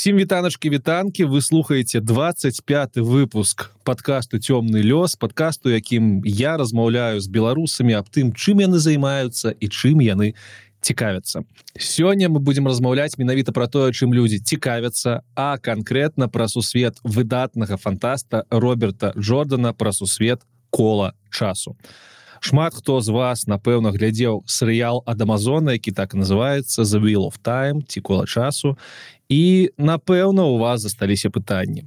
всім вітаначки вітанкі вы слухаете 25 выпуск подкасту цёмны лёс подкасту якім я размаўляю з беларусамі аб тым чым яны займаюцца і чым яны цікавяцца. Сёння мы будем размаўляць менавіта про тое чым людзі цікавяцца а конкретно пра сусвет выдатнага фантаста роберта джордана пра сусвет кола часу шмат хто з вас напэўна глядзеў серыял ад амазона які так называется the will of time ці кола часу і напэўна у вас засталіся пытанні.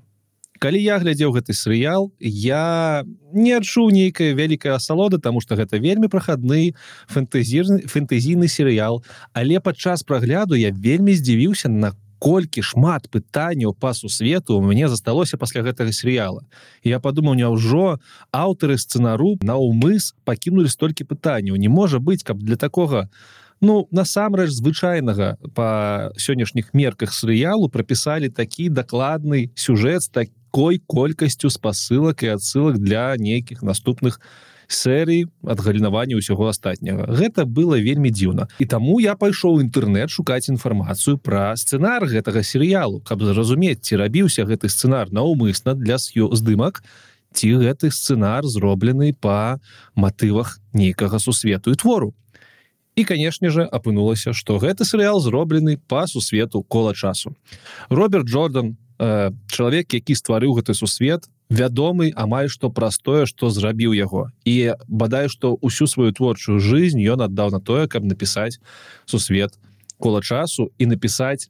Калі я глядзеў гэты серыял я не адчуў нейкая вялікая асалода тому что гэта вельмі прахадны фэнтэзірны фэнтэзійны серыял. Але падчас прагляду я вельмі здзівіўся на колькі шмат пытанняў па сусвету у мяне засталося пасля гэтага серыяла я подумаў няўжо аўтары сцэнару наўмыс пакінули столькі пытанняў не можа быць каб для такога у ну насамрэч звычайнага по сённяшніх мерках серыялу прапісалі такі дакладны сюжэт такой колькасцю спасылак і адсылак для нейкіх наступных серый ад галінавання ўсяго астатняга. Гэта было вельмі дзіўна. І таму я пайшоў інтэрнет шукаць інфармацыю пра сцэнар гэтага серыялу каб зразумець ці рабіўся гэты сцэнар наўмысна для с'ё здымак ці гэты сцэнар зроблены па матывах нейкага сусвету і твору. І канешне же апынулася что гэты серыял зроблены по сусвету кола часу. Роберт джордан э, чалавек які стварыў гэты сусвет вядомы амаль што простое что зрабіў яго. І бадай что ўсю сваю творчую жизнь ён аддаў на тое каб напісаць сусвет кола часу і напісаць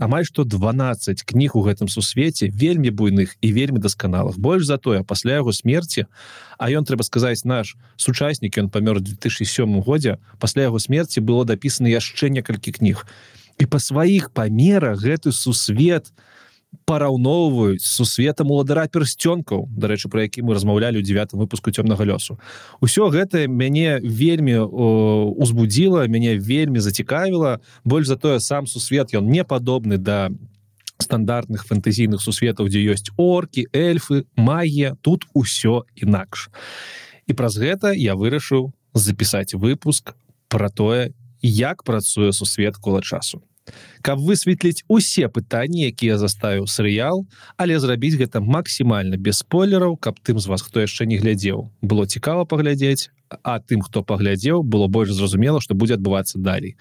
амаль што 12 кніг у гэтым сусвеце вельмі буйных і вельмі дасканалых. Больш за тое пасля яго смерти а ён трэба сказаць наш сучаснік ён памёр 2007 годзе пасля яго смерти было дапісана яшчэ некалькі кніг. І па сваіх памерах гэты сусвет у параўноўваюць сусветам уладара персцёнкаў дарэчы про які мы размаўлялі ў девятым выпуску цёмнага лёсу усё гэта мяне вельмі узбудзіла мяне вельмі зацікавіла. Больш за тое сам сусвет ён не падобны да стандартных фэнтэзійных сусветаў дзе ёсць оркі эльфы магія. Тут усё інакш. І праз гэта я вырашыў запісаць выпуск про тое як працуе сусвет кола часу каб высветліць усе пытанні якія заставіў серыял але зрабіць гэта максімальна без спойлераў каб тым з вас хто яшчэ не глядзеў было цікава паглядзець а тым хто паглядзеў было больш зразумела што будзе адбывацца далей.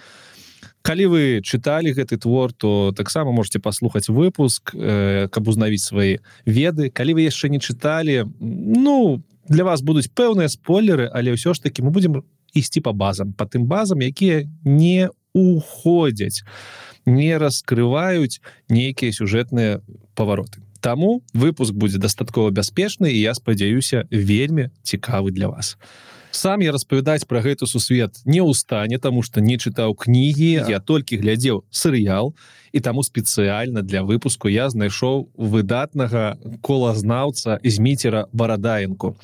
Калі вы чыталі гэты твор то таксама можете паслухаць выпуск э, каб узнавіць свае веды. Калі вы яшчэ не чыталі ну для вас будуць пэўныя спойлеры але ўсё ж таки мы будемм ісці по базам по тым базам якія не уходзяць не раскрываюць нейкія сюжэтныя павароты Таму выпуск будзе дастаткова бяспечны і я спадзяюся вельмі цікавы для вас. Сам я распавядаць пра гэту сусвет не ў стане тому что не чытаў кнігі я толькі глядзеў серыял і таму спецыяльна для выпуску я знайшоў выдатнага колазнаўца зміцера барадаенку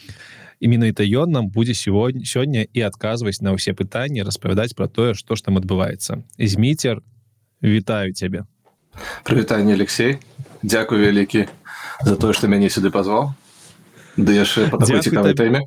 і менавіта ён нам будзе сегодня сёння і адказваць на ўсе пытанні распавядаць про тое что ж там адбываецца зміцер вітаю цябе прывітанне Алексей. Дякую вялікі за тое что мяне сюды позвал. Ды яшчэ цікавай тэме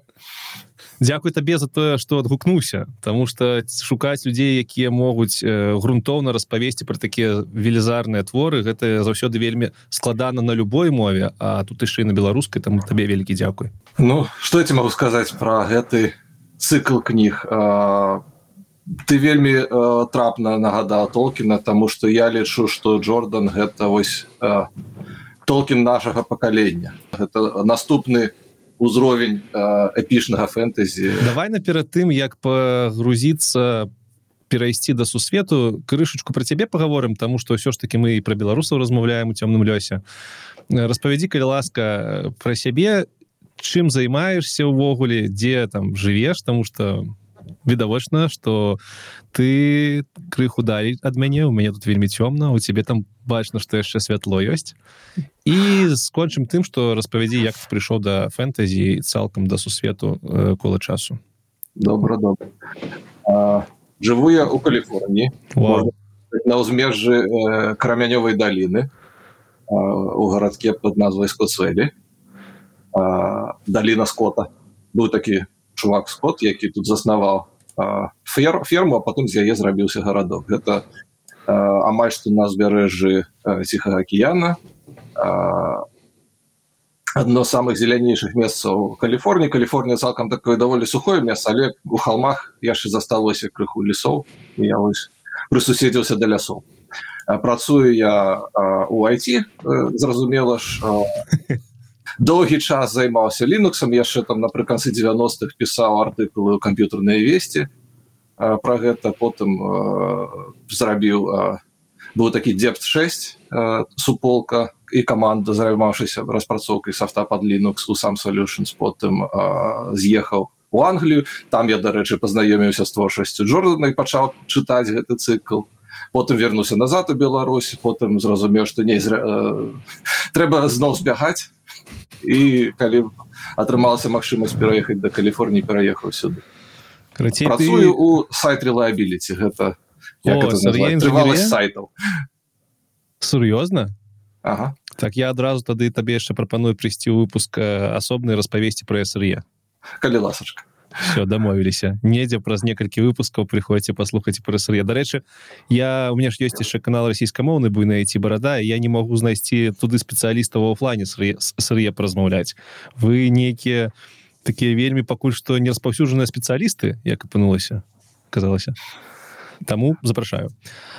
Дякуй табе за тое что адгукнуўся тому что шукаць людзей якія могуць э, грунтоўна распавесці про такія велізарныя творы гэта заўсёды вельмі складана на любой мове а тут яшчэ на беларускай там табе вялікі дзякуй. Ну что я могу сказаць про гэты цикл кніг? А, ты вельмі а, трапна нагадал толкіна тому что я лічу что Джордан гэта вось толкін нашага пакалення. Это наступны у узровень эпічнага фэнтэзі давай наперад тым як пагрузіцца перайсці да сусвету. Крышачку про цябе паговорым тому что ўсё ж таки мы і про беларусаў размаўляем у цёмным лёсе. Распавядзі калі ласка про сябе чым займаешься ўвогуле дзе там жывеш тому что відавочна что ты крыху далей ад мяне у мяне тут вельмі цёмна у тебе там бачна что яшчэ святло ёсць і скончым тым что распавядзі як ты прыйшоў да фэнтэзі цалкам да сусвету э, кола часу. Добра добра. Жыву я у каліфорніі на ўзмежжы э, крамянёвай даліны у гарадке под назвай скоцвелі даліна скота. Быў такі чувак скот які тут заснаваў фер ферму а потым з яе зрабіўся гарадок. Гэта амаль што на узбярэжжы ціхага акіяна одно з самых зелянейшых месцаў Каліфорніі. Каліфорнія цалкам такое даволі сухое месца але у холмах яшчэ засталося крыху лесоў я вось прысуседзіўся да лясоў. Працую я у айти зразумела ж доўгі час займаўся лінуксам яшчэ там напрыканцы 90-х пісаў артыкулы камп'ютарныя весці про гэта потым зрабіў быў такі депт 6 суполка і каманда займаўшыся распрацоўкай софта под linux у сам solutions потым з'ехаў у англію. Там я дарэчы пазнаёміўся з творчасцю джордана і пачаў чытаць гэты цыкл. Потым вернуся назад у беларусі потым зразумеў што не зря, э, трэба зноў збягаць. І калі атрымалася магчымасць пераехаць да каліфорніі пераехаў сюды Крацей, працую ты... у сайт релабіліці гэта сайтаў сур'ёзна ага. так я адразу тады табе яшчэ прапаную прыйсці выпуск асобнай распавесці пра ср'е калі ласачка все дамовіліся недзе праз некалькі выпускаў прыходзьце паслухаць пра ср'е дарэчы я у меня ж ёсць яшчэ канал расійскамоўны буйна ці барада я не могу знайсці туды спецыяліста в офлайне ср'е празмаўляць вы нейкія такія вельмі пакуль што не распаўсюджаныя спецыялісты як апынулася казалася. Таму запрашаю.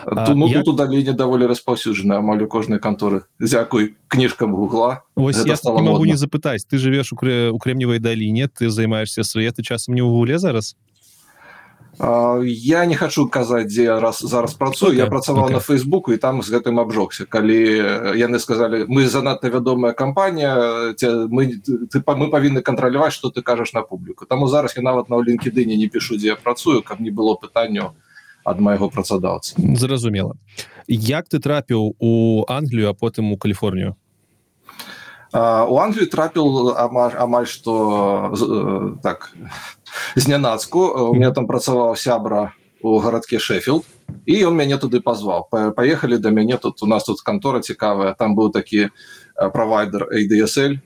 Ну, я... тут далей даволі распаўсюджана амаль у кожнай канторы. Дзякуй кніжкам гугла не могу не запытаць. Ты жывеш у крэ у крэмневай даліне ты займаешься светы часам не ў гуле зараз я не хочу казаць дзе раз зараз працую. Okay. я працаваў okay. на фейсбуку і там з гэтым абжокся калі яны сказали мы занадта вядомая кампанія мы ты мы павінны кантраляваць что ты кажаш на публіку таму зараз я нават на лінкедыне не пишу дзе я працую каб не было пытанняў ад майго працадаўца. Зразумела. Як ты трапіў у Англію а потым у Каліфорнію у Англію трапіў амаль, амаль што э, так знянацку у меня там працаваў сябра у гарадке шеффилд і ён мяне туды пазваў паехалі да мяне тут у нас тут кантора цікавая там быў такі правайдер ADSL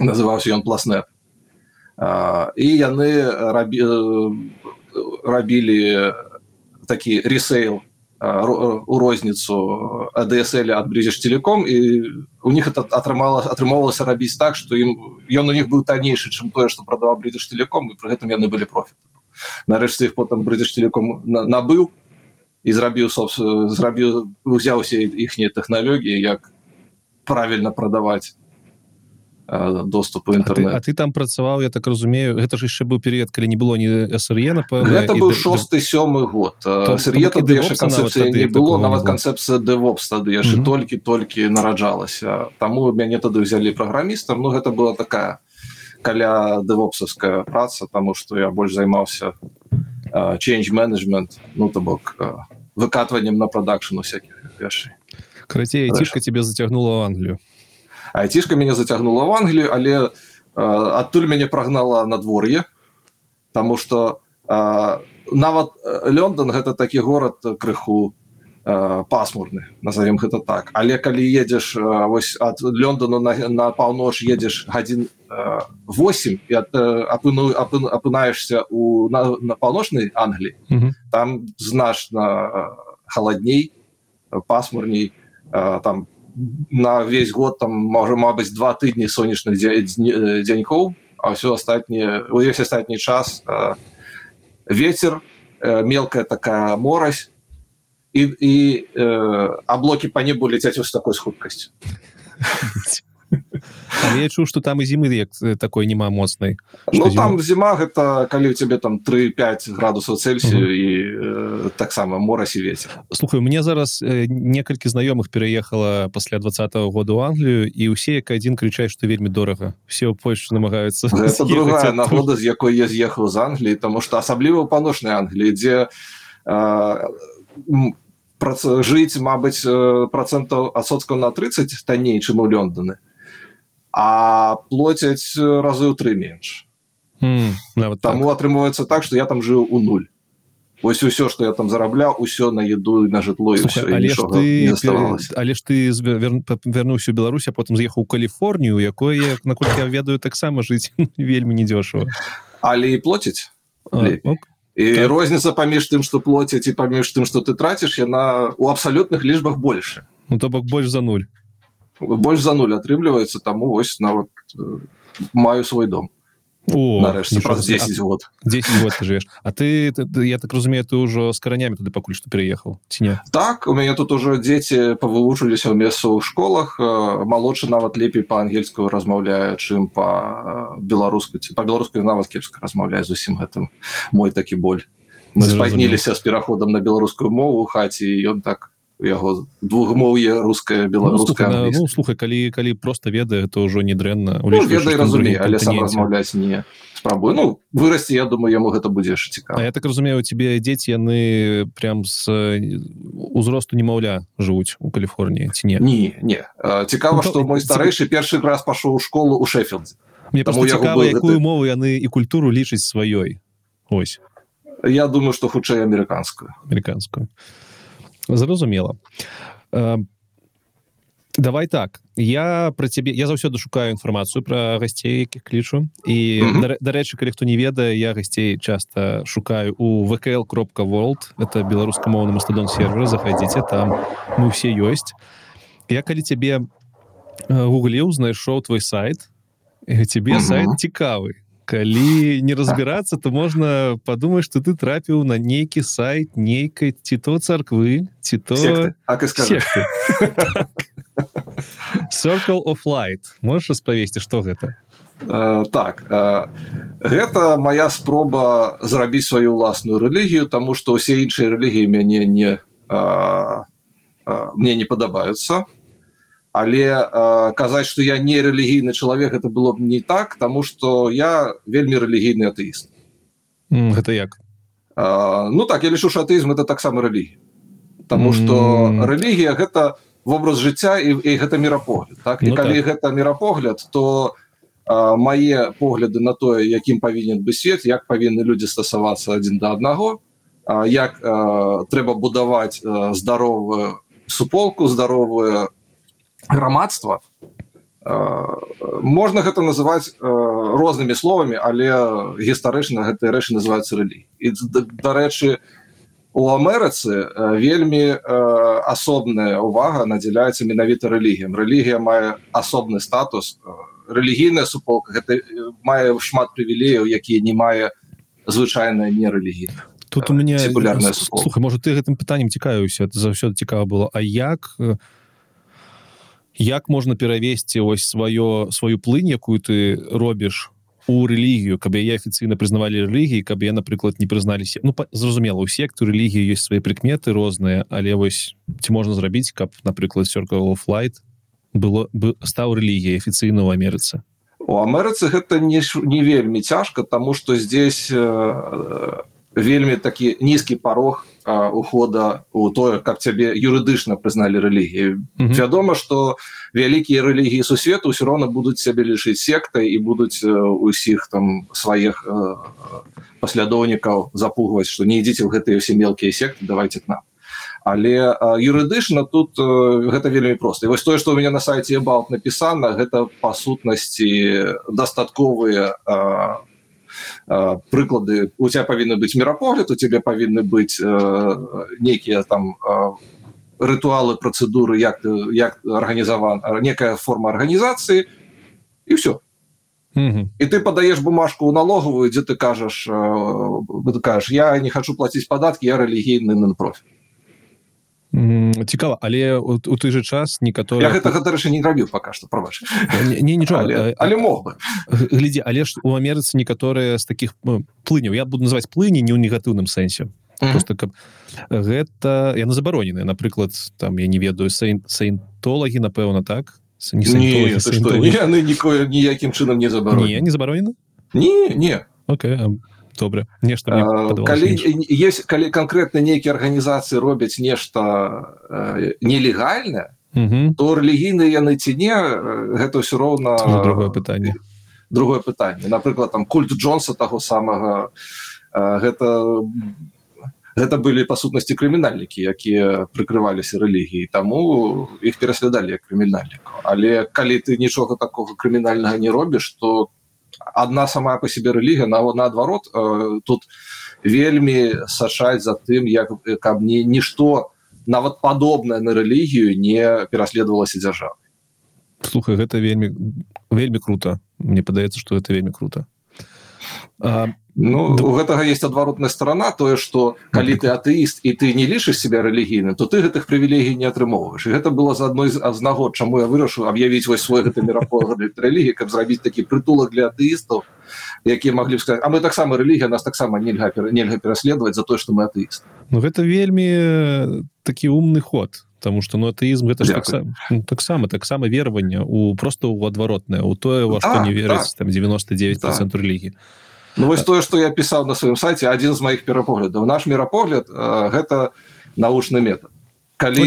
называўся ён пласнет. І яны рабі рабілі такі ресейл у розніцу адСL ад брызеш телеком і у них это атрымала атрымоўвалася рабіць так что ім ён у них быў таннейшы чым тое что прадаваў брызеш телеком і при гэтым яны былі профі нарэшце их потым брызеш телеком набыў і зрабіў зрабіў узяўся іхнія тэхналогіі як правильно прадаваць доступу інтэрнет А, а ты там працаваў я так разумею. Гэта ж яшчэ быў перыяд калі не было ні сыр'е это быў шосты сёмы год. Канцэпцыя не было нават канцэпцыя дэвопс тады яшчэ толькі толькі нараджалася таму мяне тады ўзялі праграмістам Ну гэта была такая каля дэвопсаўская праца таму што я больш займаўся change менеджмент ну то бок выкатваннем на прадакшн всяких яшчэ карацей цішка тебе зацягнула Англію айцішка мяне зацягнула в Англію але э, адтуль мяне прагнала надвор'е Таму что э, нават Лондон гэта такі горад крыху э, пасмурны назовем гэта так але калі едзеш э, вось ад Лондону на, на паўноч едзеш гадзін э, 8 і апыну апынаешься у на, на паўночнай Англіі mm -hmm. там значна халадней пасмурней там на весь год там можа мабыць два тыдні сонечных дзянькоў а ўсё астатніе увесь астатні час э, ветер э, мелкая такая морась і, і э, аблокі па небу ляцяць вось такой з хуткасцю я чу что там і зімы як такой няма моцнай. Ну, там зіма гэта калі у тебе там 35 градусаў цельсію і э, таксама морасі ветер слухай мне зараз э, некалькі знаёмых пераехала пасля двадцатого года у Англію і усе як адзін крычаць што вельмі дорага. Все ў Польшу намагаюцца другая нагода з якой я з'ехаў з Англіі тому что асабліва паношнай Англіі дзе э, жыць Мабыць процентаў адсоткаў на 30 танней чым у Лондоны а плоцяць разы ў тры менш. Mm, таму так. атрымоўваецца так что я там жыў у нуль. Ось усё что я там зарабляў усё на еду на жытло але ж ты але ж ты вярнуўся Беларусь потым з'ехаў Каліфорнію якое наколькі я ведаю таксама жыць вельмі недзёшава але і плоціць і так. розніца паміж тым што плоціць і паміж тым што ты траціш яна у абсалютных лічбах больше ну то бок больш за нуль больш за нуль атрымліваецца таму вось нават э, маю свой дом. Нарэшце, праз 10 год. 10 год ты живеш А ты, ты, я так разумею ты ўжо з каранямі туды пакуль што переехаў ці не так у мяне тут ужо дзеці павывучыліся ў месцовых школах. Малодшы нават лепей па-ангельскую размаўляе чым па беларуску ці па-беларускай нават кепска размаўляе зусім гэтым мой такі боль. Мы спазніліся з пераходам на беларускую мову хаце ён так яго двухмоўе руская беларуская ну, ну, слухай калі калі просто ведае то ўжо не дрэнна. Ну, разуме але сам размаўляць не спрабую ну вырасці Я думаю яму гэта будзеш цікава. Я так разумею тебе дзеці яны прям з узросту немаўля жывуць у Каліфорніі ці не? Не. Не цікава ну, что мой старэйшы першы раз пашоў у школу у шеффілдзе мне цікава якую гэты... мову яны і культуру лічыць сваёй. Ось. Я думаю что хутчэй амерыканскую. Амерыканскую зразумела. Давай так. Я про цябе я заўсёды шукаю інфармацыю про гасцей якіх клічу. І mm -hmm. дарэчы калі хто не ведае я гасцей часто шукаю у вКл кропка world это беларускамоўны мастадон сервера. Заходзіце там мы все ёсць. Я калі цябе гугліў знайшоў твой сайт. Тебе mm -hmm. сайт цікавы калі не разбірацца то можна падумаць что ты трапіў на нейкі сайт нейкай ці то царквы ці то circle of light. Можешь распавесці что гэта Uh, так uh, гэта моя спроба зрабіць сваю ўласную рэлігію тому что ўсе іншыя рэлігіі мяне не uh, uh, мне не падабаюцца але э, казаць что я не рэлігійны чалавек это было б не так тому что я вельмі рэлігійны атэіст mm, гэта як э, ну так я лічу шатэізм это таксама рэлігія Таму что mm. рэлігія гэта вобраз жыцця і, і гэта мірапогляд так і ну, калі так. гэта мірапогляд то э, мае погляды на тое якім павінен бы свет як павінны людзі стасавацца адзін да аднаго як э, трэба будаваць э, здаровую суполку здаровую грамадства можна гэта называць рознымі словамі але гістарычна гэтыя рэчы называюцца рэлі. І дарэчы у Амерыцы вельмі асобная увага надзяляецца менавіта рэлігіям. Рэлігія мае асобны статус рэлігійная суполка гэта мае шмат прывілеяў якія не мае звычайная нерэлігійна тут у мяне популярная можа ты гэтым пытаннем цікаюся заўсёды цікава было. А як у як можна перавесці ось сваё сваю плынь якую ты робіш у рэлігію каб яе афіцыйна прызнавалі рэлігіі каб я напрыклад не прызналіся ну зразумела у секту рэлігіі ёсць свае прыкметы розныя але вось ці можна зрабіць каб напрыклад сёрка флайт было бы стаў рэлігіяй афіцыйна ў Амерыцы? У Амерыцы гэта не не вельмі цяжка тому что здесь э, вельмі такі нізкі парог ухода у тое каб цябе юрыдычна прызналі рэлігію mm -hmm. вядома что вялікія рэлігіі сусвету ўсё роўна будуць сябе лічыць сектай і будуць усіх там сваіх паслядоўнікаў запугваць что не ідзіце ў гэтыя ўсе мелкія секты давайте к нам. Але юрыдычна тут гэта вельмі проста. Вось тое что у меня на сайте балт напісана гэта па сутнасці дастатковыя прыклады у тебя павінны быць мірапогляд у тебе павінны быць нейкія там рытуалы працэдуры як як арганізаван некая форма арганізацыі і все Mm -hmm. і ты падаеш бумажку ў налогавую дзе ты кажаш ты кажаш я не хочу плаціць падаткі я рэлігійны нон-профіль цікава але у, у той же час некаторы гэтага дарэчы не рабіў пока что прабач. Не, не нічога але, але мог бы. глядзі але ж у Амерыцы некаторыя з таких плыняў я буду называть плыні не ў негатыўным сэнсе. Просто каб гэта яны забаронены напрыклад там я не ведаю саентолагі напэўна так? Яны нікое ніякім чынам не забаронены. не забаронены? Не не. Окей, okay добра нешта калі есть калі конкретно нейкія арганізацыі робяць нешта э, нелегальна то рэлігійныя яны ці не гэта ўсё роўна другое пытанне другое пытанне напрыклад там культ джонса таго самага гэта гэта былі па сутнасці крымінальнікі якія прыкрываліся рэлігіі таму іх пераслядалі крымінальніку але калі ты нічога такого крымінальнага не робіш то ты одна сама по себе рэлігія на наадварот э, тут вельмі сачаць за тым як каб не нішто нават падобнае на рэлігію не пераследавалася дзяржава слухай гэта вельмі вельмі круто. Мне падаецца что это вельмі круто. А, Ну да. у гэтага есть адваротная сторона тое что калі ты атэіст і ты не лічыш себя рэлігійным то ты гэтых прывілегій не атрымоўваешь гэта было з адной з нагод чаму я вырашу аб'явіць вось свой гэты мірапогад рэлігі каб зрабіць такі прытулак для атэістаў якія маглі б сказать А мы таксама рэлігія нас таксама нельга нельга пераследаваць за тое что мы атэіст Ну гэта вельмі такі умны ход потому что ну атэізм гэта таксама таксама таксама вераванне у просто у адваротнае у тое во што не верыць там 99 процент рэлігіі Ну вось тое што я пісаў на сваім сайце адзін з маіх перапоглядаў. Наш мірапогляд гэта научны метод калі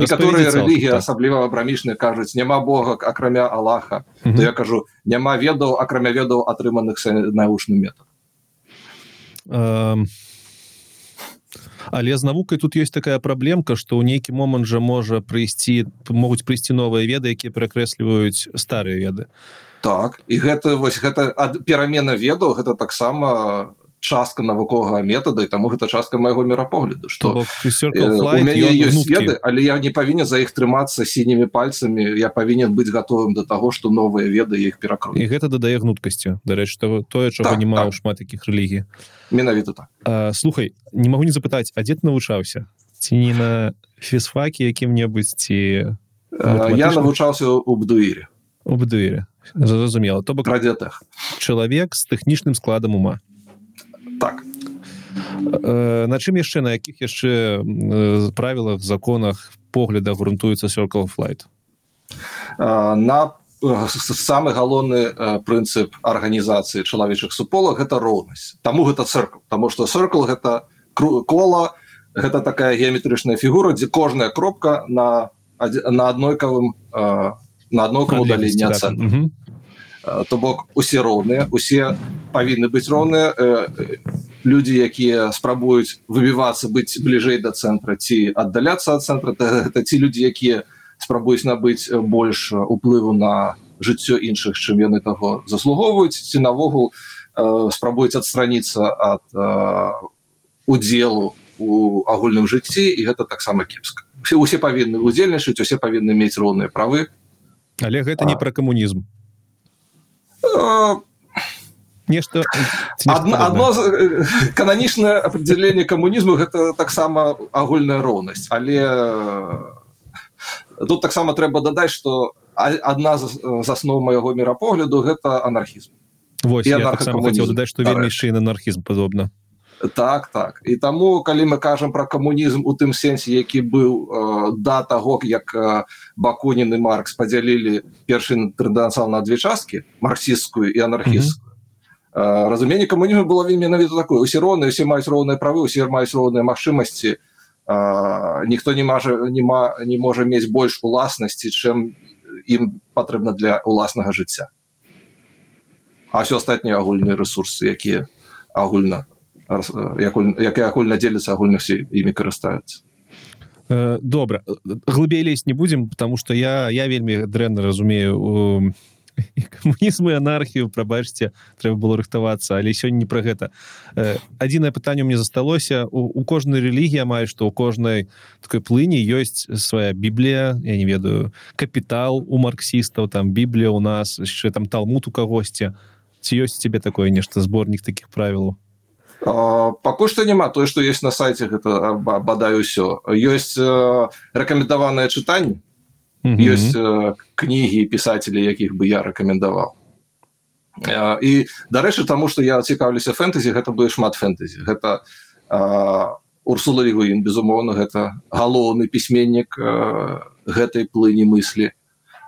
некаторыя рэлігіі асабліва абрамічныя кажуць няма Бога акрамя Аллаха mm -hmm. то я кажу няма ведаў акрамя ведаў атрыманых научным метод um... Але з навукай тут ёсць такая праблемка што ў нейкі момант жа можа прыйсці могуць прыйсці новыя веды якія перакрэсліваюць старыя веды так і гэта вось гэта ад перамена ведаў гэта таксама частка навуковага метада і таму гэта частка майго мірапогляду что веды але я не павінен за іх трымацца сінімі пальцамі я павінен быць готовым до того что новыя веды іх перакру і гэта дадае гнуткасці. Дарэч того тое чого так, не маю так. шмат таких рэлігій. Менавіта так. А, слухай не могу не запытаць а дзе ты навучаўся? Ці не на фізфаке якім-небудзь ці я навучаўся у бдуіре у бдуіре зразумела. То бок радиотех. чалавек з тэхнічным складам ума. Так. Э, на чым яшчэ на якіх яшчэ э, правілах законах погляда грунтуецца circle flight э, на самы галоўны прынцып арганізацыі чалавечых суполак гэта роўнасць. Таму гэта цыркл тому что circle гэта кола гэта такая геаметрычная фігура дзе кожная кропка на на аднойкавым на одно удаление от центра. Угу. То бок усе роўныя усе павінны быць роўныя людзі якія спрабуюць выбівацца быць бліжэй да цэнтра ці аддаляцца ад цэнтра гэта ці людзі якія спрабуюць набыць больш уплыву на жыццё іншых чым яны таго заслугоўваюць ці навогул спрабуюць адстраніцца ад удзелу у агульным жыцці і гэта таксама кепска все усе павінны удзельнічаць усе павінны мець роўныя правы але гэта не про камунізм. Нешта одно кананічнае определение камунізму гэта таксама агульная роўнасць. Але тут таксама трэба дадаць что одна з аснов майго мірапогляду гэта анархізм. Дадаць что вельмі яшчэ анархізм падобна так так. І таму калі мы кажам про камунізм у тым сэнсе які быў э, да таго як э, бакунін і маркс подзялілі першы інтэрнацыял на две часткі марксістскую і анархістскую mm -hmm. э, разуменне камунізму было менавіта такое усе роўныя усе маюць роўныя правы усе маюць роўныя магчымасці э, ніхто не можа не ма не можа мець больш уласнасці чым ім патрэбна для уласнага жыцця а все астатнія агульныя ресурсы якія агульна як агульна дзеліцца агульна все імі карыстаюцца. Добра. Глыбей лезть не будем потому что я я вельмі дрэнна разумею камунізму анархію прабачце трэба было рыхтавацца але сёння не пра гэта. Адзінае пытанне мне засталося. У, кожнай рэлігія мае што у кожнай такой плыні ёсць свая біблія я не ведаю капітал у марксістаў там біблія у нас яшчэ там талмут у кагосьці. Ці ёсць тебе такое нешта зборнік таких правілаў пакуль што няма. Тое што есть на сайте гэта бадаю ўсё ёсць рэкамендаванае чытанне. Mm -hmm. ёсць кнігі пісацелі якіх бы я рэкамендаваў. І дарэчы таму што я цікаўлюся фэнтэзі гэта бы шмат фэнтэзі. Гэта урсула лігуін безумоўна гэта галоўны пісьменнік гэтай плыні мыслі.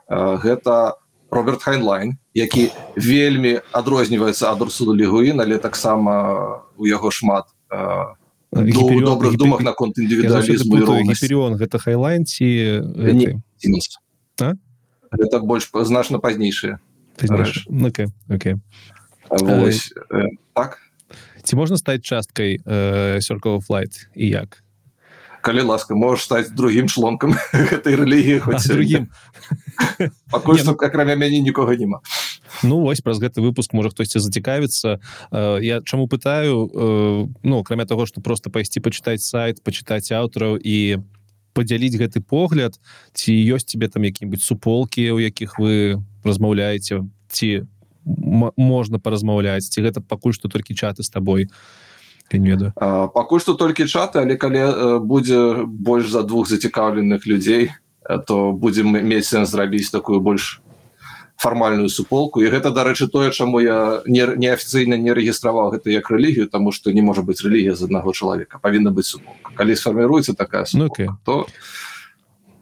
Гэта роберт хайнлайн які вельмі адрозніваецца ад урсуду лігуін але таксама у яго шмат добрых думах наконт індывідуалізму гэта хайлайн ці это больш значна пазнейшыя так? ці можна стаць часткай сёркова флайт і як калі ласка можешь стаць другим шлонкам гэтай рэлігіі хоць другим. Пакуль што акрамя мяне нікога няма Ну вось праз гэты выпуск можа хтосьці зацікавіцца я чаму пытаю ну акрамя того что просто пайсці пачытаць сайт пачытаць аўтараў і падзяліць гэты погляд ці ёсць тебе там які-нибудь суполки у якіх вы размаўляеце ці можна паразмаўляць ці гэта пакуль што толькі чаты з табой не ведаю пакуль што толькі чаты але калі будзе больш за двух зацікаўленых людзей то будзем мець сэнс зрабіць такую больш фармальную суполку. І гэта дарэчы тое чаму я не неафіцыйна не рэгістраваў гэта як рэлігію тому что не можа быть рэлігія з аднаго чалавека. Павінна быць суполка. Калі сфарміруецца такая суполка, ну, okay. то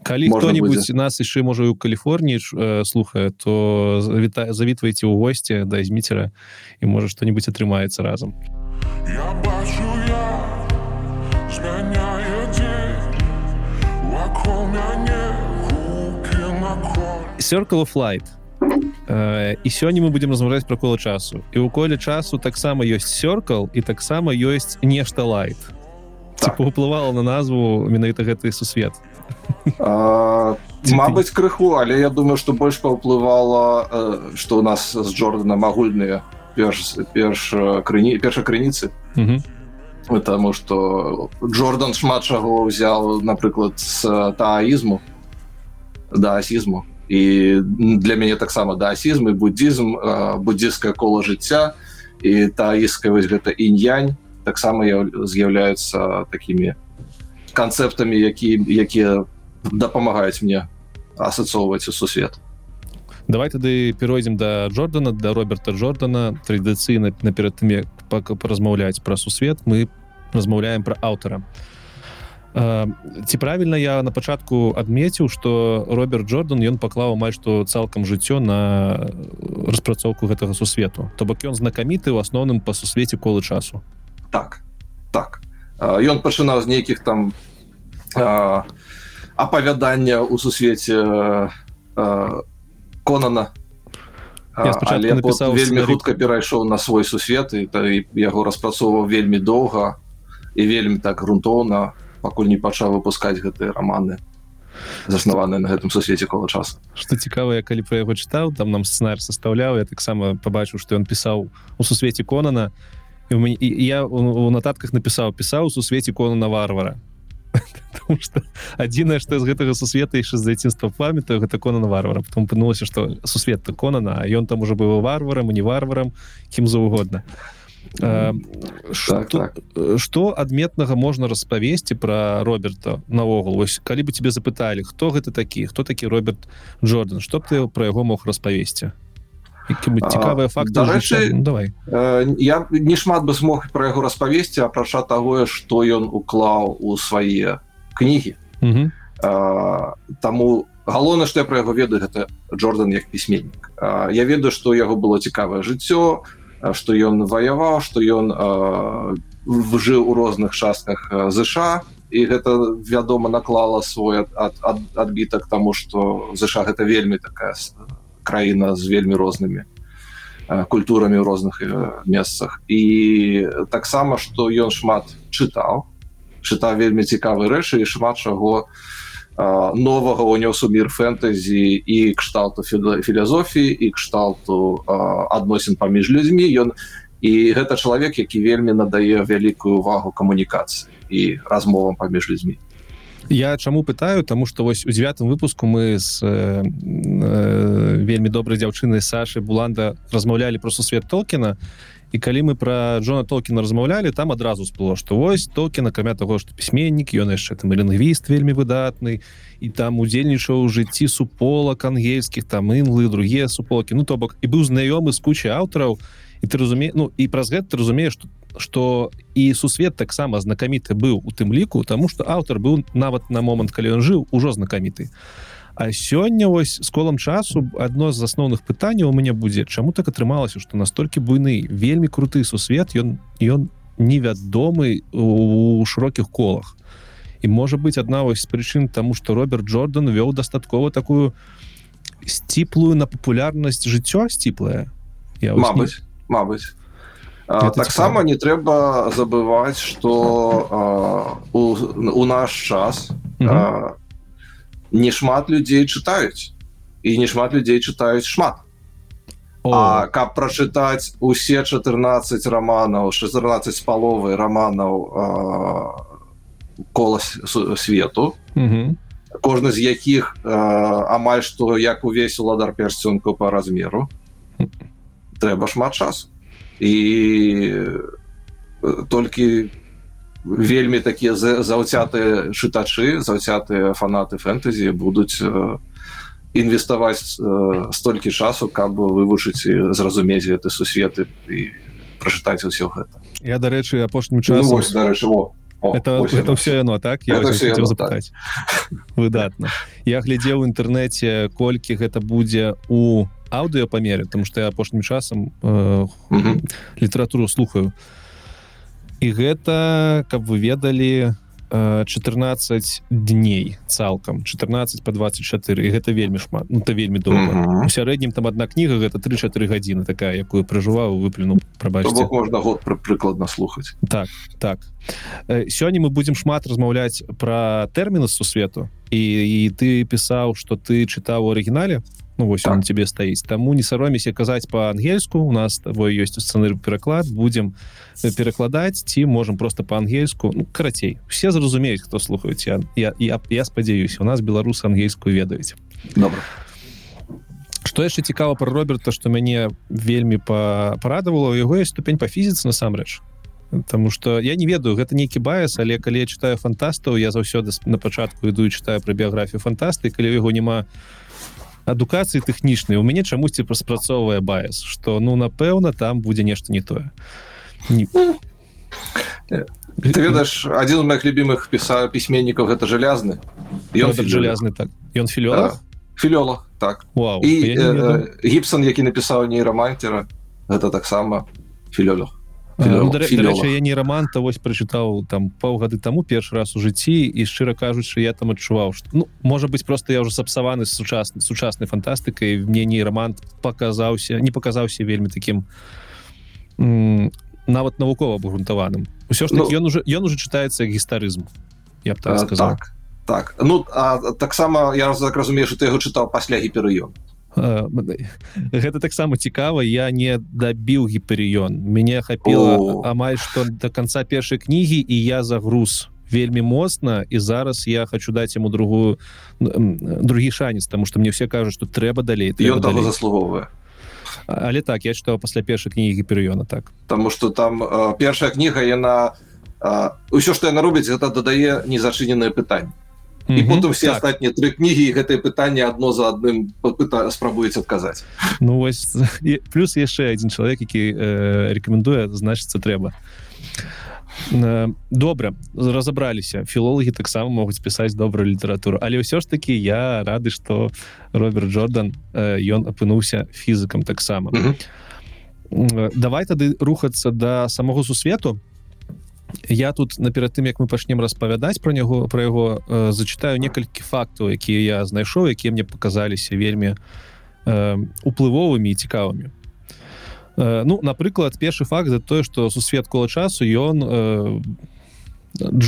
калі кто-нибудь нас яшчэ можа у Каліфорніі э, слухае то завіта завітвайце ў госці да зміцера і можа што-нибудь атрымаецца разам я бачу, я Circle of Light. І сёння мы будемм размаўляць пра кола часу. І ў коле часу таксама ёсць сёркал і таксама ёсць нешта лайт так. уплывала на назву менавіта гэты сусвет Мабыць крыху але я думаю что больш паўплывала что у нас з Джорданом агульныя перш перш крыні перша крыніцы потому что Джордан шмат чаго ўзял напрыклад з таізму да асізму і для мяне таксама даасізм і буддізм буддзійскае кола жыцця і таіская вось гэта інь-янь таксама з'яўляюцца такімі канцэптамі які якія дапамагаюць мне асацоўваць у сусвет давай тады перайдзем да Джордана да Роберта Джордана. Традыцыйна наперад тым як паразмаўляць пра сусвет мы размаўляем пра аўтара а ці правільна я на пачатку адмеціў что Роберт Джордан ён паклаў амаль што цалкам жыццё на распрацоўку гэтага сусвету то бок ён знакаміты ў асноўным па сусвеце колы часу. Так так. Ён пачынаў з нейкіх там апавядання ў сусвеце конана. Написал вельмі хутка перайшоў на свой сусвет і яго распрацоўваў вельмі доўга і вельмі так грунтоўна пакуль не пачаў выпускаць гэтыя раманы заснаваныя на гэтым сусвеце кола часу. Что цікава я калі про яго чытаў там нам сцэнар составляў я таксама побачыў что ён пісаў у сусвеце конана і мяне я у нататках напісаў пісаў у сусвеце конана варвара адзінае што з гэтага сусвета яшчэ з дзяцінства памятаю гэта конана варвара потом пынулася что сусвет конана а ён там уже быў варварам не варварам кім заўгодна что так, так. адметнага можна распавесці про Роберта наогул вось калі бы тебе запыталі хто гэта такі хто такі Роберт Джордан что б ты про яго мог распавесці цікавыя факты рэчы, ну, давай. э, я не шмат бы смог про яго распавесці апрача того что ён уклаў у свае кнігі. Э, таму галоўна что я про яго ведаю гэта Джордан як пісьменнік. Э, я ведаю что яго было цікавае жыццё у что ён ваяваў что ён жыў у розных частках ЗША і гэта вядома наклала свой ад, ад, адбітак тому что ЗША гэта вельмі такая краіна з вельмі рознымі культурамі ў розных месцах. І таксама что ён шмат чытаў чытаў вельмі цікавы рэчы і шмат чаго новага ўнёс у мір фэнтэзі і кшталту філазофіі і кшталту адносін паміж людзьмі ён і гэта чалавек які вельмі надае вялікую увагу камунікацыі і размовам паміж людзьмі. Я чаму пытаю? Тому что вось у девятым выпуску мы з э, э, вельмі добрай дзяўчыны Сашы буланда размаўлялі про сусвет толкіна і калі мы про Джона толкіна размаўлялі там адразу спло что вось толкіна камя того что пісьменнік ён яшчэ там лінгвіст вельмі выдатны і там удзельнічаў у жыцці суполак ангельскіх там інглы другія суполкі ну то бок і быў знаёмы з кучай аўтараў і ты разуме ну і праз гэта ты разумееш что что і сусвет таксама знакаміты быў у тым ліку тому что аўтар быў нават на момант калі ён жыў ужо знакаміты а А сёння вось з колам часу адно з асноўных пытанняў у мяне будзе чаму так атрымалася што настолькі буйны вельмі круты сусвет ён ён невядомы у шырокіх колах. І можа быть адна вось прычын тому что Роберт Джордан вёў дастаткова такую сціплую на папулярнасць жыццё сціплае. Мабыць не... Мабыць таксама не трэба забываць что у, у наш час у не шмат людзей чытаюць. І не шмат людзей чытаюць шмат. А каб прачытаць усе 14 романаў 14 з паловы романаў кола свету кожны з якіх амаль што як увесь уладар персцёнку по размеру трэба шмат часу. І толькі вельмі такія заўцятыя чытачы заўцятыя фанаты фэнтэзі будуць у інвеставаць э, столькі часу каб вывучыць і зразумець гэты сусветы і прачытаць усё гэта. Я дарэчы апошнім часу ну, дарэчы о это, это все яно. так? Я запытаць так. выдатна. Я глядзеў у інтэрнэце колькі гэта будзе у аўдыо памеры тому что я апошнім часам э, літаратуру слухаю і гэта каб вы ведалі у 14 дней цалкам. 14 по 24 і гэта вельмі шмат. Ну, то вельмі доўга. Uh -huh. у сярэднім там одна кніга гэта 3-4 гадзіны такая якую пражываў выплюнуў прабачце. Можна год пр прыкладна слухаць. Так так. Сёння мы будзем шмат размаўляць пра тэрміны сусвету. І, і ты пісаў что ты чытаў у арыгінале Ну, вось так. он тебе стаіць таму не сароміся казаць по-ангельску. У нас твой ёсць сцэнары пераклад будем перакладаць ці можем просто по-ангельску. Ну, карацей все зразумеюць хто слухаюць я я, я, я спадзяюсь у нас беларусы ангельскую ведаюць добра что яшчэ цікава про роберта что мяне вельмі па парадавала яго есть ступень по фізіцы насамрэч Таму что я не ведаю гэта нейкі баяс але калі я читаю фантастаў я заўсёды на пачатку іду читаю про біяграфію фантасты калі яго няма то адукацыі тэхнічнай у мяне чамусьці праспрацоўвае баяс что ну напэўна там будзе нешта не тое. Не... ты ведаеш один из моих любимых піса пісьменнікаў гэта жалязны. Ён жалязны так. Ён філёлог філёлог так. Вау, і э, гіпсон які напісаў нейрамантера гэта таксама філёлог Ну, дарэчы я не романта вось прачытаў там паўгады таму першы раз у жыцці і шчыра кажучы я там адчуваў што ну можа быть просто я уже сапсаваны сучасны сучаснай фантастыкай мне не роман показаўся не показаўся вельмі таким нават навукова абгрунтаваным усё ж ну, ён уже ён уже чытаецца гістарызм я б так сказал. так, так. Ну таксама я так разумею что ты яго чытаў пасля гіперыён гэта таксама цікава я не дабіў гіперыён мяне хапіла амаль што до конца першай кнігі і я загруз вельмі моцна і зараз я хочу даць яму другую другі шанец тому что мне все кажуць что трэба далей заслугоўвае. Але так я читаў пасля першай кнігі гіперыёна так. Тому что там э, першая кніга яна ўсё что яна робіць это дадае незачыненае пытанне і потым все так. астатнія тры кнігі гэтае пытанне одно за адным пыта спрабуеце адказаць Ну вось плюс яшчэ один чалавек які э, рекомендуе значыцца трэба добра разабраліся філолагі таксама могуць пісаць добрую літаратуру але ўсё ж таки я рады что Роберт Джордан ён э, апынуўся фізыкам таксама давай тады рухацца до да самого сусвету я тут наперад тым як мы пачнем распавядаць про него про яго э, зачитаю некалькі фактаў якія я знайшоў якія мне показаліся вельмі э, уплывовымі і цікавымі. Э, ну напрыклад першы факт за тое что сусвет кола часу ён э,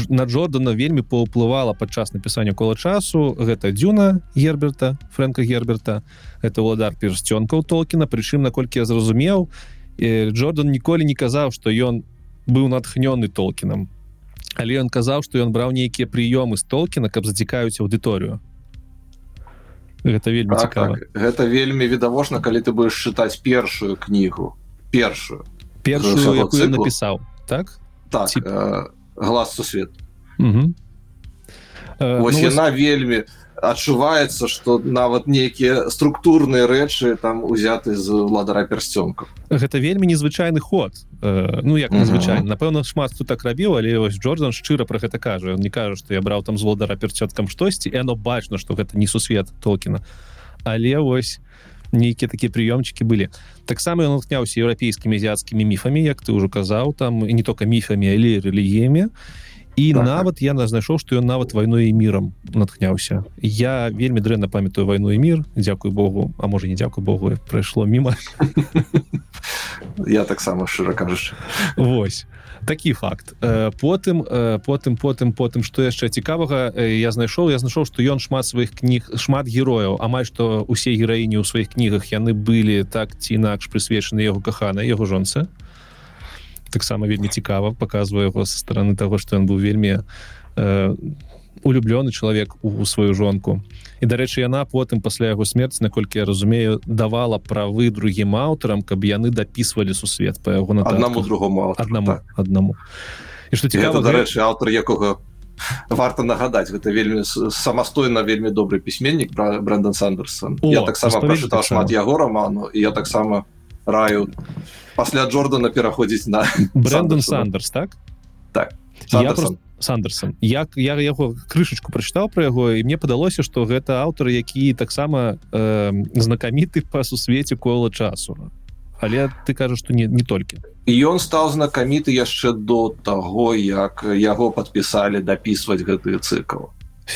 на Джордана вельмі паўплывала падчас напісання кола часу гэта дзюна герберта фрэнка герберта. Это уладар персцёнкаў толкіна. Прычым наколькі я зразумеў э, Джордан ніколі не казаў что ён не быў натхнёны толкінам але ён казаў што ён браў нейкія прыёмы з толкіна каб зацікаюць аўдыторыю гэта вельмі так, цікава так. гэта вельмі відавочна калі ты будешь чытаць першую кнігу першую. Першую напісаў так? Так Ці... э, глаз сусвет э, Вось ну, яна вось... вельмі адчуваецца что нават нейкія структурныя рэчы там узяты з ладара пярсцёнка гэта вельмі незвычайны ход. Э, ну як незвычайно uh -huh. напэўна шмат хто так рабіў але вось Джордан шчыра про гэта кажа. Он не кажа что я браў там з владара перцёткам штосьці і оно бачно что гэта не сусвет толкіна. Але вось нейкія такія прыёмчыкі былі. Таксама ён натхняўся еўрапейскімі азіяцкімі міфамі як ты ўжо казаў там і не только міфамі але рэлігіямі. і і так, нават я знайшоў што ён нават вайной і мірам натхняўся я вельмі дрэнна памятаю вайну і мір Дякую Богу. А можа не дзякую Богу прайшло мімо я таксама шчыра кажучы Вось. Такі факт. Потым потым потым потым што яшчэ цікавага я знайшоў я знайшоў што ён шмат сваіх кніг шмат герояў амаль што усе гераіні ў сваіх кнігах яны былі так ці інакш прысвечаны яго кахана яго жонцы таксама вельмі цікава показваю яго са стороны того што ён быў вельмі улюблёны чалавек у сваю жонку. І дарэчы яна потым пасля яго смерці наколькі я разумею давала правы другім аўтарам каб яны дапісвалі сусвет по яго на аднаму другому аднаму так. аднаму. І что цікава дарэчы аўтар якога варта нагадаць гэта вельмі самастойна вельмі добры пісьменнік про брендан сандерсон. О, я таксама прочытаў шмат яго роману і я таксама раю пасля джордана пераходзіць на брендан сандерс так? Так Сандерсон. Сандерсон. Як я яго крышачку прачытаў про яго і мне падалося что гэта аўтар які таксама э, знакаміты па сусвеце кола часу. Але ты кажаш что не не толькі. Ён стаў знакаміты яшчэ до таго як яго подпісалі дапісваць гэты цыкл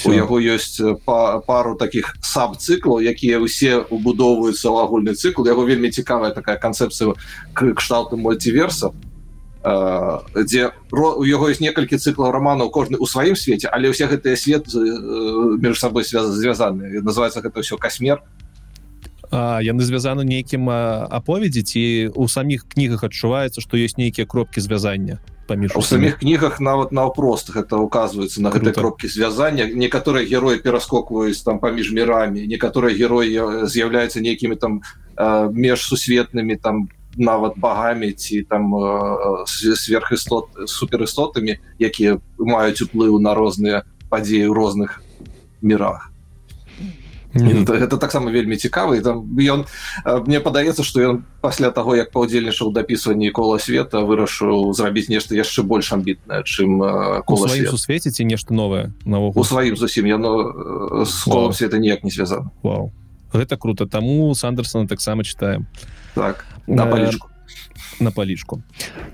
у яго ёсць па пару таких саб-цыклаў якія ўсе убудоўваюцца ў агульны цыкл. Яго вельмі цікавая такая канцэпцыя кшталту мультиверса дзе у яго ёсць некалькі цыклаў романаў кожны ў сваім свеце але ўсе гэтыя свет між сабой звязаны называется гэта ўсё касмер яны звязаны нейкім аповедзі ці у саміх кнігах адчуваецца што ёсць нейкія кропкі звязання паміж у самих кнігах нават наўпрост гэта указваецца на гэтай кропкі звязання некаторыя героі пераскокваюць там паміж мірамі некаторыя героі з'яўляюцца нейкімі там межсусветнымі там нават багамі ці там сверхістот суперістотамі якія маюць уплыў на розныя падзеі ў розных мірах mm -hmm. это таксама вельмі цікавы там ён мне падаецца што ён пасля таго як паўдзельнічаў дапісванні кола света вырашыў зрабіць нешта яшчэ больш амбітнае чым кола свеце ці нешта новае навогул сваім зусім яно з колом света ніяк не звязана. Вау. Гэта круто. Таму сандерсона таксама читаем так на палічку на палічку.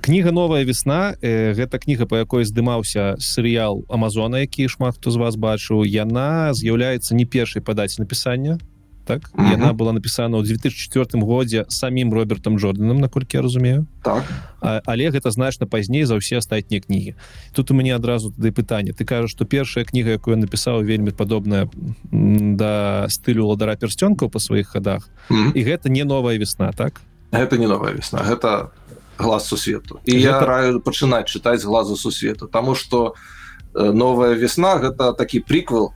Кніга новая весна э, гэта кніга по якой здымаўся серыял Амазона які шмат хто з вас бачыў. Яна з'яўляецца не першай падаць напісання так? Mm -hmm. яна была напісана ў 2004 годзе самім робертом Джорданом наколькі я разумею. Так. А, але гэта значна пазней за ўсе астатнія кнігі. Тут у мяне адразу тады пытанне. Ты кажаш что першая кніга якую напісаў вельмі падобная да стылю ладара персцёнкаў по сваіх хадах. Mm -hmm. і гэта не новая весна так гэта не новая весна гэта глаз сусвету і гэта... я раю пачынаць чытаць глазу сусвету тому что э, новая весна гэта такі приквел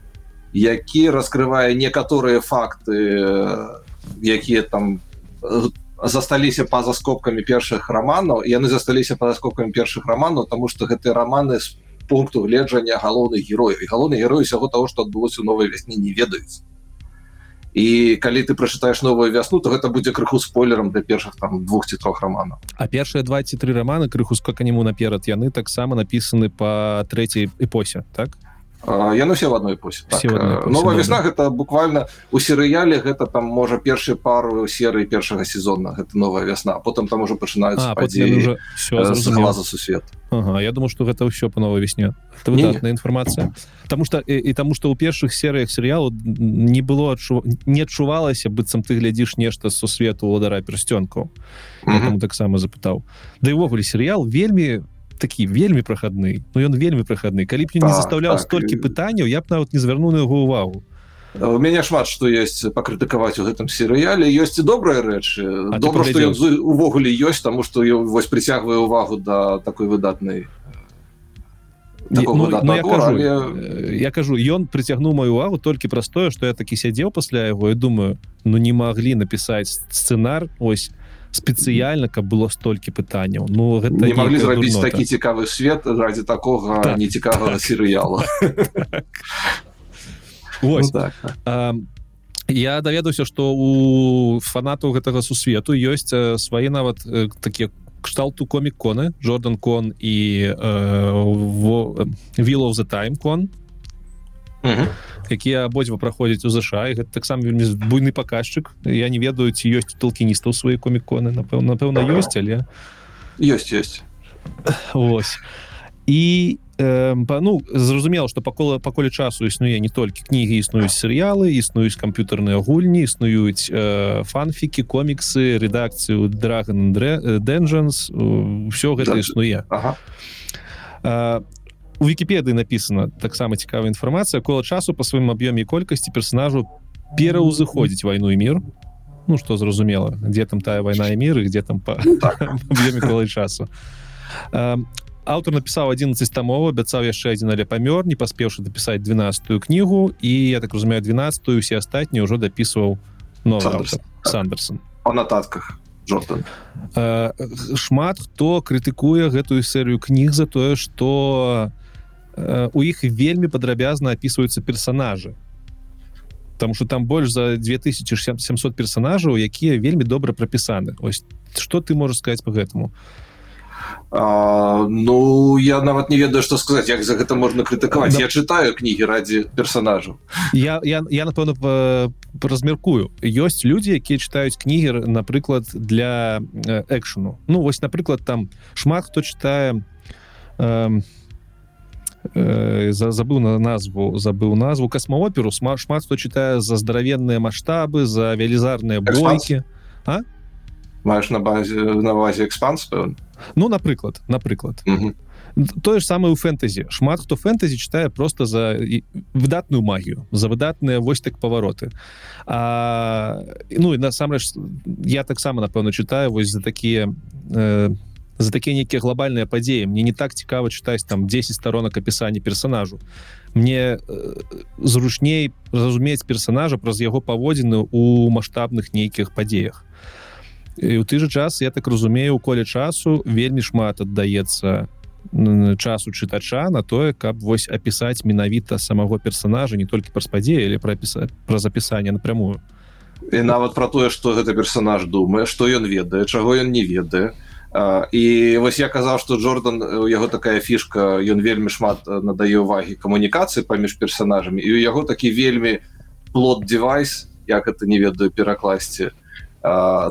які раскрывае некаторыя факты э, якія там э, засталіся па-за скобкамі першых романаў яны засталіся па заскобкамі першых романаў тому что гэтыя романы з пункту гледжання галоўных герояў. І галоўны герой усяго того что адбылося у новой вясні не ведаюць і калі ты прачытаеш новую вясну то гэта будзе крыху спойлером для першых там двух ці трох романаў а першыя два ці тры романы крыху скаканему наперад яны таксама напісаны по трэцяй эпосе так? то яны все в одной эпосе так. новая весна гэта буквально у серыяле гэта там можа першы пару серыі першага сезона гэта новая вясна потым там уже пачынаюцца глаза сусвет ага, Я думаю что гэта ўсё по новой весне выдатная інфармацыя потому что і, і таму что у першых серыях серыялу не было адчу... не адчувалася быццам ты глядзіш нешта сусвету удара персцёнку таксама запытаў да івогуле серыял вельмі такі вельмі прахадны Ну ён вельмі прахадны калі б не так, заставляў так, столькі пытанняў я б нават не звярну на яго увагу. У мяне шмат што ёсць пакрытыкаваць у гэтым серыяле ёсць і добрыя рэчы добра што ён увогуле ёсць таму што вось прыцягвае увагу да такой выдатнай ну, ну, я, кажу, але... я кажу ён прыцягнуў мою увагу толькі праз тое што я такі сядзеў пасля яго і думаю ну не маглі напісаць сцэнар ось спецыяльна каб было столькі пытанняў Ну гэта не могли зрабіць такі цікавы свет ради такога так, нецікавага так. серыяла ну, так. я даведаўся что у фанатаў гэтага сусвету ёсць свае нават такія кшталту комік-коны Джордан кон і вилл of the time кон якія абодва праходзяць у ЗША гэта таксама вельмі буйны паказчык. Я не ведаю ці ёсць толкіністаў свае коміконы. Напэўна напэўна ёсць але ёсць ёсць. Ось і э, ну зразумела что пакола паколе часу існуе не толькі кнігі існуюць серыялы існуюць камп'ютарныя гульні існуюць э, фанфікі коміксы рэдакцыю драгон дэнжанс все гэта існуе. Ага. э, у вкіпедыі написано таксама цікавая інфармацыя кола часу по сваім аб'ёме колькасці персонажу пераўзыходзіць вайну і мір ну что зразумела где там тая вайна і мір где там по ну, так. колы часу а аўтар напісаў 11 тамоў абяцаў яшчэ адзін але памёр не паспеўшы дапісаць 12тую кнігу і я так разумею 12тую усе астатнія ўжо дапісваў но сандерсон. По нататках шмат хто крытыкуе гэтую серыю кніг за тое что у іх вельмі падрабязна опісваюцца персонажы потому что там больш за 2700 персонажаў якія вельмі добра прапісаны ось что ты можешь сказать по гэтаму а ну я нават не ведаю что сказать як за гэта можна крытыкаваць. Да. я читаю кнігі ради персонажаў. Я я, я напэўна размеркую ёсць люди якія читаюць кнігі напрыклад для экшну ну вось напрыклад там шмат хто читае э, э, за забыў на назву забыў назву. Касмооперу шмат шмат хто читае за здаравенныя маштабы за велізарныя бойкі а? Маеш на базе на базе экспанс пэўна ну напрыклад напрыклад mm -hmm. тое ж самае у фэнтэзі шмат хто фэнтэзі читае просто за выдатную магію за выдатныя вось так павароты а, ну і насамрэч я таксама напэўна читаю вось за такія э, за такія нейкія глобальныя падзеі мне не так цікава чытаць там 10 сторонок апісання персонажу. Мне э, зручней разумець персонажа праз яго паводзіны у маштабных нейкіх падзеях. І у ты же час я так разумею у коле часу вельмі шмат аддаецца часу чытача на тое каб вось апісаць менавіта самого персонажа не толькі праз падзеі или прапісаць пра запісанне напрямую. І нават про тое что гэта персонаж думае что ён ведае чаго ён не ведае і вось я казаў что Джордан у яго такая фішка ён вельмі шмат надае увагі камунікацыі паміж персонажамі і у яго такі вельмі плод девайс як это не ведаю перакласці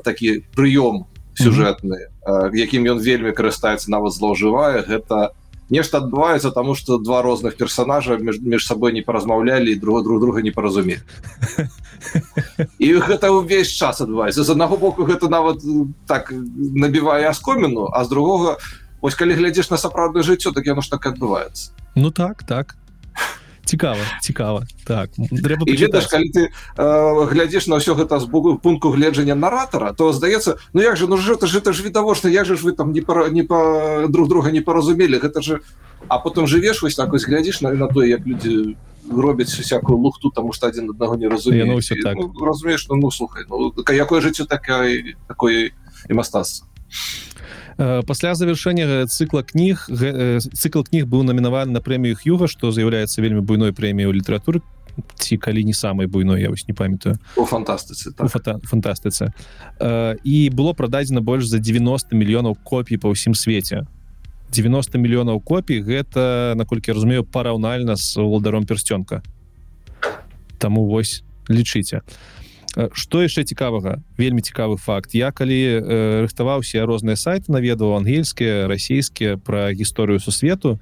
такі прыём сюжэтны mm -hmm. якім ён вельмі карыстаецца нават злоўжывае гэта нешта адбываецца тому что два розных персонажа між сабой не паразмаўлялі друг друг друга не паразумелі і гэта ўвесь час адбываецца з аднаго боку гэта нават так набівае аскоміну а з другога ось калі глядзіш на сапраўднае жыццё так яно ж так адбываецца ну так так цікава цікава так трэба ведаш калі ты э, глядзіш на ўсё гэта з боку пункту гледжання наратора то здаецца Ну як же ну ж это ж это ж відавочна як же ж вы там не пара, не па друг друга не паразумелі гэта же а потом жывеш вось так вось глядзіш на на тое як людзі робяць всякую лухту тому что один аднаго не разуме ну, так. ну, разумееш ну, ну слухай ну, якое жыццё такая такое і мастацтва пасля завершэння цыкла кніг э, цыкл кніг быў намінаваны на прэмію юга што з'яўляецца вельмі буйной прэміяй у літаратуры ці калі не самай буйной я вось не памятаю. У фантастыцы так. фата, фантастыцы і было прададзена больш за 90 мільёнаў копій па ўсім свеце 90 мільёнаў копій гэта наколькі разумею параўнальна з уладаром персцёнка Таму вось лічыце а что яшчэ цікавага? Вельмі цікавы факт. Я калі э, рыхтаваўся розныя сайты наведаў ангельскія расійскія пра гісторыю сусвету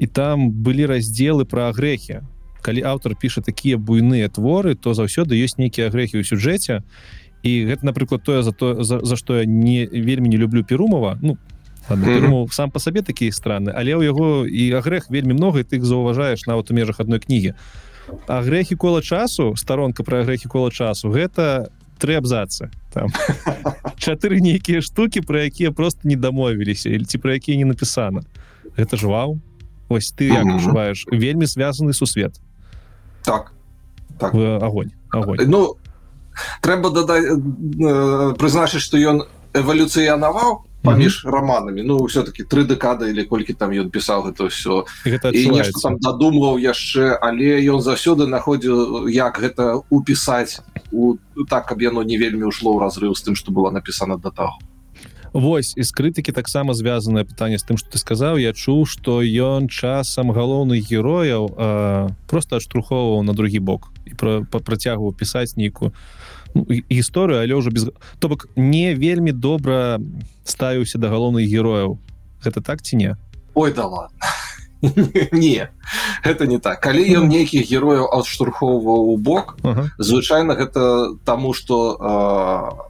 і там былі раздзелы пра грэхі. Калі аўтар піша такія буйныя творы то заўсёды ёсць нейкія грэхі ў сюжэце. І гэта напрыклад тое за то за, за што я не вельмі не люблю перумова ну Перумов, сам по сабе такі страны але ў яго і агрэх вельмі много і ты заўважаеш нават у межах адной кнігі. а грэхі кола часу старонка про грэхі кола часу гэта три абзацы. Там чатыры нейкія штуки про якія просто не дамовіліся или ці про якія не напісана. Это ж вау. Ось ты як уживаешь вельмі звязаны сусвет. Так. Так. Огонь огонь ну трэба дадать э, прызначыць что ён эвалюцыянаваў паміж mm -hmm. романамі ну все-таки три дэкады или колькі там ён пісаў гэта все там дадумваў яшчэ але ён заўсёды находзіў як гэта упісаць у так каб яно не вельмі ушло ў разрыв з тым что было напісана да таго. Вось з крытыкі таксама звязанае пытанне з тым что ты сказаў. Я чуў что ён часам галоўных герояў просто адштурхоўваў на другі бок і про працягваў пісаць нейкую ну, гісторыю але ўжо без то бок не вельмі добра ставіўся да галоўных герояў. Гэта так ці не? Ой да ладно не это не так. Калі ён нейкіх герояў адштурхоўваў у бок ага. звычайна гэта таму что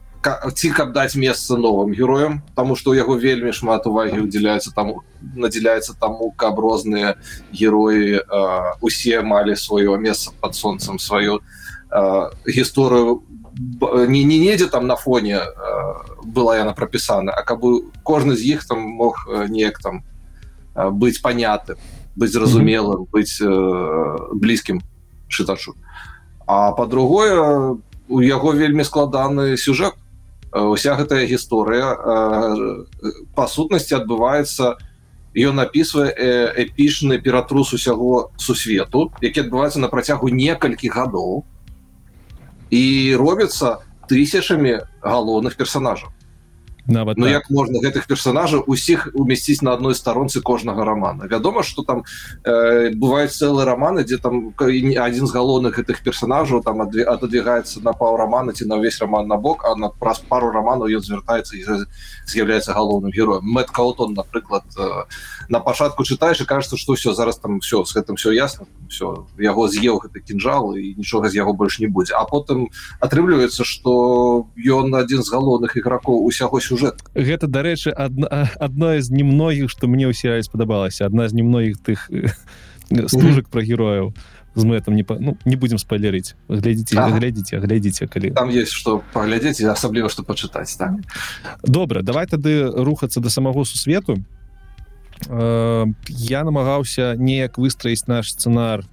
ці каб даць месца новым героям тому что у яго вельмі шмат увагі удзяляецца таму надзяляецца таму каб розныя героі усе малі сваё месца под солнцем сваю гісторыю не не недзе там на фоне была яна прапісана а каб кожны з іх там мог неяк там быць панятым быць зразумелым быць блізкім чытачу а по-другое у яго вельмі складаны сюжет. Уся гэтая гісторыя па сутнасці адбываецца ён напісвае эпічны ператрус усяго сусвету які адбываецца на працягу некалькі гадоў і робіцца тысячамі галоўных персонажаў нават ну, так. як можна гэтых персонажаў усіх умясціць на адной старонцы кожнага романа вядома что там э, бываюць цэлы романы дзе там один з галоўных гэтых персонажаў там отодвигаецца на паў романа ці на ўвесь роман на бок а на праз пару романаў ён звяртаецца і з'яўляецца галоўным героем. Мэт каутон напрыклад э, на пачатку чытаеш і кажется что все зараз там все с гэтым все ясно все яго з'еў гэты кінжал і нічога з яго больш не будзе. А потым атрымліваецца что ён адзін з галоўных ігракоў усяго сюжета сюжет. Гэта дарэчы одно из немногіх что мне ў серыяле спадабалася. Одна з немногіх тых стужак про герояў. З мы там не ну, не будем спойлерыць глядзіце глядзіце глядзіце калі. Там есть что паглядзець асабліва что почытаць так? Добра давай тады рухацца до самого сусвету. Я намагаўся неяк выстраіць наш сцэнар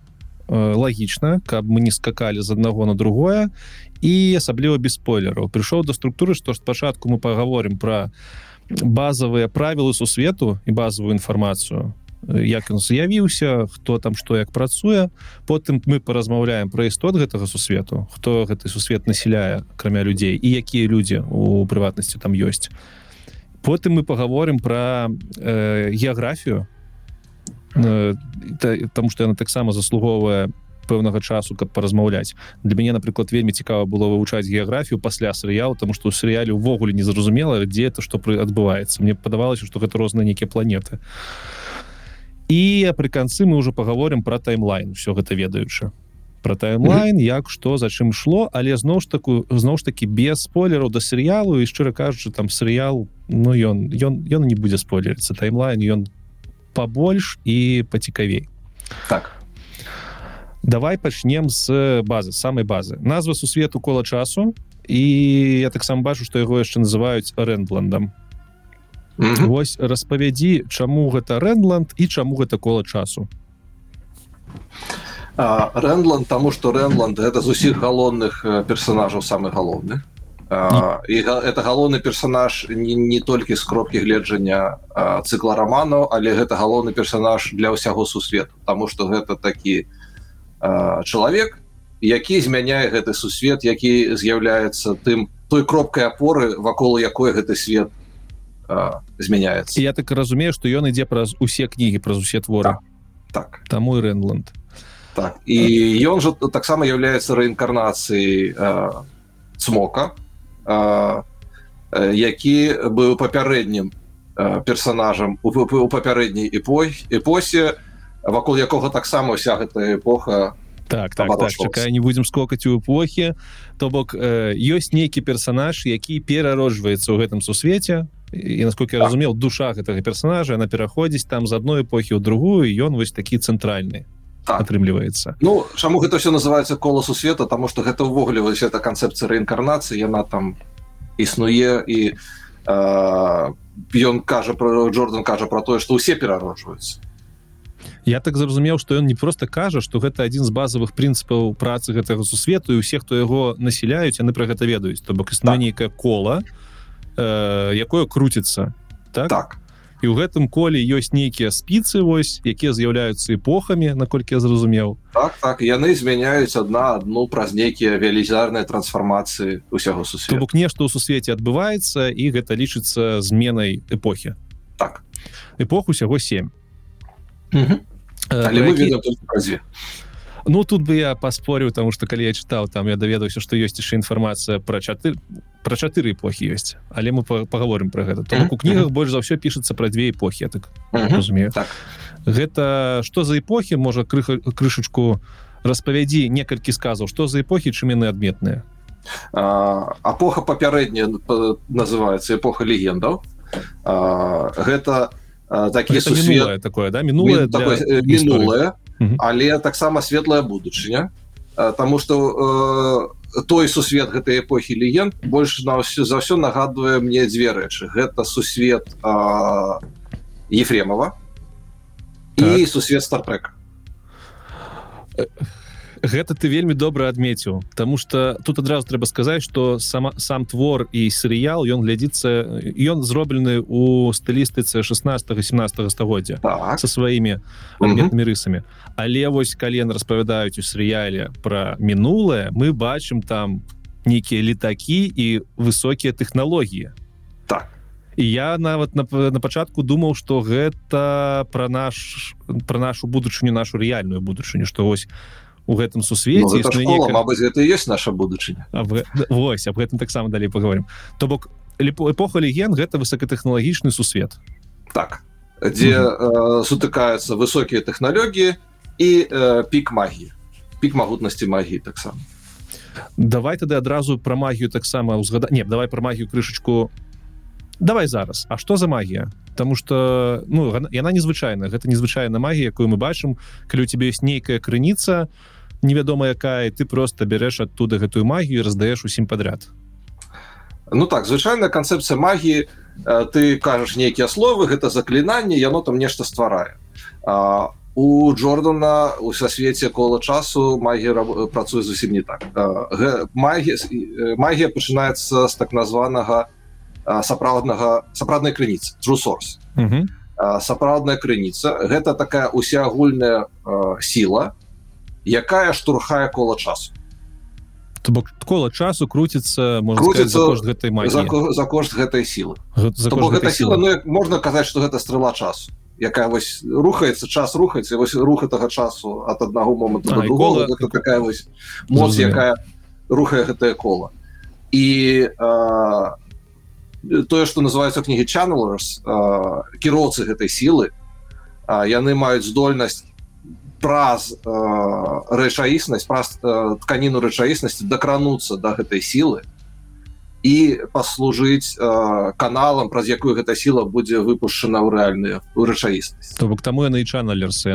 лагічна каб мы не скакалі з аднаго на другое і асабліва без спойлераў прыйшоў да структуры што спачатку мы паговорым пра базовыя правілы сусвету і базовую інфармацыю як ён з'явіўся хто там што як працуе. Потым мы паразмаўляем пра істот гэтага сусвету хто гэты сусвет насяляе акрамя людзей і якія людзі у прыватнасці там ёсць. Потым мы паговорым пра э, геаграфію. Э, там што яна таксама заслугоўвае пэўнага часу каб паразмаўляць. Для мяне напрыклад вельмі цікава было вывучаць геаграфію пасля серыялу тому что у серыяле увогуле незразумела дзе это што пры адбываецца. Мне падавалася что гэта розныя нейкія планеты. І пры канцы мы уже паговорым про таймлайн все гэта ведаючы. Про таймлайн як что за чым шло але зноў ж такую зноў ж таки без спойлераў да серыялу і шчыра кажучы там серыял Ну ён ён ён не будзе спойлерыцца. Таймлайн ён побольш і пацікавей. Так давай пачнем з базы самой базы. Назва сусвету кола часу і я таксама бачу што яго яшчэ называюць рэндландам mm -hmm. Вось распавядзі чаму гэта рэндланд і чаму гэта кола часу рэндланд тому что рэнланд это з усіх галоўных персонажаў самы галоўны і это галоўны персонаж не, не толькі з кропкі гледжання цыкла романаў але гэта галоўны персонаж для ўсяго сусвету тому что гэта такі чалавек які змяняе гэты сусвет які з'яўляецца тым той кропкай опоры вакол якой гэты свет змяняецца. Я так разумею что ён ідзе праз усе кнігі праз усе творы. Так, так. таму рэнланд. Так і ён жа таксама является рэінкарнацыяй цмока які быў папярэднім персонажам у папярэдняй эпой эпосе. у вакол якога таксама вся гэта эпоха так так, так чакай не будзем скокаць у эпохі то бок э, ёсць нейкі персонаж які перароджваецца ў гэтым сусвеце. І насколько я так. разумел душа гэтага персонажа она пераходзіць там з адной эпохі ў другую ён вось такі цэнтральны так. атрымліваецца. Ну чаму гэта все называется кола сусвета тому что гэта ўвогуле вось эта канцэпцыя рэінкарнацыі яна там існуе і ён э, кажа про Джордан кажа про тое что ўсе перароджваюцца я так зразумеў что ён не просто кажа что гэта один з базовых прынцыпаў працы гэтага сусвету і усе хто яго насяляюць яны про гэта ведаюць. То бок існуе так. нейкае кола э, якое круціцца так? Так. І ў гэтым коле ёсць нейкія спіцы вось якія з'яўляюцца эпохамі наколькі я зразумеў. Так так яны змяняюць одна одну праз нейкія велізарныя трансфармацыі усяго сусвету. Бок нешта ў сусвеце адбываецца і гэта лічыцца зменай эпохі. Так. Эпоху усяго 7 Але мы які... празе Ну тут бы я паспорыў тому что калі я чытаў там я даведаўся што ёсць яшчэ інфармацыя пра чаты про чатыры эпохі ёсць але мы паговорым про гэта то у кнігах больш за ўсё пішацца пра две эпохі так разумею. так. Гэта что за эпохі можа крыха крышачку распавядзі некалькі сказаў. Что за эпохі чым яны адметныя? Эпоха папярэдняя называется эпоха легендаў гэта такі сусвет... такое да? Мінулае для... мінулае але таксама светлая будучыня Таму что э, той сусвет гэтай эпохі легенд больш на ўсё за ўсё нагадвае мне дзве рэчы. Гэта сусвет э, ефремова так. і сусвет стартрека гэта ты вельмі добра адметіў Таму что тут адразу трэба сказаць что сама сам твор і серыял ён глядзіцца ён зроблены у стылістыцы 16 17 стагоддзя так. со сваімі адметнымі рысамі. Але вось калі яны распавядаюць у серыяле про мінулае мы бачым там нейкія летакі і высокія тэхналогіі. Так. І я нават на, на пачатку думаў что гэта про наш про нашу будучыню нашу рэальную будучыню что вось у гэтым сусвеце ну, школа, Мабыць гэта ёсць наша будучыня. Вось об гэтым таксама далей поговорим то бок эпоха леген гэта высокатэхналагічны сусвет. Так. Дзе -hmm. э, сутыкаюцца высокія тэхналогіі і э, пік магіі. Пік магутнасці магіі таксама. Давай тады адразу пра магію таксама узгада не давай пра магію крышачку. Давай зараз. А что за магія? Таму что ну яна незвычайна гэта незвычайная магія якую мы бачым калі у тебе есть нейкая крыніца то невядома якая ты просто бярэш оттуда гэтую магію раздаеш усім подряд Ну так звычайная канцэпцыя магіі ты кажаш нейкія словы гэта заклінанне яно там нешта стварае. У Джордана у сасвеце кола часу магія працуе зусім не так. Магія магія пачынаецца з так названага сапраўднага сапраўднай крыніцы трусорс сапраўдная крыніца гэта такая усеагульная сіла якая штурхае кола часу. То бок кола часу круціцца гэтай за, за кошт гэтай сілы. Гэта сіла ну, можна казаць что гэта стрела часу якая вось рухаецца час рухаецца вось рух этого часу от аднаго моманту а, другого кола... такая вось моц якая рухае гэтае кола. І а, тое что называется кнігі channelers кіроўцы гэтай сілы яны маюць здольнасць праз э, рэчаіснасць праз э, тканіну рэчаіснасці дакрануцца до да гэтай сілы і паслужыць э, каналам праз якую гэта сіла будзе выпушчана ў рэальныя у рэчаіснасць. То бок таму яны чаналерсы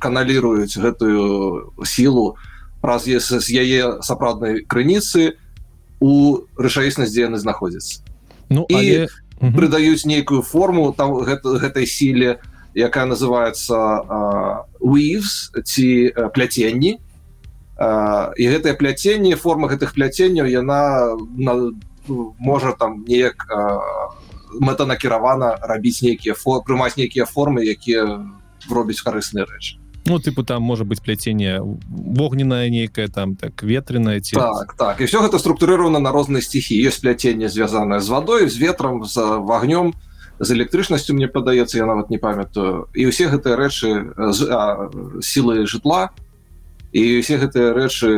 каналіруюць гэтую сілу праз з яе сапраўднай крыніцы у рэчаіснасць дзе яны знаходзяцца. Ну і але... прыдаюць нейкую форму там гэта, гэтай сіле у якая называется weaves ці пляценні і гэтае пляценне форма гэтых пляценняў яна на, можа там неяк мэтанакіравана рабіць нейкія фо прымаць нейкія формы якія робяць карысныя рэчы. Ну тыпу там можа быть пляценне вогненная нейкая там так ветреная ці так так. І все гэта структурировано на розныя стихі ёсць пляценне звязанае з вадой з ветрам з вагнём. то з электрычнасцю мне падаецца я нават не памятаю. І ўсе гэтыя рэчы сілы жытла і усе гэтыя рэчы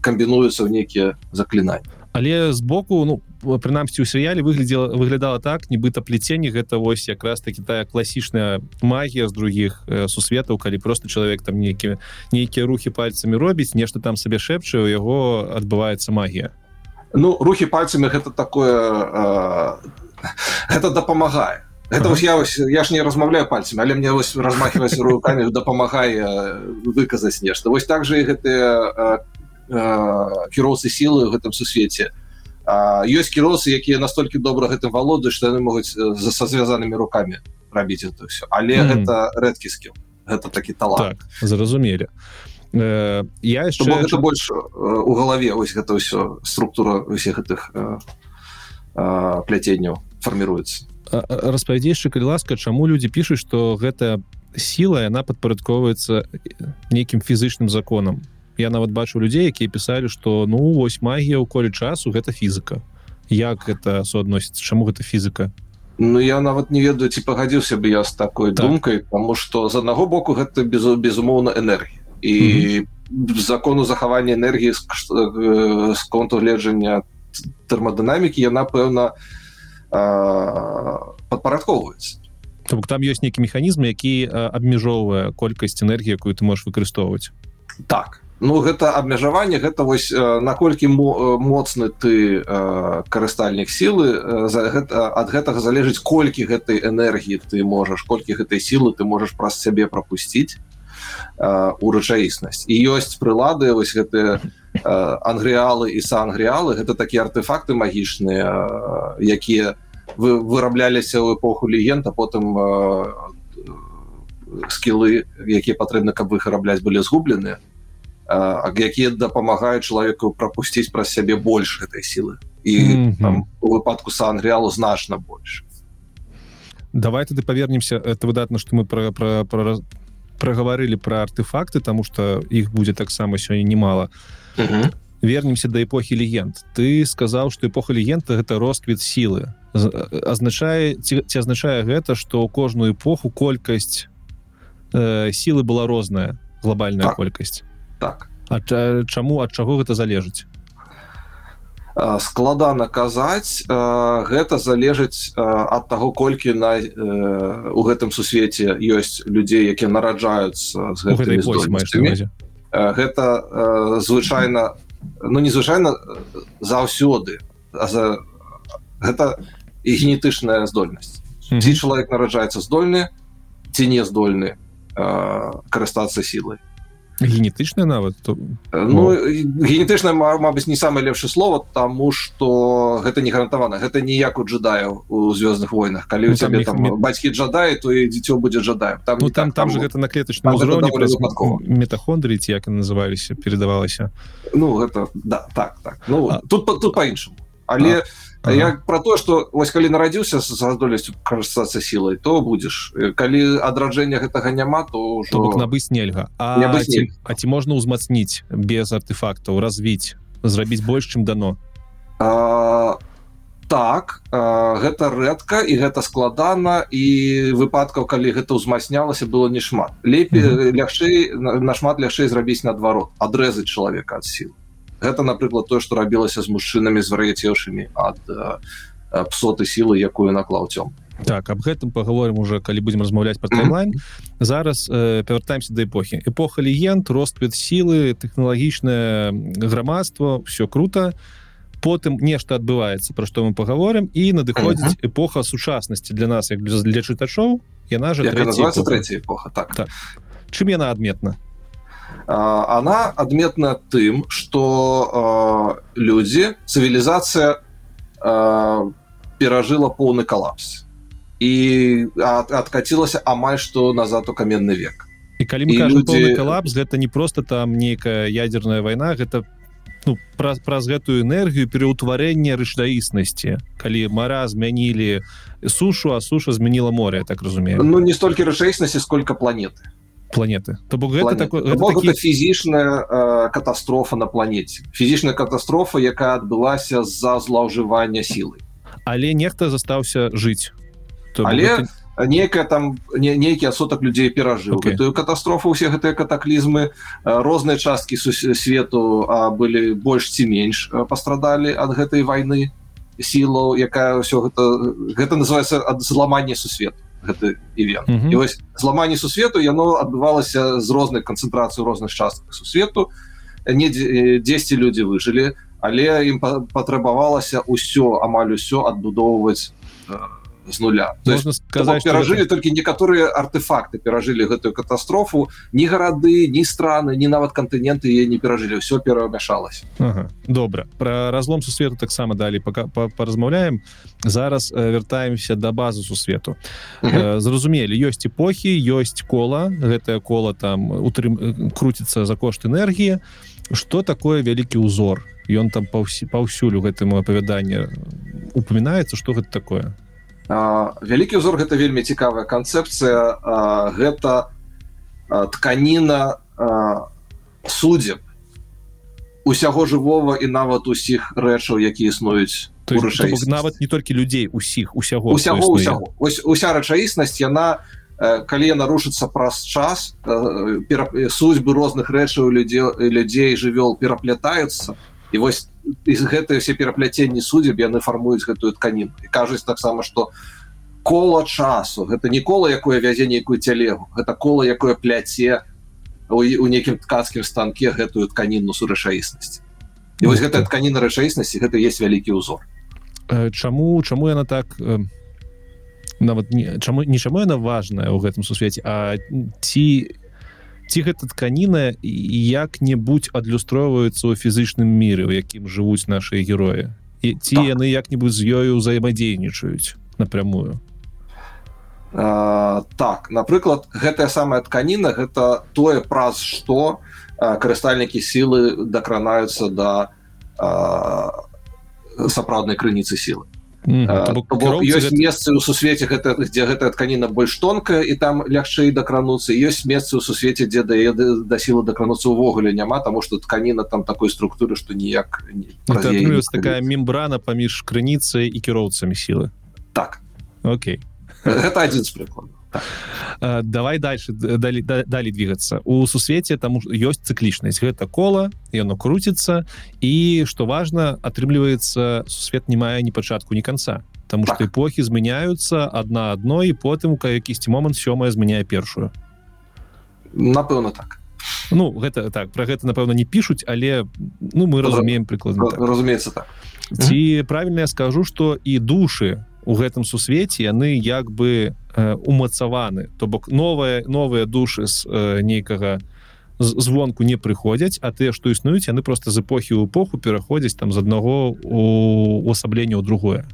камбінуюцца ў нейкія заклінанні. Але збоку ну прынамсі у серыяле выглядела выглядала так нібыта пляценне гэта вось якраз таки тая класічная магія з других э, сусветаў калі просто чалавек там нейкі нейкія рухі пальцамі робіць нешта там сабе шэпча у яго адбываецца магія. Ну рухі пальцамі гэта такое э, это дапамагае это ага. я вось, я ж не размаўляю пальцамі але мне вось размахиваць руками дапамагае выказаць нешта вось так же і гэтыя кіроўцы сілы ў гэтым сусвеце. Ёсць кіросы якія настолькі добра гэтым валодаюць што яны могуць за са звязанымі руками рабіць это все але mm гэта рэдкі скіл гэта такі талант. Так, зразумелі. Э, я яшчэ это больш у галаве ось гэта ўсё структура усіх гэтых пляценняў фарміруецца распавядзейшы калі ласка чаму людзі пішуць што гэта сіла яна падпарадковваецца нейкім фізычным законам. Я нават бачу людзей якія пісалі што ну вось магія ў коле часу гэта фізіка як это суадносіцца чаму гэта фізіка Ну я нават не ведаю ці пагадзіўся бы я з такой так. думкай тому что з аднаго боку гэта без безумоўна энергія. І закону захавання энергіі з, з конту гледжання тэрмадынамікі яна пэўна падпарадковваецца То бок там ёсць нейкі механізм які абмяжоўвае колькасць энергіі якую ты можаш выкарыстоўваць так. Ну гэта абмежаванне гэта вось наколькі моцны ты карыстальнік сілы за гэта ад гэтага залежыць колькі гэтай энергіі ты можаш колькі гэтай сілы ты можаш праз сябе пропусціць у рэчаіснасць. І ёсць прылады вось гэтыя ангрыалы і сангрыалы гэта такія артефакты магічныя якія вы вырабляліся ў эпоху легенда потым скілы якія патрэбны каб вы вырабляць былі згубленыя якія дапамагаюць чалавеку прапусціць праз сябе больш гэтай сілы. І mm -hmm. там, у выпадку сангрыалу значна больш. Давай тады павернемся. Это выдатна што мы пра, пра, пра, прагаварылі пра артефакты тому что іх будзе таксама сёння немало. -hmm. вернемся да эпохі легенд. Ты сказаў что эпоха легенда гэта росквіт сілы азначае ці, ці азначае гэта что кожную эпоху колькасць э, сілы была розная глобальная так. колькасць так. А чаму ад чаго гэта залежыць складана казаць гэта залежыць ад таго колькі на у гэтым сусвеце ёсць людзей якія нараджаюцца з гэтымі гэта звычайна ну незвычайна заўсёды за гэта і генетычная здольнасць. Ці чалавек нараджаецца здольны ці не здольны карыстацца сілай генетычная нават то ну, генетычна Мабыць не самае лепшае слово тому что гэта не гарантавана гэта ніяк у джедаю у звездных войнах калі ну, у цябе там, там бацькі джадае то і дзіцё будзе жадаем там ну, там, там, там же гэта на клетачным узроўні метахондрыці як называліся передавалася ну гэта да так так. Ну а... тут тут по-іншаму але а ага. я про то что вось калі нарадзіўся за здолесцю карыстацца сілай то будзеш калі адраджэння гэтага няма то ўжо... бок набыць нельга. А, нельга. Ці, а ці можна ўзмацніць без артефактаў развіць зрабіць больш чым дано? А, так а, гэта рэдка і гэта складана і выпадкаў калі гэта ўзмацнялася было не шмат лепей лягчэй нашмат лягчэй зрабіць наадварот адрэзаць чалавека ад сілы гэта напрыклад тое што рабілася з мужчынамі з вар'яцеўшымі ад псоты сілы якую наклаў цём так аб гэтым паговорым уже калі будзем размаўляць про таймлайн. Зараз э, павяртаемся да эпохі эпоха легенд росквіт сілы тэхналагічнае грамадства все круто. Потым нешта адбываецца пра што мы паговорым і надыходзіць эпоха сучаснасці для нас як для чытачоў яна же эпоха. Так, так. чым яна адметна она адметна тым что людзі цывілізацыя перажыла поўны калапс і адкацілася амаль што назад у каменны век. І калі мы кажам, людзі... калапс гэта не просто там нейкая ядерная вайна гэта ну, праз, праз гэтую энергію пераўтварэння рэчдаіснасці калі мара змянілі сушу а суша змяніла море так разумею. Ну не столькі рэчаіснасці сколько планеты планеты. То бок гэта такое такі... фізічная э, катастрофа на планете фізічная катастрофа якая адбылася з-за злоўжывання сілы але нехта застаўся жыць. То але гэта... некая там не, нейкі асотак людзей перажыў. Okay. гэтую катастрофу усе гэтыя катаклізмы розныя часткі свету а былі больш ці менш пастрадалі ад гэтай войны сілу якая ўсё гэта гэта называется ад зламання сусвету гэты івент mm -hmm. і вось зламанне сусвету яно адбывалася з розных канцэнтрацыі розных частках сусвету не 10 людзі выжылі але ім патрабавалася ўсё амаль усё адбудоўваць з нуля. Сказать перажылі это... толькі некаторыя артефакты перажылі гэтую катастрофу ні гарады ні страны ні нават кантыненты е не перажылі все перамяшалось ага. добра про разлом сусвету таксама далі пока паразмаўляем зараз э, вяртаемся до да базы сусвету э, зразумелі ёсць эпохі ёсць кола. Гэтае кола там утрым э, круціцца за кошт энергіі что такое вялікі узор? Ён там паўсі паўсюль у гэтым апавяданні упамінаецца что гэта такое вялікі ўзор гэта вельмі цікавая канцэпцыя. Гэта тканіна суддзеб усяго жывого і нават усіх рэчаў які існуюць нават не толькі людзей усіх усяго усяго, усяго. Ось, уся рэчаіснасць яна калі нарушыцца праз час судьбы розных рэчаў людзей людзей жывёл пераплятаюцца і вось из гэтыя все перапляценні суддзеб яны фармуюць гэтую тканіну і кажуць таксама что кола часу гэта не кола якое вязе нейкую цялегу гэта кола якое пляце у, у нейкім ткацкім станке гэтую тканіну сурэчаіснасці і вось гэтая тканіна рэчаіснасці гэта есть вялікі ўзор чаму чаму яна так нават не чаму нічаму яна важная ў гэтым сусвеце А ці ці гэта тканіна як-небудзь адлюстроўваецца ў фізычным міры у якім жывуць нашыя героі? І ці так. яны як-небудзь з ёю ўзаемадзейнічаюць напрямую? А, так напрыклад гэтая самая тканіна гэта тое праз што карыстальнікі сілы дакранаюцца да сапраўднай крыніцы сілы ёсць месцы ў сусвеце гэта дзе гэтая тканіна больш тонкая і там лягчэй дакрануцца. Ёсць месцы ў сусвеце дзе дае да сілы дакрануцца ўвогуле няма таму што тканіна там такой структуры што ніяк такая мембрана паміж крыніцай і кіроўцамі сілы. Так. Окей. Гэта адзін з прыкладаў так. давай дальше далі далі двигаться. У сусвеце там ёсць цыклічнасць гэта кола яно крутится і что важно атрымліваецца сусвет не мае ні пачатку ні конца. Потому так. что эпохи змяняются одна адной і потым у якісьці момант сёмая змяняе першую напэўна так. Ну гэта так про гэта напэўна не пишутць але ну мы разумеем прыкладна так. разумеется так. Ці правильно я скажу что і души у гэтым сусвеце яны як бы э, умацаваны. То бок новыя новыя душы з э, нейкага звонку не прыходзяць а тыя што існуюць яны просто з эпохі ў эпоху пераходзяць там з аднаго увасаблення ў другое.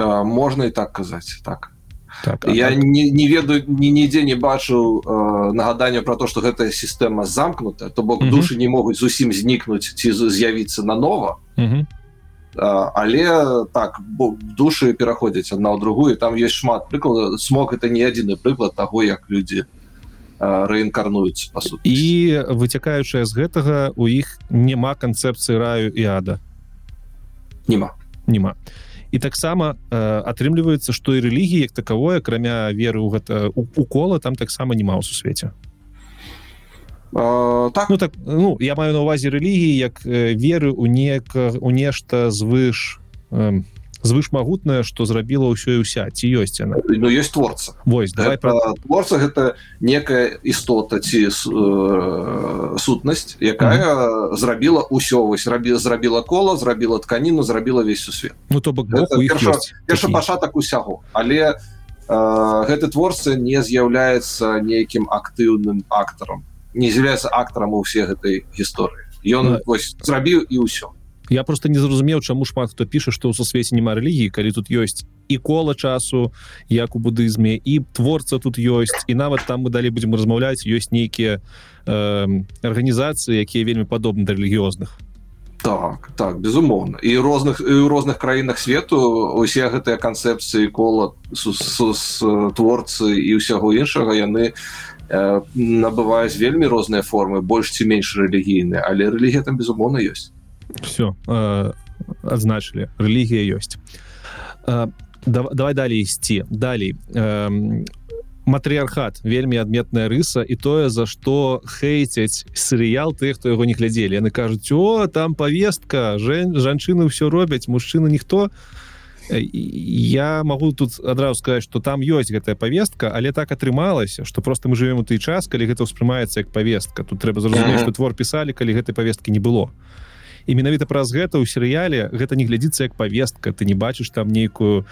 Э, можна і так казаць так. Так, я так... не, не ведаю ні нідзе не бачыў э, нагадання про то что гэтая сістэма замкнута то бок душы не могуць зусім знікнуць ці з'явіцца на нова але так душы пераходзяць адна ў другую там есть шмат прыклад смог это не адзіны прыклад того як людзі рэінкарнуюць па су і выцякаючая з гэтага у іх няма канцэпцыі раю і ада. Нема нема і таксама атрымліваецца што і рэлігіі як такавое акрамя веры ў гэта укола там таксама няма ў сусвеце так. Ну так ну я маю на увазе рэлігіі як э, веры у нек у нешта звыш э, звыш магутнае что зрабіла ўсё і ўся. Ці ёсць она ну есть творца. Вось давай про творца гэта некая істота ці э, сутнасць якая mm -hmm. зрабіла ўсё вось рабіла зрабіла кола зрабіла тканіну зрабіла весь сусвет ну то бок першы пачатак усяго. Але э, гэты творца не з'яўляецца нейкім актыўным актарам не з'яўляецца актарам у все гэтай гісторыі ён а... зрабіў і ўсё я просто не зразумеў чаму шмат хто піша што ў сусвеце няма рэлігіі калі тут ёсць і кола часу як у будызме і творца тут ёсць і нават там мы далей будзем размаўляць ёсць нейкія э, арганізацыі якія вельмі падобны да рэлігіозных так так безумоўна. І розных і ў розных краінах свету усе гэтыя канцэпцыі кола творцы і ўсяго іншага яны не набываюць вельмі розныя формы больш ці менш рэлігійныя але рэлігія там безумоўна ёсць. Все э, адзначылі рэлігія ёсць. Э, давай далей ісці. Далей. Матрыархат вельмі адметная рыса і тое за што хейцяць серыял ты хто яго не глядзелі. Яны кажуць о там повестка жэн жанчыны ўсё робяць мужчыны ніхто не я могу тут адразу сказать что там ёсць гэтая повестка але так атрымалася что просто мы живем у той час калі гэта ўспрымаецца як повестка тут трэба зразумець что твор писали калі гэтай повестки не было. І менавіта праз гэта ў серыяле гэта не глядзіцца як повестка ты не бачыш там нейкую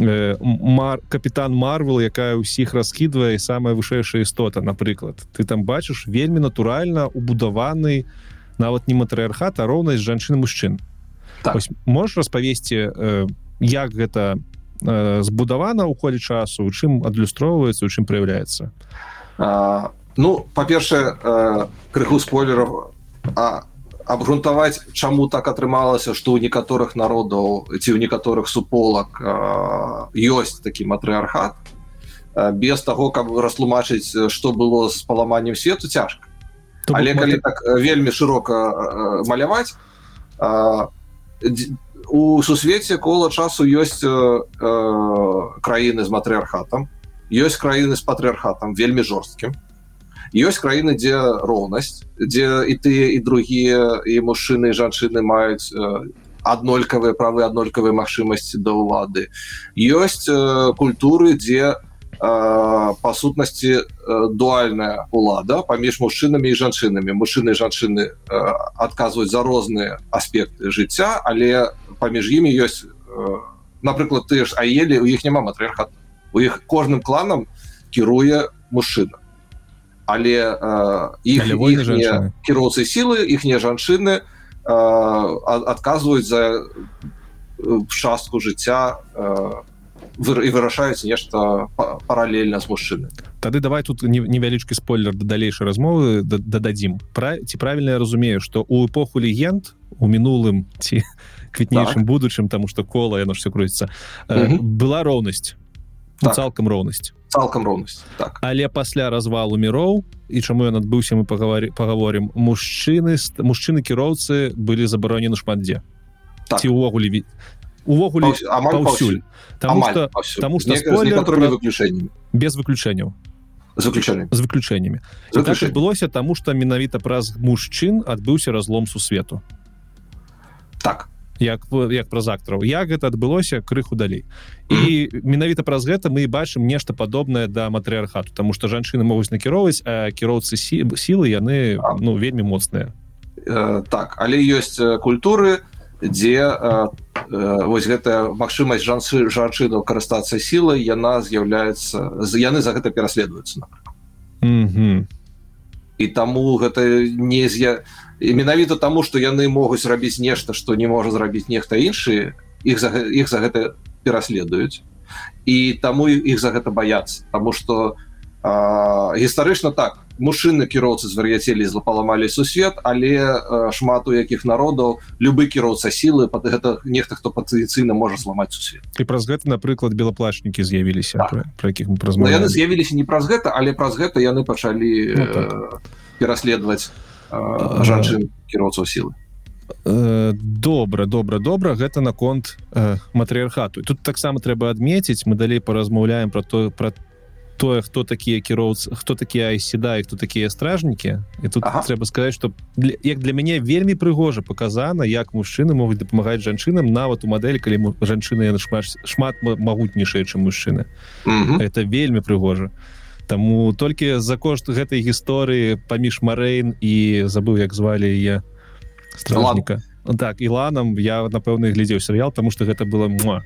э, мар капітан марвел якая ўсіх раскідвае самая вышэйшая істота напрыклад. Ты там бачыш вельмі натуральна убудаваны нават не матрыархат а роўнасць жанчын мужчын. Так. можешь распавесці по э, як гэта э, збудавана ў холе часу у чым адлюстроўваецца у чым праяўляецца? Ну па-першае э, крыху спойлеров а абгрунтаваць чаму так атрымалася што ў некаторых народаў ці ў некаторых суполак э, ёсць такі матрыархат э, без таго каб растлумачыць што было з паламаннем свету цяжка. Але калі так вельмі шырока э, маляваць э, у сусвеце кола часу ёсць э, э, краіны з матрыархатам ёсць краіны з патрыархатам вельмі жорсткім ёсць краіны дзе роўнасць дзе і тыя і другія і мужчыны жанчыны маюць аднолькавыя правы аднолькавыя магчымасці да ўлады. Ёсць культуры дзе па сутнасці дуальная улада паміж мужчынамі і жанчынамі. Мужчыны жанчыны адказваюць за розныя аспекты жыцця але паміж імі ёсць напрыклад ты ж аелі у іх няма матрыархат у іх кожным кланам кіруе мужчына але іх кіроўцы сілы іхнія жанчыны адказваюць за частку жыцця і вырашаюць нешта паралельна з мужчыны Тады давай тут невялічкі спойлер да далейшай размовы дададзім. Пра ці правільна я разумею што у эпоху легенд у мінулым ці квітнейшым так. будучым таму што кола яно ж все круціцца была роўнасць так. цалкам роўнасць цалкам роўнасць так. Але пасля развалу міроў і чаму ён адбыўся мы пагавары паговорім мужчыны мужчыны кіроўцы былі забаронены шмат дзе так. ці увогуле увогуле паўсюль. потому что выключэннями без выключэнняў. Заключэнням з выключэннямі. Так адбылося таму што менавіта праз мужчын адбыўся разлом сусвету. Так як як праз актараў як гэта адбылося крыху далей. І менавіта праз гэта мы бачым нешта падобнае да матрыархату тому что жанчыны могуць накіроўваць кіроўцы сілы яны ну вельмі моцныя. Э, так але ёсць культуры дзе э, э, вось гэтая магчымасць жанцы жанчыну карыстацца сілай яна з'яўляецца яны за гэта пераследуюцца mm -hmm. і таму гэта не з'я і менавіта таму што яны могуць рабіць нешта што не можа зрабіць нехта іншы іх за іх за гэта пераследуюць. І таму іх за гэта баяцца. Таму што гістарычна так мужчыны кіроўцы звар'яцелі злапаламалі сусвет але шмат у якіх народаў любы кіроўца сілы под гэта нехта хто патыцыйна можа зламаць сусвет. І праз гэта напрыклад белаплачнікі з'явіліся так. про якіх мы праз ну, яны з'явіліся не праз гэта але праз гэта яны пачалі ну, так. пераследаваць жанчын кіроўцаў сілы. Добра добра добра. Гэта наконт э, матрыархату тут таксама трэба адметіць мы далей паразмаўляем про то про тое хто такія кіроўцы хто такія айседа і хто такія стражнікі. І тут ага. трэба сказаць что як для мяне вельмі прыгожа показана як мужчыны могуць дапамагаць жанчынам нават у мадэль калі жанчыны шмат шмат магутнейшыя чым мужчыны. Это вельмі прыгожа. а Таму толькі за кошт гэтай гісторыі паміж Марэйн і забыў як звалі яе стражніка. Так іланам я напэўна глядзеў серыял тому что гэта было мо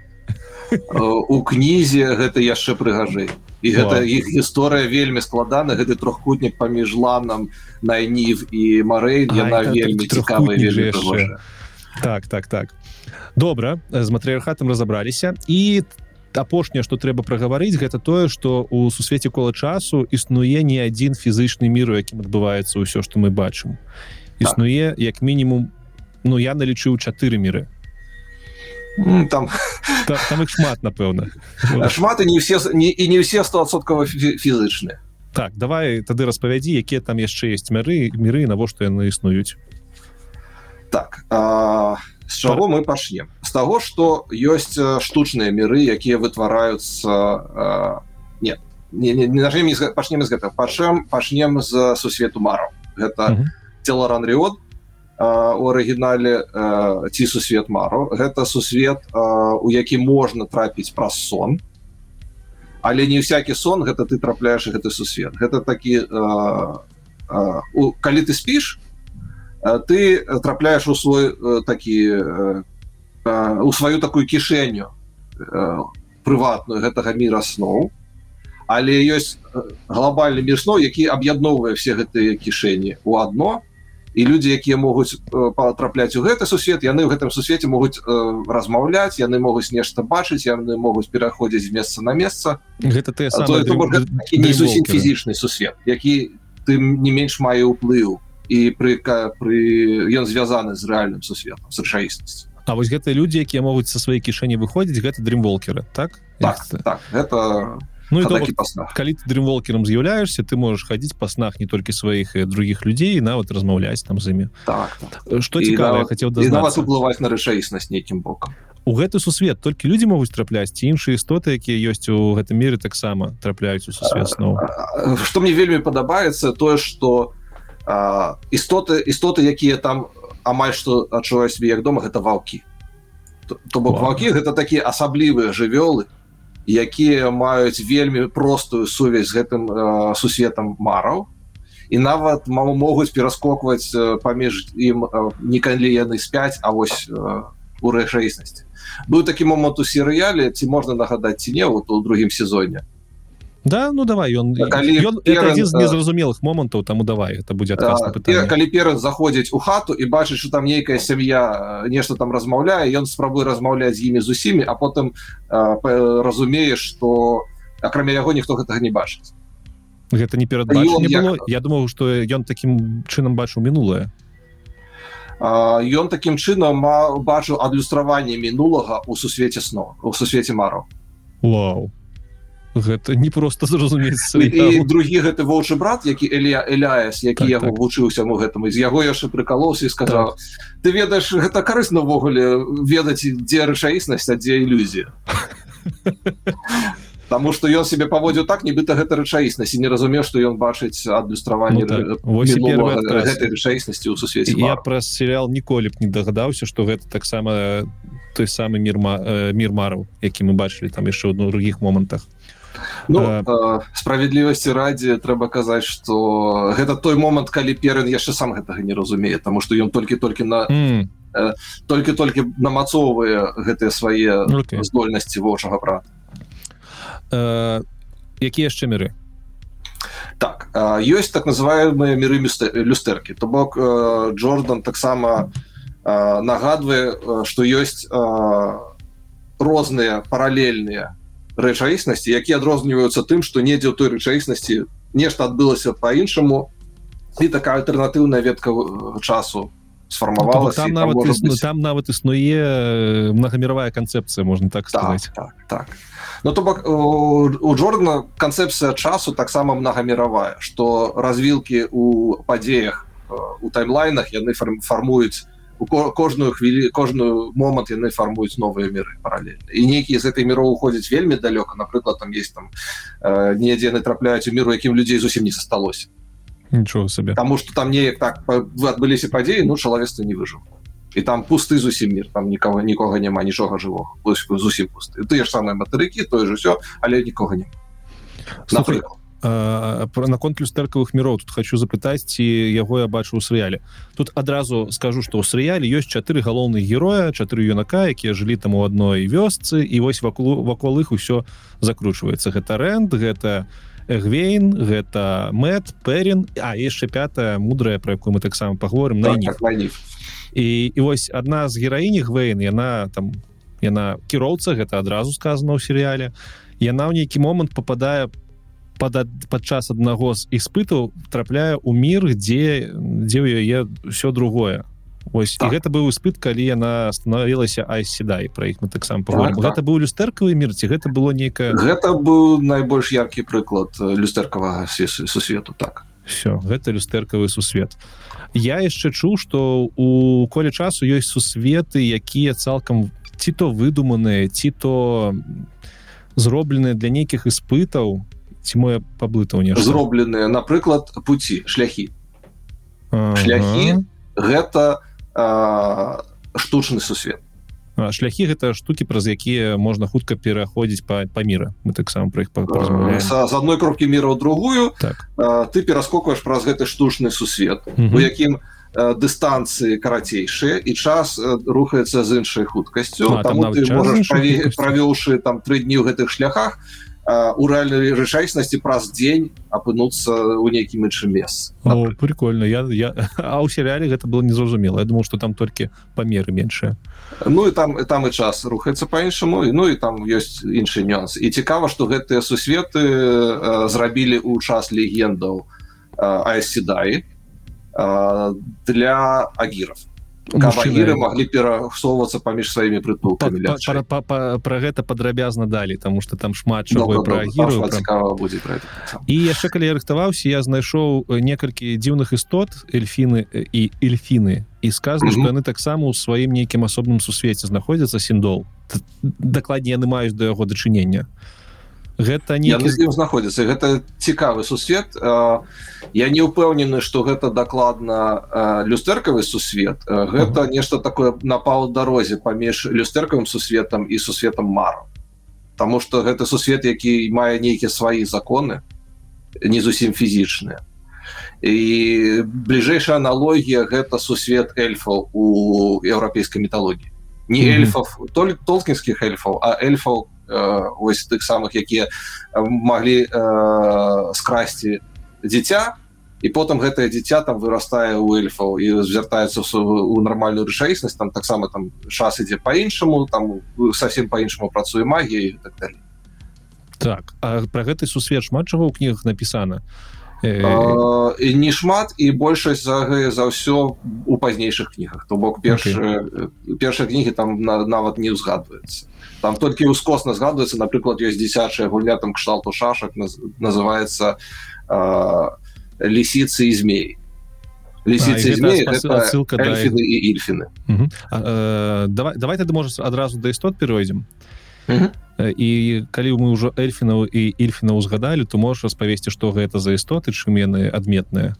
у кнізе гэта яшчэ прыгажэй. І гэта іх гісторыя вельмі складана. Гэты трохкутнік паміж ланам найнів і Марэй яна вельмі цікавая так так так. Добра з матрыархатам разабраліся. І там апошняе что трэба прагаварыць гэта тое что у сусвеце кола часу існуе не адзін фізычны мір у якім адбываецца ўсё что мы бачым. Існуе так. як мінімум Ну я налічыў чатыры міры. Там так, там их шмат напэўна. Шмат і не все не і не все стосоткава фізычны так давай тады распавядзі якія там яшчэ есть мяры міры навошта яны існуюць. Так а з чаго мы пачнем з таго што ёсць штучныя міры якія вытвараюцца не не, не, не нажмем пачнем з гэта пачнем пачнем з сусвету мараў гэта цела ранриот у арыгінале ці сусвет мару гэта сусвет у які можна трапіць праз сон. Але не всякий сон гэта ты трапляеш гэты сусвет гэта такі калі ты спіш Э, ты трапляешь у свой э, такі э, у сваю такую кішэню прыватную гэтага мира сноў. Але ёсць глобальны мир сноў які аб'ядноўвае все гэтыя кішэні у одно і люди якія могуць патрапляць у гэты сусвет яны ў гэтым сусвеце могуць размаўляць яны могуць нешта бачыць яны могуць пераходзіць месца на месца. Гэта ты не зусім фізічны сусвет які ты не менш мае ўплыву і пры пры ён звязаны з рэальным сусветом з рэчаіснасці А вось гэтыя людзі якія могуць са сваёй кішэні выходзіць гэта дрымволкеры так? Так, так гэта Ну, то, калі ты дрымволкером з'яўляешься ты можешь хадзіць па снах не толькі сваіх других людзей нават размаўляць там з імі так, что цікава хотел уплываць на рэчаіснасць нейкім бокам у гэты сусвет толькі людзі могуць трапляць ці іншыя істоты якія ёсць у гэтым міры таксама трапляюць у сусвет сноў что мне вельмі падабаецца тое что істоты істоты якія там амаль што адчуваюць себе як дома гэта ваўкі. То бок ваўкі гэта такія асаблівыя жывёлы якія маюць вельмі простую сувязь з гэтым э, сусветам мараў. І нават маму могуць пераскокваць э, паміж ім э, не калі яны спяць А вось э, у рэчаіснасці. Быў такі момант у серыяле ці можна нагадаць ці не вот у другім сезоне Да ну давай ён з незразумелых момантаў таму давай это будзе калі перад заходзіць у хату і бачыць что там нейкая сям'я нешта там размаўляе ён спрабуе размаўляць з імі з усімі а потым разумееш что акрамя яго ніхто гэтага не бачыць гэта не перад як... Я думаў что ён таким чынам бачыў мінулае ён таким чынам бачыў адлюстраванне мінулага у сусвеце сно у сусвеце мару Вау гэта не просто зразумець другі гэты воўчы брат які Элія Эляес які так, яго так. вучыўся му гэтаму з яго яшчэ прыкалоўся і сказаў так. ты ведаеш гэта карысна ўвогуле ведаць дзе рэчаіснасць а дзе ілюзія Таму што ён себе паводзіў так нібыта гэта рэчаіснасць і не разумеў што ён бачыць адлюстраванне ну, так. гэтай рэчаіснасці ў сусвеце я праз серыял ніколі б не дагадаўся што гэта таксама той самы мір мір мараў які мы бачылі там яшчэ ў другіх момантах Ну, э, справядлівасці радзе трэба казаць что гэта той момант калі перын яшчэ сам гэтага не разумее тому что ён толькі-толькі на mm. э, толькі-толькі намацоўвае гэтыя свае okay. здольнасці вочага брата э, якія яшчэ міры так э, ёсць так называемыя міры люстэркі то бок э, Джордан таксама э, нагадвае что ёсць э, розныя паралельныя рэчаіснасці якія адрозніваюцца тым што недзе ў той рэчаіснасці нешта адбылася по-іншаму і такая альтэрнатыўная ветка часу сфармавалася там нават там, існу, там нават існуе многаміровая канцэпцыя можна так сказать так, так, так. Ну то бок у Джордана канцэпцыя часу таксама многаміровая что развілкі у падзеях у таймлайнах яны фармуюць кожную хвілі кожную момант яны фармуюць новыя міры паралельна і нейкія з этой міров уходзяць вельмі далёка напрыклад там есть там э, недзе яны трапляюць у міру якім людзей зусім не засталося нічого сабе тому что там неяк так адбыліся падзеі ну чалавецтва не выжыў і там пусты зусім мир там нікого нікога няма нічога жывого зусім пусты тыя ж самыя матэрыкі тое ж усё але нікога не напрыклад про наконт люстэркавых міроў тут хочу запытаць ці яго я бачу у серыяле тут адразу скажу что ў серыяле ёсць чатыры галоўных героя чатыры юнака якія жылі там у адной вёсцы і вось вакол вакол іх усё закручваецца. Гэта рэнд гэта гвейн гэта мэт перін а яшчэ пятая мудрая про якую мы таксама паговорым на них і і вось адна з гераіні гвейн яна там яна кіроўца гэта адразу сказано ў серыяле яна ў нейкі момант попадае по пад падчас аднаго з іспытаў трапляе ў мір дзе дзе ў яе ўсё другое. Ось так. гэта быў іспыт калі яна становілася айседай пра іх мы таксама так, так. гэта быў люстэркавы мір ці гэта было нейкае? Гэта быў найбольш яркі прыклад люстэркавага сусвету так. Все гэта люстэркавы сусвет. Я яшчэ чуў что у коле часу ёсць сусветы якія цалкам ці то выдуманыя ці то зробленыя для нейкіх іспытаў ці мо паблытаў не зробленыя напрыклад пути шляхі ага. шляхі гэта штучны сусвет. А, шляхі гэта штуки праз якія можна хутка пераходзіць па па міра мы таксама про іх з адной кропкі міра ў другую так. а, ты пераскокваеш праз гэты штучны сусвет у якім дыстанцыі карацейшыя і час рухаецца з іншай хуткасцю. правёўшы там тры дні ў гэтых шляхах у рэальнай рэчаіснасці праз дзень апынуцца ў нейкім іншым мес прикольно. Я я а ў серыяле гэта было незразумела Я думал что там толькі памеры меншыя Ну і там там і час рухаецца по-іншаму Ну і там ёсць іншы нюанс. І цікава что гэтыя сусветы зрабілі ў час легендаў айседаі для агіров кавагіры маглі перасоўвацца паміж сваімі прытулкамі про гэта падрабязна далі тому что там шмат чаго про будзе і яшчэ калі я рыхтаваўся я знайшоў некалькі дзіўных істот эльфіны і эльфіны і сказано что яны таксама ў сваім нейкім асобным сусвеце знаходзяцца сіндол дакладней яны маюць да яго дачынення гэта не знаходзіцца. Гэта цікавы сусвет. Я не ўпэўнены что гэта дакладна люстэркавы сусвет. Гэта нешта такое напал дарозе паміж люстэркавым сусветам і сусветам мару Таму что гэта сусвет які мае нейкія свае законы не зусім фізічныя. І бліжэйшая аналогія гэта сусвет эльфаў у еўрапейскай металогіі не эльфов mm -hmm. только толкінскіх эльфаў а эльфаў ось тых самых якія маглі э, скрасці дзіця і потым гэтае дзіця там вырастае у эльфаў і звяртаецца у нармальную рэчаіснасць там таксама там час ідзе по-іншаму там совсем по-іншаму працуе магія так далее так а про гэты сусвет шмат чаго ў кнігах напісана і не шмат і большасць за за ўсё у пазнейшых кнігах. То бок першы okay. першыя кнігі там на, нават не ўзгадваецца там толькі ўскосна згадваецца напрыклад ёсць дзіцячая гульня там кшталту шашак называется лісіцы і змей лісіцы ссылка і ільфіны давай давай ты можаш адразу да істот перайдзем і калі мы ўжо эльфінаў і ільфіна ўзгадалі то можаш распавесці што гэта за істоты чым яны адметныя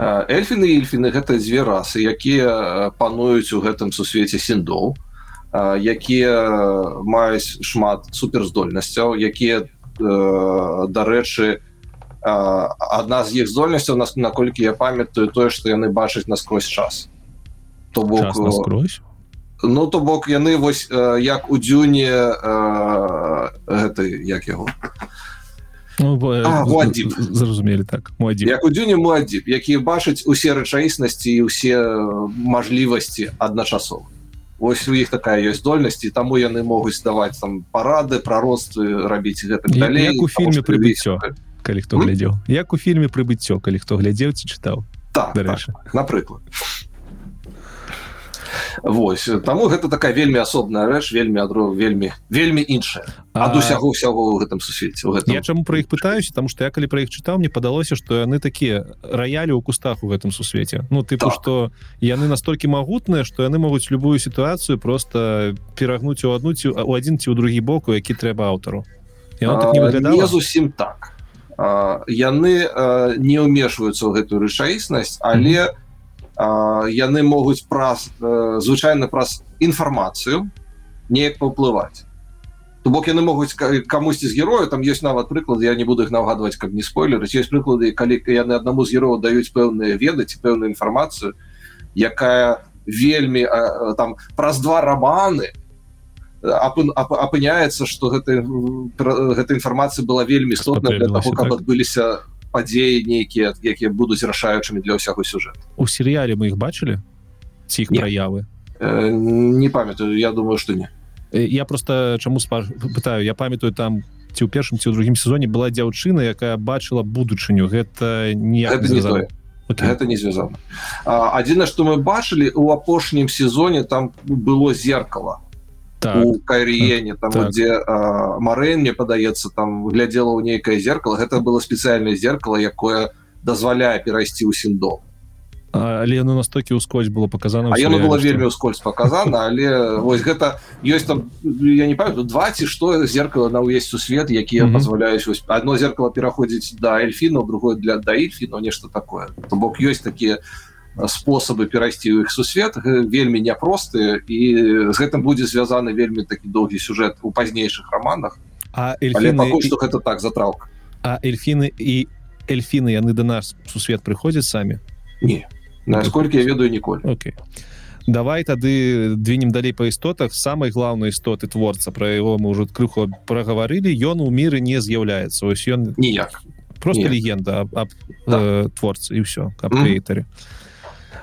эльфіны ільфіны гэта дзве расы якія пануюць у гэтым сусвеце сіндоў якія маюць шмат суперздольнасцяў якія дарэчы адна з іх здольнасцяў нас наколькі я памятаю тое што яны бачаць наскрозь час. То бок наскрозь? Ну то бок яны вось як у дзюне гэты як яго? Ну, зразумелі так мой як у дзюне младзіп які бачаць усе рэчаіснасці і ўсе мажлівасці адначасова ось у іх такая ёсць здольнасці таму яны могуць даваць там парады прародствы рабіць гэта далей як у фільме прыбыццё калі хто глядзеў. Як у фільме прыбыццё калі хто глядзеў ці чытаў? Так, так напрыклад. а Вось. Таму гэта такая вельмі асобная рэч вельмі адро вельмі вельмі іншая. Ад усяго ўсяго ў гэтым сусвеце гэтым... Я чаму пра іх пытаюся? Там што я калі пра іх чытаў мне падалося што яны такія раялі ў кустах у гэтым сусвеце. Ну тыпу так. што яны настолькі магутныя што яны могуць любую сітуацыю просто перагнуць у адну ці у адзін ці ў другі боку які трэба аўтару. Так не, не зусім так. А, яны не ўмешваюцца ў гэтую рэчаіснасць але у яны могуць праз звычайна праз інфармацыю неяк паўплываць то бок яны могуць камусьці з герою там ёсць нават прыклад я не буду их нагадваць каб не спойлеры ёсць прыклады калі яны аднаму з героў даюць пэўныя ведаць пэўную інфармацыю якая вельмі там праз два романы апыняецца что гэта гэта інфармацыя была вельмі істотна для того каб адбыліся так? Падзеі нейкія якія будуць рашаючымі для ўсяго сюжэт у серыяле мы іх бачылі? Ці іх праявы? Э, не памятаю я думаю что не. Э, я просто чаму пытаю. Я памятаю там ці ў першым ці ў другім сезоне была дзяўчына якая бачыла будучыню. Гэта не это не звязана. Адзіна што мы бачылі у апошнім сезоне там было зеркало так, у кайріене там так. дзе Марэн мне падаецца там глядзела ў нейкае зеркало. Гэта было спецыяльнае зеркало якое дазваляе перайсці ў сіндом але яно настолькі ўскользь было показано яно было вельмі ўскользь показана але вось гэта ёсць там я не памятаю два ці што зеркало на ўвесь сусвет якія mm -hmm. пазваляюць вось одно зеркало пераходзіць да эльфіну другое для да ільфіну нешта такое. То бок ёсць такія у спосабы перайсці ў іх сусвет вельмі няпростыя і з гэтым будзе звязаны вельмі такі доўгі сюжэт у пазнейшых романах а эльфіны... пакуль, што гэта так затраўка а эльфіны і эльфіны яны да нас сусвет прыходзяць самі? Не. Насколькі я ведаю ніколі. Okay. давай тады двінем далей па істотах. Самай главной істоты творца про яго мы ўжо крыху прагаварылі ён у міры не з'яўляецца. Ось ён ніяк. просто легенда аб, аб да. э, творцы і ўсё каб креатары mm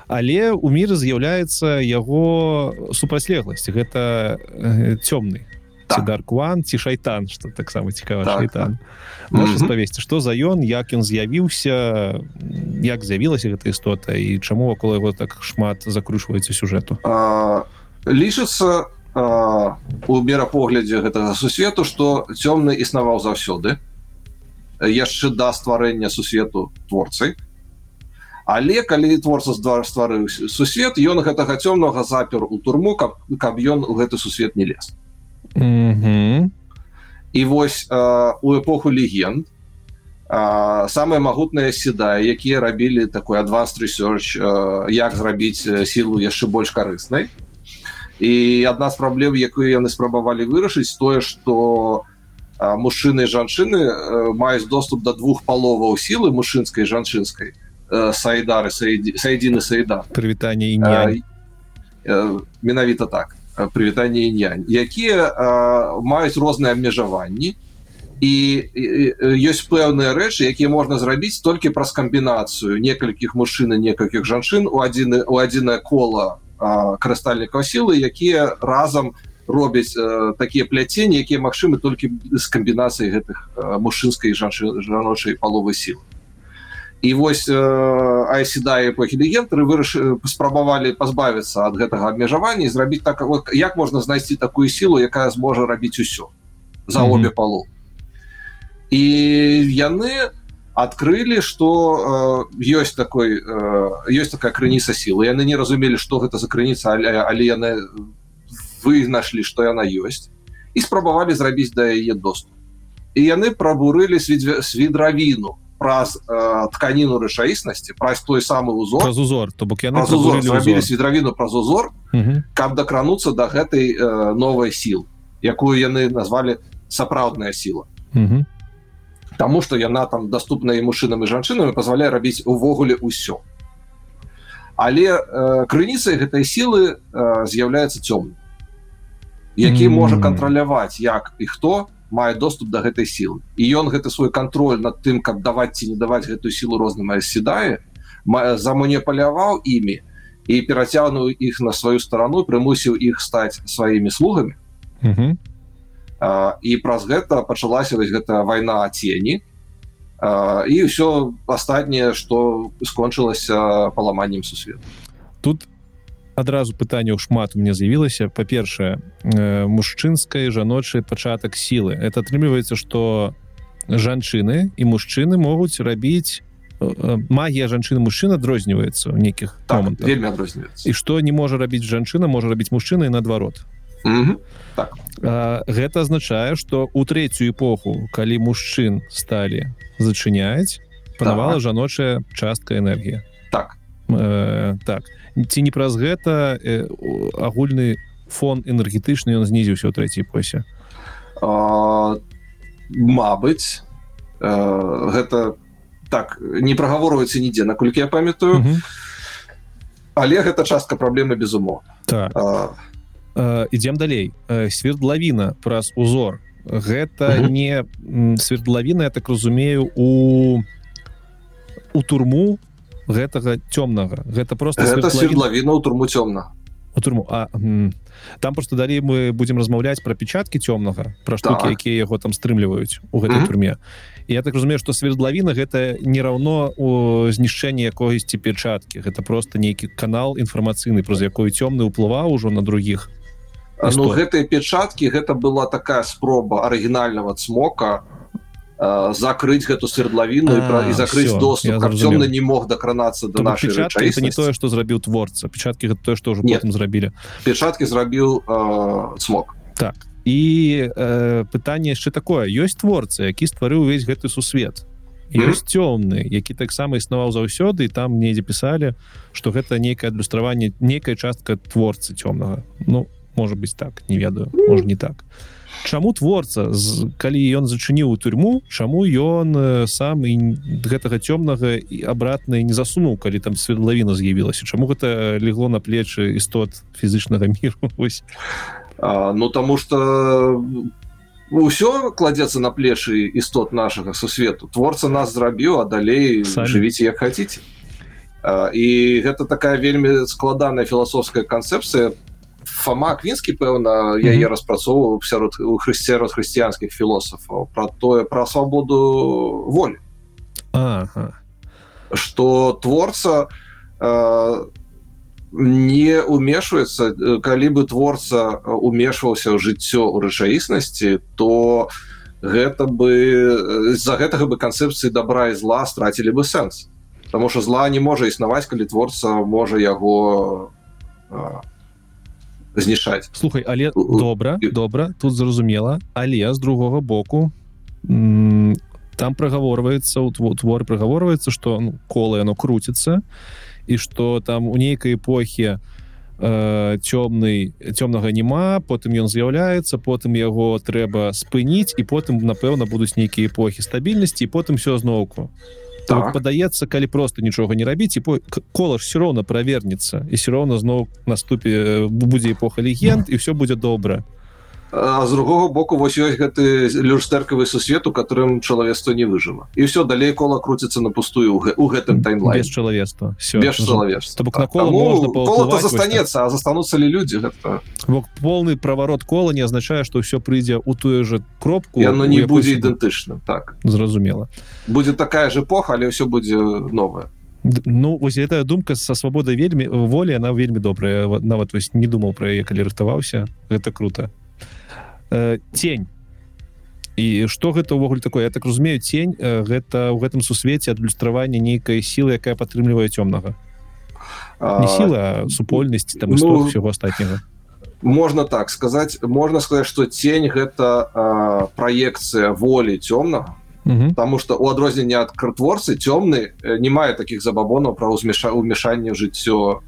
але у міры з'яўляецца яго супрацьлегласць. Гэта э, цёмны. Так. даркван ці шайтан что таксама цікава так, шайтан. так. спавесці што за ён як ён з'явіўся як з'явілася гэта істота і чаму вакол яго так шмат закручваецца сюжэту? Лічыцца у мерапоглядзе гэтага сусвету што цёмны існаваў заўсёды. Яшчэ да стварэння сусвету творцай але калі творца стварыў сусвет ён гэтага цёмнага запер у турму каб каб ён у гэты сусвет не лез. Mm -hmm. і вось э, у эпоху легенд самыя магутныя седа якія рабілі такой адванс research э, як зрабіць сілу яшчэ больш карыснай. І адна з праблем якую яны спрабавалі вырашыць тое что мужчыны жанчыны маюць доступ до двух паловаў сілы мужчынскай жанчынскай сайдары сайдзіны сайда прывітанне і менавіта так. Прывітанне інянь якія маюць розныя абмежаванні і ёсць пэўныя рэчы якія можна зрабіць толькі праз камбінацыю некалькіх мужчын некалькіх жанчын у адзіны у адзінае кола карыстальнікаў сілы якія разам робяць э, такія пляцені якія магчымы толькі з камбінацыі гэтых э, мужчынскай жанчы жаночай паловы сіл і вось э, айседа эпохі легендры выраш спрабавалі пазбавіцца ад гэтага абмежавання зрабіць так як можна знайсці такую сілу якая зможа рабіць усё за обе палу і яны у открыли что э, есть такой э, есть такая крыніца силы яны не разумелі что гэта за крыніца але яны вы нашли что яна ёсць і спрабавалі зрабіць да яе доступ. І яны пробурылі свідравіну праз э, тканіну рэчаіснасці праз той самы узор узор то бок яны свідравіну праз узор каб дакрануцца да гэтай э, новой сил якую яны назвалі сапраўдная сила угу. Таму што яна там доступна і мужчынам і жанчынамі пазваляе рабіць увогуле ўсё. Але э, крыніцай гэтай сілы э, з'яўляецца цёмны які mm -hmm. можа кантраляваць як і хто мае доступ до гэтай сілы. І ён гэты свой контроль над тым каб даваць ці не даваць гэтую сілу розным седае заманіпаляваў імі і перацягнуў іх на сваю старану прымусіў іх стаць сваімі слугамі. Mm -hmm і праз гэта пачалася вось гэта вайна цені. І ўсё астатняе што скончылася паламаннем сусвет тут адразу пытанняў шмат у мне з'явілася. Па-першае мужчынскай жаночай пачатак сілы. Это атрымліваецца што жанчыны і мужчыны могуць рабіць магія жанчыны мужчына адрозніваецца ў нейкіх так, вельмі адрозніваецца. І што не можа рабіць жанчына можа рабіць мужчына і наадварот. Так. гэта азначае что у третью эпоху калі мужчын сталі зачыняць панавала так. жаночая частка энергія так. Э, так ці не праз гэта э, агульны фон энергетычны ён знізіўся ў трэцяй эпосе Мабыць. Э, гэта так не прагаворваецца нідзе наколькі я памятаю. Але гэта частка праблемы безумоў так. ідзем далей. Свердлавіна праз узор. Гэта не свердлавіна я так разумею у у турму гэтага цёмнага. Гэта просто свердлавіна у турму цёмна. У турму а там просто далей мы будем размаўляць про печатки цёмнага про штуки так. якія яго там стрымліваюць у гэтай турме. Я так разумею что свердлавіна гэта не раўно у знішчэнні якогісьці печатки гэта просто нейкі канал інфармацыйны праз якой цёмны ўплываў ужо на других ну гэтыя печатки гэта была такая спроба арыгінального цмока э, закрыть гэту свердлавіну і закрыть доступ цёмны не мог дакранацца до нашей не тое что зрабіў творца. Печатки гэта тое что уже этом зрабілі печатки зрабіў э, цмок так. І э, пытанне яшчэ такое? Ёсць творца які стварыў увесь гэты сусвет. Ёсць цёмны які таксама існаваў заўсёды і там недзе пісалі что гэта нейкае адлюстраванне нейкая частка творцы цёмнага. Ну у может быть так не ведаю может не так чаму творца? З калі ён зачыніў у турьму чаму ён сам і гэтага цёмнага і абратна не засунуў калі там светлавіна з'явілася? Чаму гэта легло на плечы істот фізычнага міру? А, ну тому что ўсё кладзецца на плечы істот нашага сусвету. Творца нас зрабіў а далей жывіце як хаце і гэта такая вельмі складаная філасофская канцэпцыя Фома квінскі пэўна яе распрацоўваў сярод у хрысцярод хрысціянскіх філосафаў про тое пра свабоду волі ага. что творца э, не умешваецца калі бы творца умешваўся ў жыццё ў рэчаіснасці то гэта бы з-за гэтага бы канцэпцыі добра і зла страцілі бы сэнс. Таму что зла не можа існаваць калі творца можа яго знішаць. Слухай але добра добра тут зразумела але з другога боку там прагаворваецца у твор прагаворваецца что ну, кола яно круціцца і что там у нейкай эпохі цёмны цёмнага няма потым ён з'яўляецца потым яго трэба спыніць і потым напэўна будуць нейкія эпохі стабільнасці і потым все зноўку так. падаецца калі просто нічога не рабіць і кола ж все роўна правернецца і все роўна зноў наступе будзе эпоха легенд і все будзе добра а з другого боку вось ёсць гэты люстэркавы сусвет у которым чалавецтва не выжыла і все далей кола круціцца на пустую у гэтым таймлайн чалавецтва застанецца а застануцца ли людзі гэта... полный праворот кола не азначае что ўсё прыйдзе у тую же кропку яно не будзе ідэнтычным так. Зразумела будзе такая же эпоха але ўсё будзе новое. Ну вось гэтая думка са свабодай вельмі волі она вельмі добрая. Нават вось не думаў пра яе калі рыхтаваўся гэта круто э, тень. І что гэта ўвогуле такое? Я так разумею тень э, гэта ў гэтым сусвеце адлюстравання нейкай сілы якая падтрымлівае цёмнага. Не сіла супольнасць там ну, всего астатняга. можно так сказать можно сказать что тень гэта праекцыя волі цёмнага потому что у адрозненне ад кратворцы цёмны не мае таких забабонаў пра ўзмеша ўмешанне жыццё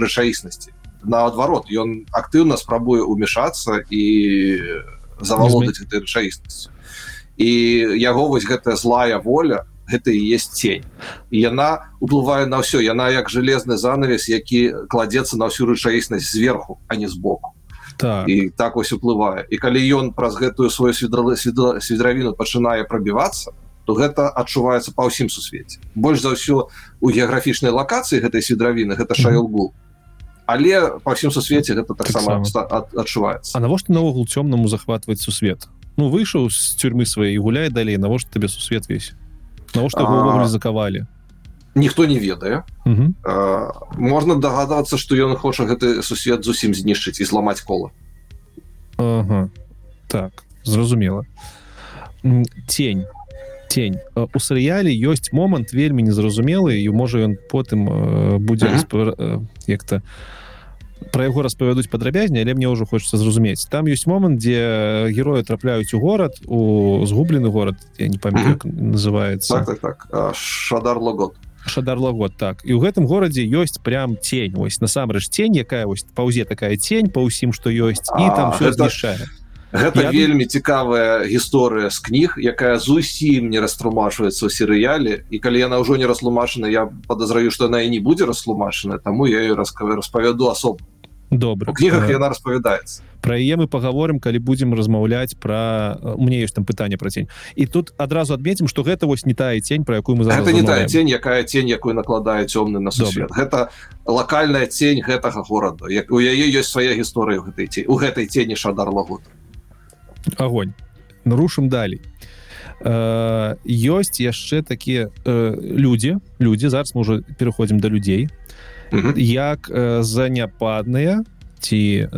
рэчаіснасці наадварот ён актыўна спрабуе умешацца і завалодаць этой рэчаіснасцю і яго вось гэтая злая воля гэта і есть тень. І яна уплывае на ўсё яна як железны занавес які кладзецца на ўсю рэчаіснасць зверху а не збоку так. і так вось уплывае і калі ён праз гэтую сваю свідралы свідравіну пачынае прабівацца то гэта адчуваецца па ўсім сусвеце. Больш за ўсё у геаграфічнай лакацыі гэтай свідравіны гэта шайлгул mm -hmm але па ўсім сусвеце гэта таксама так адчуваецца. А навошта наогул цёмнаму захватваць сусвет? Ну выйшаў з тюрьмы свае гуляй далей навошта табе сусвет весь? Навошта увогуле закавалі? Ніхто не ведае. Можна дагадвацца што ён хоча гэты сусвет зусім знішчыць і зламаць кола. Ага. так зразумела. Тень тень. У серыяле ёсць момант вельмі незразумелы і можа ён потым будзе як-то про яго распавядуць падрабязней але мне ўжо хочется зразумець. Там ёсць момант дзе героі трапляюць у горад у згублены горад я не памятаю называется. Так, так, так. шадар лагод шадар лагод так. І ў гэтым горадзе ёсць прям тень. Вось насамрэч тень якая вось паўзе такая тень па ўсім што ёсць і там все знішчае это гэта я... вельмі цікавая гісторыя з кніг якая зусім не растлумачваецца ў серыяле. І калі яна ўжо не растлумачана я подазраю что она і не будзе растлумачана таму я раскавы распавяду асоб добра. Кнігах яна распавядаецца. Про яе мы паговорым калі будзем размаўляць про мне ёсць там пытанне про тень і тут адразу адметім что гэта вось не тая тень про якую мы гэта не тая тень якая тень якую накладае цёмны на сусвет. Гэта локальная тень гэтага горада. Як у яе ёсць свая гісторыя гэтай у гэтай тені шадар лагота огонь. Нарушым далей. Э, ёсць яшчэ такія э, людзі людзі зараз мы уже пераходзім да людзей як э, заняпадныя ці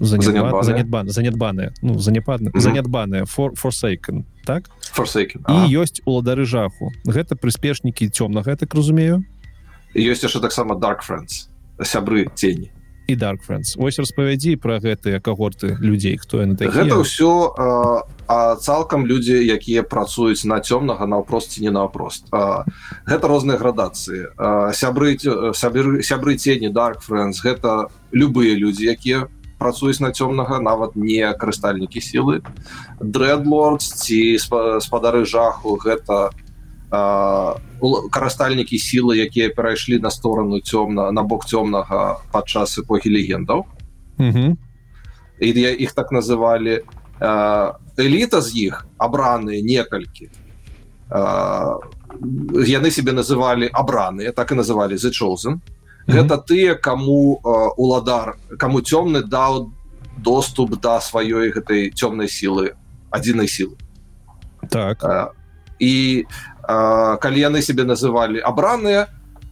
занятбан занятбаныя ну занятпадна занятбаныя for форсейкен так? Forsaken. і ёсць уладары жаху гэта прыспешнікі цёмнага так разумею. Ёсць яшчэ таксама dark friends сябры тені і dark friends. Ось распавядзі про гэтыя когорты людзей хто яны такія. Гэта ўсё а, цалкам людзі якія працуюць на цёмнага наўпрост не наўпрост. Гэта розныя градацыі. Сябры сябры сябры тені dark friends гэта любыя людзі якія працуюць на цёмнага нават не карыстальнікі сілы. Дрэдлорд ці спадары жаху гэта у карыстальнікі сілы якія перайшлі на сторону цёмна на бок цёмнага падчас эпохі легендаў. І я іх так называлі. Эліта з іх абраныя некалькі. Яны себе называлі абраныя так і называлі за chosen гэта тыя кому уладар кому цёмны даў доступ да сваёй гэтай цёмнай сілы адзінай сілы. Так і калі яны себе называлі абраныя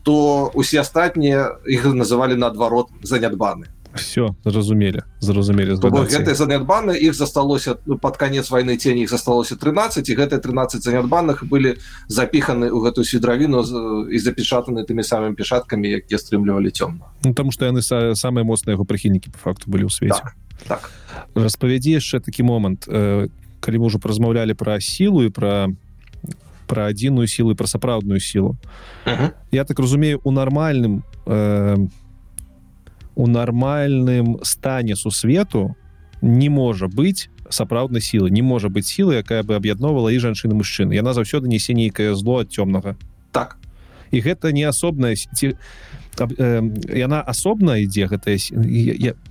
то усе астатнія іх называлі наадварот занятбаны все зразумелі зразумелі гэты занятбаны іх засталося ну, под конец войны тені іх засталося 13 і гэты 13 занятбанных былі запіханы ў гэтую свідравіну і запечатаны тымі самымі пешаткамі якія стрымлівалі цёмна ну, тому что яны самыя моцныя яго прыхільнікі по факту былі ў свеце так, так. распавядзі яшчэ такі момант э, калі мы ўжо празмаўлялі пра сілу і пра пра адзіную сілу пра сапраўдную сілу uh -huh. я так разумею у нармальным э, у нармальным стане сусвету не можа быць сапраўднай сілы не можа быць сілы якая бы аб'ядновала і жанчыны мужчыны яна заўсёды несе нейкае зло ад цёмнага так. І гэта не асобная ці э, яна асобна ідзе гэтая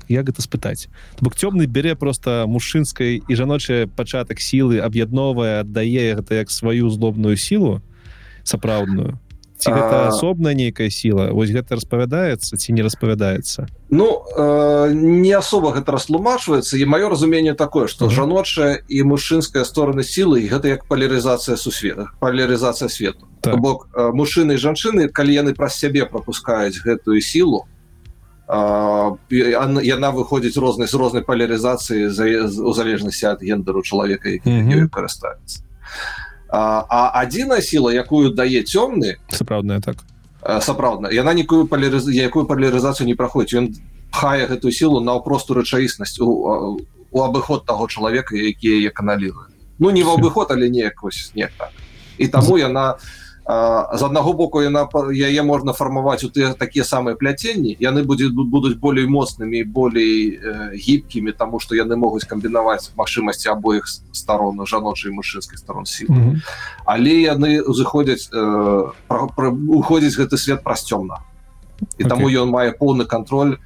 як гэта спытаць бок цёмны бярэ просто мужчынскай і жаночая пачатак сілы аб'ядновая аддае гэта як сваю злобную сілу сапраўдную ці гэта асобная нейкая сіла вось гэта распавядаецца ці не распавядаецца? Ну э, не особо гэта растлумачваецца. І маё разуменне такое что жаночая і мужчынская стороны сілы гэта як палярызацыя сусвета палярызацыя свету. Так. бок э, мужчыны і жанчыны калі яны праз сябе пропускаюць гэтую сілу яна выходзіць рознай з рознай палярызацыі у залежнасці ад гендеру чалавека карыстаецца. а адзіная сіла якую дае цёмны сапраўдная так. сапраўдна яна нікую палярыз якую палярызацыю не праходзіць ён хае гэтую сілу наўпросту рэчаіснасць у, у абыход таго чалавека які яе каналізуе ну не в абыход але неяк вось не так. І таму яна не з аднаго боку яна яе можна фармаваць у тыя такія самыя пляценні яны будзе будуць болей моцнымі болей э, гібкімі тому что яны могуць камбінаваць магчымасці абоіх сторон жаночай мужчынскай сторон сілы mm -hmm. але яны узыходзяць э, уходзіць гэты свет праз цёмна і okay. таму ён мае поўны контроль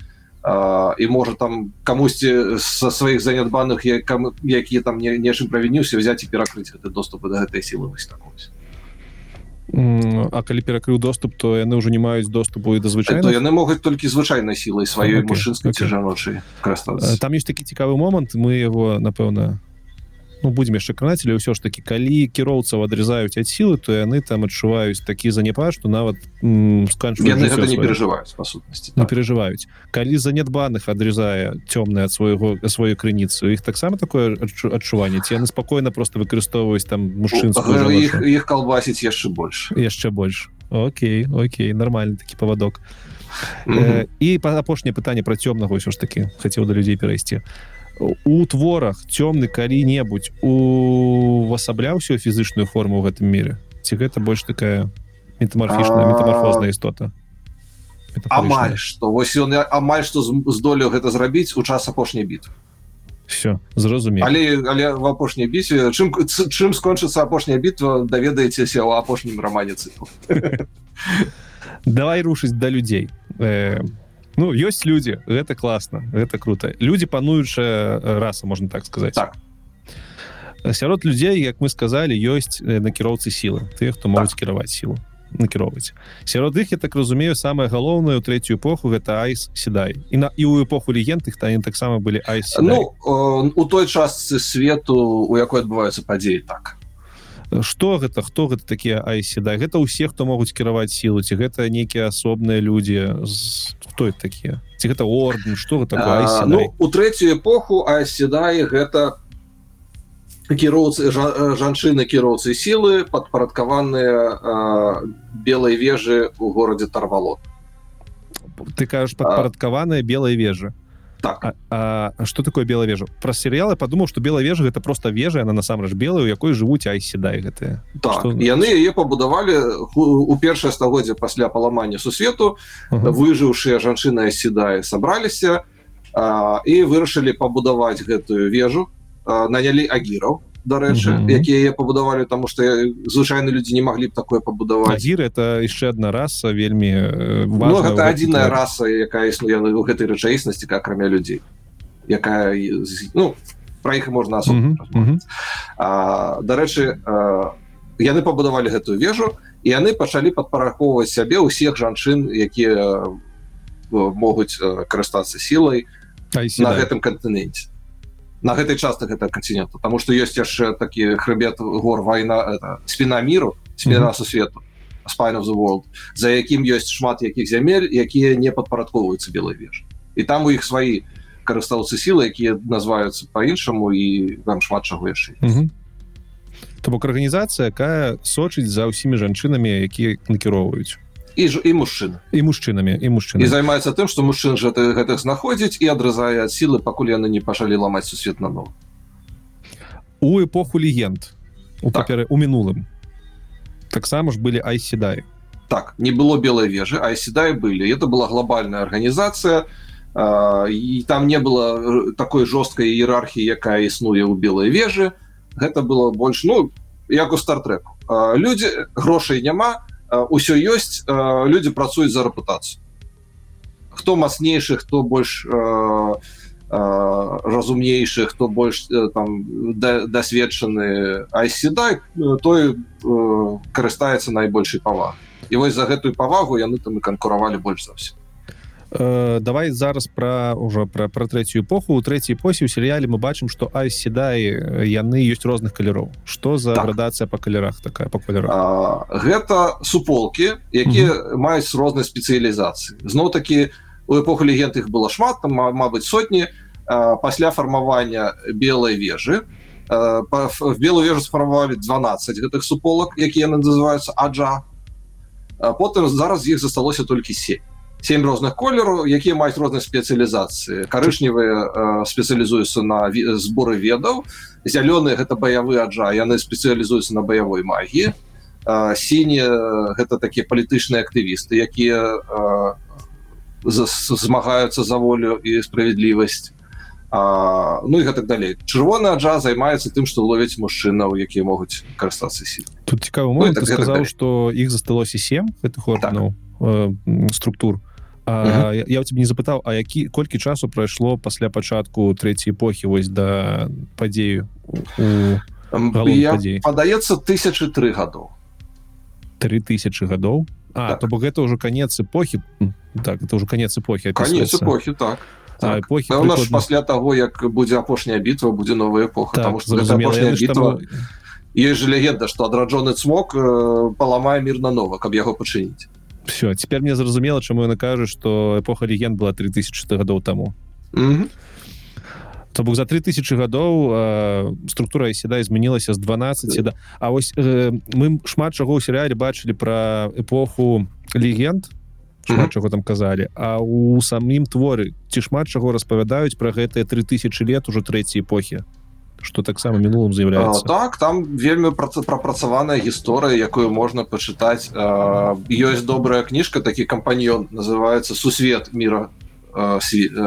і можа там камусьці са сваіх занятбаных якія там нечым правініўся взять і перакрыць гэты доступ да гэтай сілы вось такой А калі перакрыў доступ то яны ўжо не маюць доступу і да звычайна яны могуць толькі звычайнай сілай сваёй okay, мужчынскай okay. ці жаночай там ёсць такі цікавы момант мы его напэўна ну, будем яшчэ кранацелі ўсё ж таки калі кіроўцаў адрезаюць ад сілы то яны там адчуваюць такі занепад что нават не переживаюць па сутнасці не так. переживаюць калі занятбаных адрезае цёмная ад свайго сваю крыніцу іх таксама такое адчуванне ці яны спакойна просто выкарыстоўваюць там мужчынскую іх, іх калбасіць яшчэ больш яшчэ больш Окей Окей нормальный такі павадок mm -hmm. э, і па апошняе пытанне пра цёмнага ўсё ж таки хацеў да людзей перайсці у творах цёмны калі-небудзь. Увасабляўся фізычную форму ў гэтым мире ці гэта больш такая метамарфічная метамарфозная істота? Амаль что вось ён амаль што здолеў гэта зрабіць у час апошняй бітвы. Все зразумею але але в апошняй бісе чым чым скончыцца апошняя бітва даведаецеся ў апошнім рамане цыклу давай рушыць да людзей. Э, ну ёсць люди гэта класна гэта круто. Люди пануючая э, раса можно так сказать. Так. Сярод людзей як мы сказали ёсць э, накіроўцы сілы тых хто могуць так. кіраваць сілу накіроўваць сярод іх я так разумею самое галоўнае у третью эпоху гэта айс седай. І на і у эпоху легенды та таксама былі айс ну, у той частцы свету у якой адбываюцца падзеі так. Что гэта хто гэта такія айсі да гэта ўсе хто могуць кіраваць сілу ці гэта нейкія асобныя людзі хто такія ці гэта орден что гэта а, ну, у третью эпоху айседай гэта кіроўцы жанчыны кіроўцы сілы падпарадкаваныя белай вежы у горадзе тарвалот ты кажаш падпарадкаваныя белай вежы так. А, а что такое белая вежа? Про серыялы подумал что белая вежа это просто вежа она насамрэч белую якой жывуць айседай гэтыя так, что... яны яе пабудавалі у першае стагоддзя пасля паламання сусвету uh -huh. выжыўшыя жанчыны седае сабраліся а, і вырашылі пабудаваць гэтую вежу нанялі агіраў дарэчы mm -hmm. якія пабудавалі тому что звычайны людзі не маглі б такое пабудаваць зір это яшчэ одна раса вельмі ну, гэта адзіная раса якая існуе у гэтай рэчаіснасці как акрамя людзей якая ну про іх можна mm -hmm. дарэчы яны пабудавалі гэтую вежу і яны пачалі падпарахоўваць сябе ўсіх жанчын якія могуць карыстацца сілай на гэтым кантыненце на гэтай частцы гэта континента потому что есть яшчэ такі хребет гор война это спина миру спина mm -hmm. сусвету spine of the world за якім ёсць шмат якіх зямель якія не падпарадковваюцца белой веж і там у іх свае карыстаўцы сілы якія называюцца по-іншаму і вам шмат чаго яшчэ то бок арганізацыя якая сочыць за ўсімі жанчынамі якія накіроўваюць і ж і мужчын і мужчынамі і мужчын і займаецца тым што мужчын жа гэтых знаходзіць і адразае ад сілы пакуль яны не пажалі ламаць сусвет на ног у эпоху легенд у так. паперы у мінулым таксама ж былі айседай так не было белой вежы айседай былі. Это была глобальная арганізацыя. І там не было такой жорсткай іерархіі якая існуе ў белой вежы. Гэта было больш ну як у стартреку людзі грошай няма ўсё ёсць людзі працуюць за рэпутацыю хто мацнейшы хто больш а, разумнейшы хто больш там дасведчаны айседай той карыстаецца найбольшай паваг і вось за гэтую павагу яны там і канкуравалі больш за все давай зараз про ўжо про про третью эпоху. У третьей эпосе у серыяле мы бачым что айседай яны ёсць розных каляроў что за так. градацыя по калерах такая по калеру гэта суполки якія маюць рознай спецыялізацыі. Зноў таки у эпоху легенд их было шмат там Мабыць сотні. Пасля фармавання белой вежы в белую вежу сфармавалі 12 гэтых суполак якія называются аджа. Потым зараз іх засталося толькі 7 семь розных колеру якія маюць рознай спецыялізацыі карычневыя спецыялізуюцца на зборы ведаў зялёныя гэта баявы аджа яны спецыялізуюцца на баявой магіі сіні гэта такія палітычныя актывісты якія змагаюцца за волю і справядлівасць а, ну і гэтак далей чырвоны аджа займаецца тым што ловяць мужчынаў якія могуць карыстацца сі тут цікава ну, так, сказаў што іх засталося сем гэтых органаў так. э, структур А, я, я у тебе не запытаў А які колькі часу прайшло пасля пачатку трэцяй эпохі вось да падзею падаецца тысячи тры гадоў три тысячи гадоў А так. то бок гэта ўжо конец эпохі так это уже конец эпохи конец эпохи так Так. эпохи прикладно... пасля того як будзе апошняя бітва будзе новая эпоха так, бітва... есть же легенда что адраджоны цмок э, паламае мир на нова каб яго пачыніць все теперь мне зразумела чаму яна кажа что эпоха легенд была 3000 гадоў таму mm -hmm. то бок за 3000 гадоў э, структура седа змянілася з 12 седа А вось э, мы шмат чаго ў серыяле бачылі про эпоху легенд шмат mm -hmm. чаго там казалі А у самім творы ці шмат чаго распавядаюць про гэтыя 3000 лет ужо трэцяй эпохі что таксама мінулым з'яўляецца так там вельмі прапрацаваная гісторыя якую можна пачытаць. Ёсць добрая кніжка такі кампаньён называется сусвет мира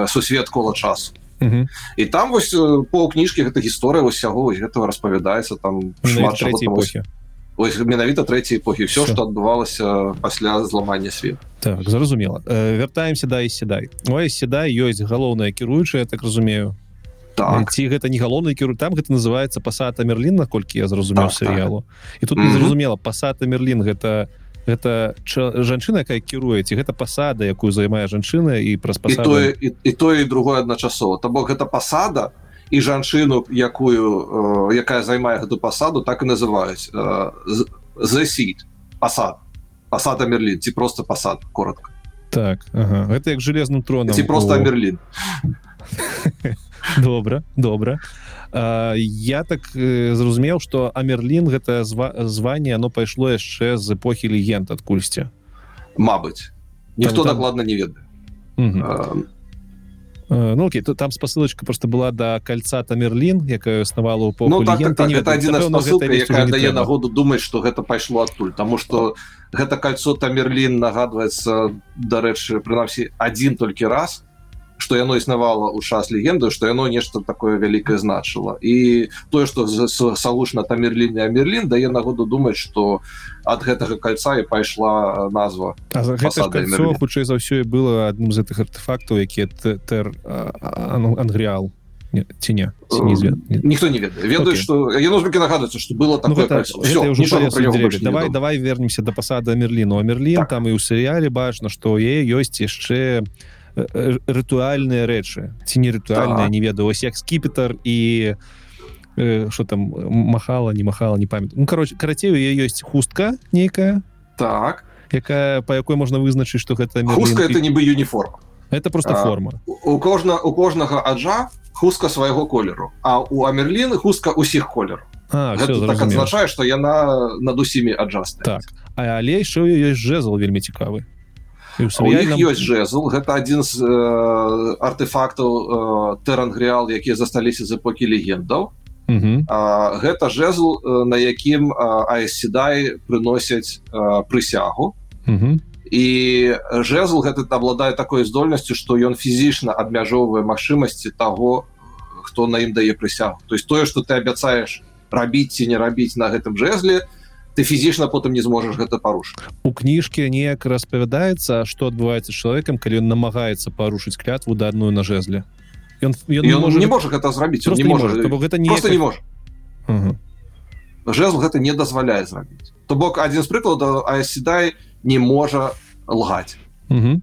сусвет кола часу Uh -huh. і там вось пол кніжкі гэта гісторыя усяго гэтага распавядаецца там шмат эпохі. Ось менавіта трэцяй эпохі. Все что адбывалася пасля зламання свет так зразумела. Э, вяртаемся да і седай ой седай ёсць галоўная кіруючая так разумею так. ці гэта не галоўны кіру там гэта называется пасата мерлін наколькі я зразумеў так, серыялу так. і тут mm -hmm. зразумела пасата мерлін гэта гэта жанчына якая кіруе ці гэта пасада якую займае жанчына і праз пасаду... і тое і, і тое і другое адначасова то бок гэта пасада і жанчыну якую э, якая займае гэту пасаду так і называюць засід э, пасад пасада мерлін ці просто пасад коротко так ага. это як железным троном ці просто мерлін добра добра. А, я так э, зразумеў что амерлін гэта зва званне оно пайшло яшчэ з эпохі легенд адкульсьці Мабыць. Ніхто там... дакладна не ведае. Ну окей то там спасылочка просто была до кольца тамерлін якая існавала у ну, так, так, так, это один дае нагоду думаць что гэта пайшло адтуль. Тому что гэта кольцо тамерлін нагадваецца дарэчы прынамсі один толькі раз что яно існавала у час легенду что яно нешта такое вялікае значыла і тое что салушна тамерліне мерлін дае нагоду думаць что ад гэтага кольца і пайшла назва хутчэй за ўсё і было адным з гэтых артефактаў якія тер ангрыал ці не ніхто не ведае ведаю что яно нагадваецца что было давай давай вернемся до пасада мерліну мерлін так. там і ў серыяле бачна что е ёсць яшчэ у рытуальныя рэчы ці не рытуальная так. не ведаю. Ось як скіпетр і что э, там махала не махала не памят ну, короче карацею ёсць хустка нейкая так. якая по якой можна вызначыць что гэта хустка это нібы юніформ это просто А, форма. у кожна у кожнага аджа хустка свайго колеру а у амерліны хустка усіх колеру А, гэта так зразумеў. адзначае што яна над усімі аджастая так. А але яшчэ ёсць жезл вельмі цікавы іх савіяльным- ёсць жезл. Гэта адзін з э, артефактаў э, тэрангреал якія засталіся з эпохі легендаў. Мгм. А, гэта жезл на якім айседай прыносяць прысягу Мгм. і жезл гэта абладае такой здольнасцю што ён фізічна абмяжоўвае магчымасці таго хто на ім дае прысягу. То есть тое что ты абяцаеш рабіць ці не рабіць на гэтым жезле ты фізічна потым не зможаш гэта парушыць у кніжкі неяк распавядаецца што адбываецца чалавекам калі ён намагаецца парушыць клятву дадную на жезле. Ён, ён, ён не можа гэта зрабіць не можа. бок гэта не просто не можа. Ага. жезл гэта не дазваляе зрабіць. То бок адзін з прыкладаў айседай не можа лгаць. Мгм.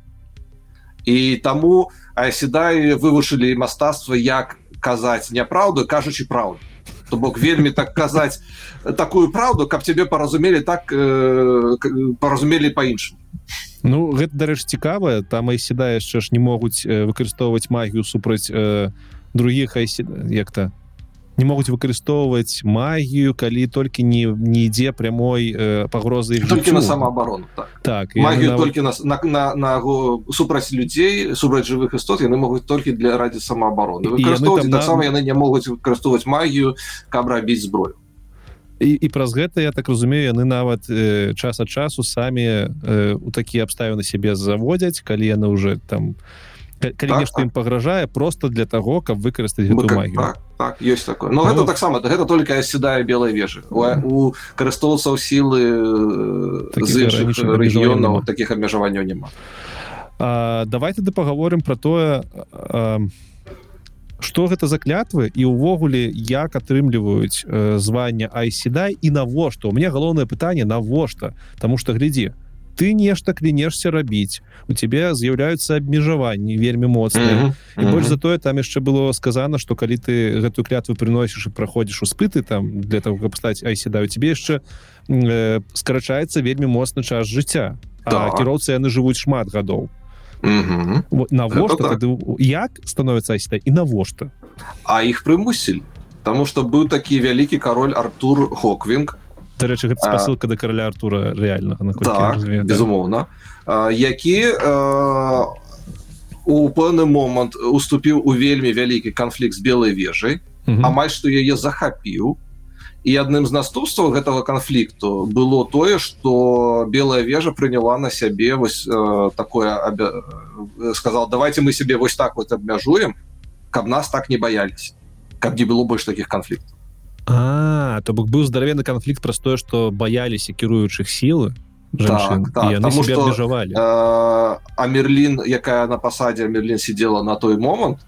і таму айседай вывучылі мастацтва як казаць няпраўду кажучы праўду то бок вельмі так казаць такую праўду каб цябе паразумелі так э, паразумелі па-іншаму Ну гэта дарэч цікава. Там і сюда яшчэ ж не могуць э, выкарыстоўваць магію супраць э, других айсі... як-то не могуць выкарыстоўваць магію калі толькі не не ідзе прямой э, пагрозы толькі на самаабарону так. Так магію нават- толькі на, на, на, на го- супраць людзей супраць жывых істот яны могуць толькі для радзі самаабароны. Выкарыстоўваць таксама на- яны не могуць выкарыстоўваць магію каб рабіць зброю. І, і праз гэта я так разумею яны нават э, час ад часу самі э, у такія абставіны сябе заводзяць калі яны уже там ка- калі Так, нешта ім так. пагражае просто для таго каб выкарыстаць гэту как- магію. так, так ёсць такое. Но Ну, гэта таксама гэта только сідае белай вежы. У, у карыстоўцаў сілы э, з іншых рэгіёнаў таких абмежаванняў няма. А, давай тады паговорым про тое а, что гэта за клятвы і увогуле як атрымліваюць э, звання айседай і навошта? У меня галоўнае пытанне навошта? Таму что глядзі ты нешта клянешься рабіць у тебе з'яўляюцца абмежаванні вельмі моцныя. І больш за тое там яшчэ было сказано что калі ты гэтую клятву приносіш і праходзіш успыты там для того каб стаць айседаю тебе яшчэ э, скарачаецца вельмі моцны час жыцця. А Так. кіроўцы яны жывуць шмат гадоў. Мгм. Вот навошта так. тады як становіцца і навошта? А іх прымусілі. Таму што быў такі вялікі кароль Артур Хоквінг дарэчы гэта спасылка да караля артура реальнага на так, безумоўна. А, які у пэўны момант уступіў у вельмі вялікі канфлікт з белай вежай амаль што яе захапіў. І адным з наступстваў гэтага канфлікту было тое что белая вежа прыняла на сябе вось э, такое абя... сказал давайте мы себе вось так вот абмяжуем каб нас так не баялись каб не было больш таких канфліктаў А то бок быў здаравенны канфлікт праз тое што баяліся кіруючых сілы жанчын Так, так, яны себе абмежавалі. Э, а Мерлін якая на пасадзе Мерлін сидела на той момант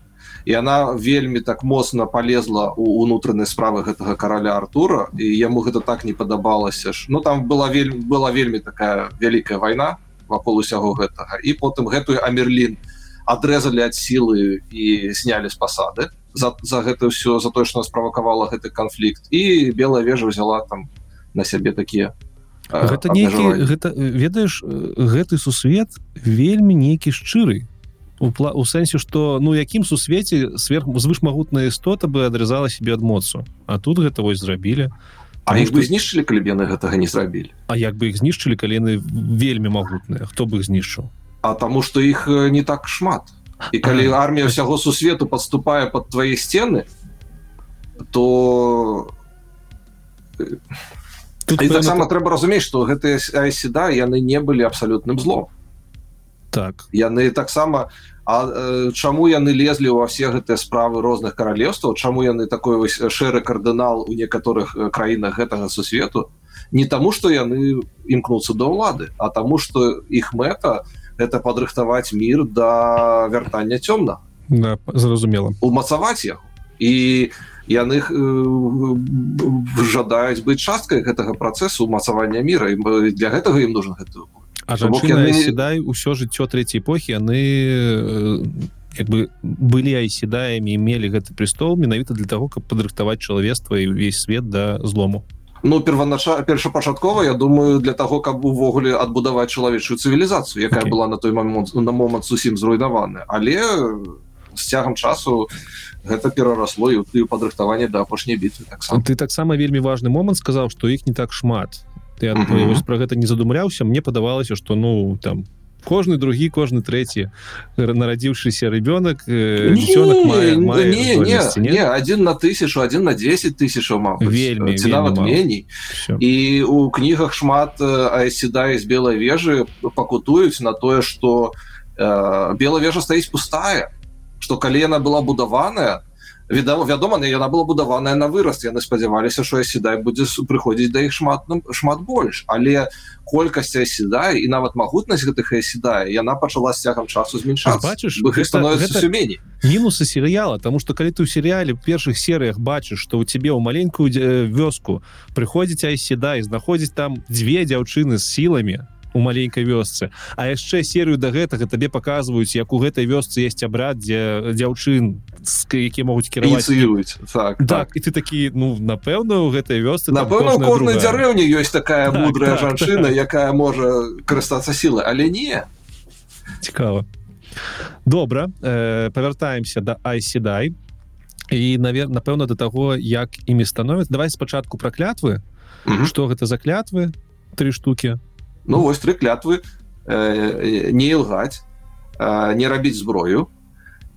і она вельмі так моцна полезла у унутранай справы гэтага караля Артура і яму гэта так не падабалася ж. Ну там была вельмі была вельмі такая вялікая вайна вакол усяго гэтага. І потым гэтую Амерлін адрэзалі ад сілы і снялі з пасады за, за гэта ўсё за тое што справакавала гэты канфлікт і белая вежа взяла там на сябе такія э, гэта нейкі гэта ведаеш э, гэты сусвет вельмі нейкі шчыры. У пла у сэнсе что ну якім сусвеце сверх звышмагутная істота бы адрезала себе ад моцу. А тут гэта вось зрабілі. А іх бы што- знішчылі калі яны гэтага не зрабілі? А як бы іх знішчылі калі яны вельмі магутныя? Хто бы іх знішчыў? А таму што іх э, не так шмат і калі армія ўсяго сусвету подступае под твае сцены то тут і таксама трэба разумець што гэтыя айседа яны не былі абсалютным злом. Так. Яны таксама А чаму яны лезлі ва все гэтыя справы розных каралевстваў чаму яны такой вось шэры кардынал у некаторых краінах гэтага сусвету? Не таму што яны імкнуцца да ўлады а таму што іх мэта это падрыхтаваць мір да вяртання цёмна да, зразумела умацаваць яго і яны э, жадаюць быць часткай гэтага працэсу умацавання міра і э, для гэтага ім нужен гэты А жанчына яны- седай усё жыццё трэцяй эпохі яны э, як бы былі айседаямі мелі гэты престол менавіта для того каб падрыхтаваць чалавецтва і ўвесь свет да злому ну перванача першапачаткова Я думаю для того каб увогуле адбудаваць чалавечую цывілізацыю якая okay. была на той момент на момант зусім зруйнаваны але з цягам часу гэта перарасло і ты падрыхтаванне да апошняй бітвы так ты таксама вельмі важны момант сказаў што іх не так шмат ты mm -hmm. про гэта не задумляўся мне падавалася что ну там по кожны другі кожны трэці нарадзіўшыся ребенок э, один на тысячу один на 10 тысяч вельмі меней. І у кнігах шмат седа из белой вежы пакутуюць на тое что э, белая вежа стаіць пустая что калена была будаваная відома вядома яна была будаваная на выраст яны спадзяваліся що седай будзе прыходзіць да іх шмат шмат больш але колькасць седай і нават магутнасць гэтых седае яна пачала з цягам часу зменшаць бачыш становіцца мінусы серыяла тому что калі ты ў серыяле першых серыях бачыш что у тебе ў маленькую вёску прыходзіць айседа і знаходзіць там дзве дзяўчыны з сіламі у маленькой вёсцы. А яшчэ серыю до да гэтага табе показваюць як у гэтай вёсцы есть абрад дзе дзяўчын які могуць кіраваць так, так, так. і ты такі ну напэўна у гэтай вёсцы напэўна кожнай дзярэўні ёсць такая так, мудрая так, жанчына так. якая можа карыстацца сілы але не. Цікава. Добра э, павяртаемся да айседай і навер напэўна до таго як імі становяць давай спачатку пра клятвы. Что гэта за клятвы три штуки Ну вось тры клятвы э, не лгаць э, не рабіць зброю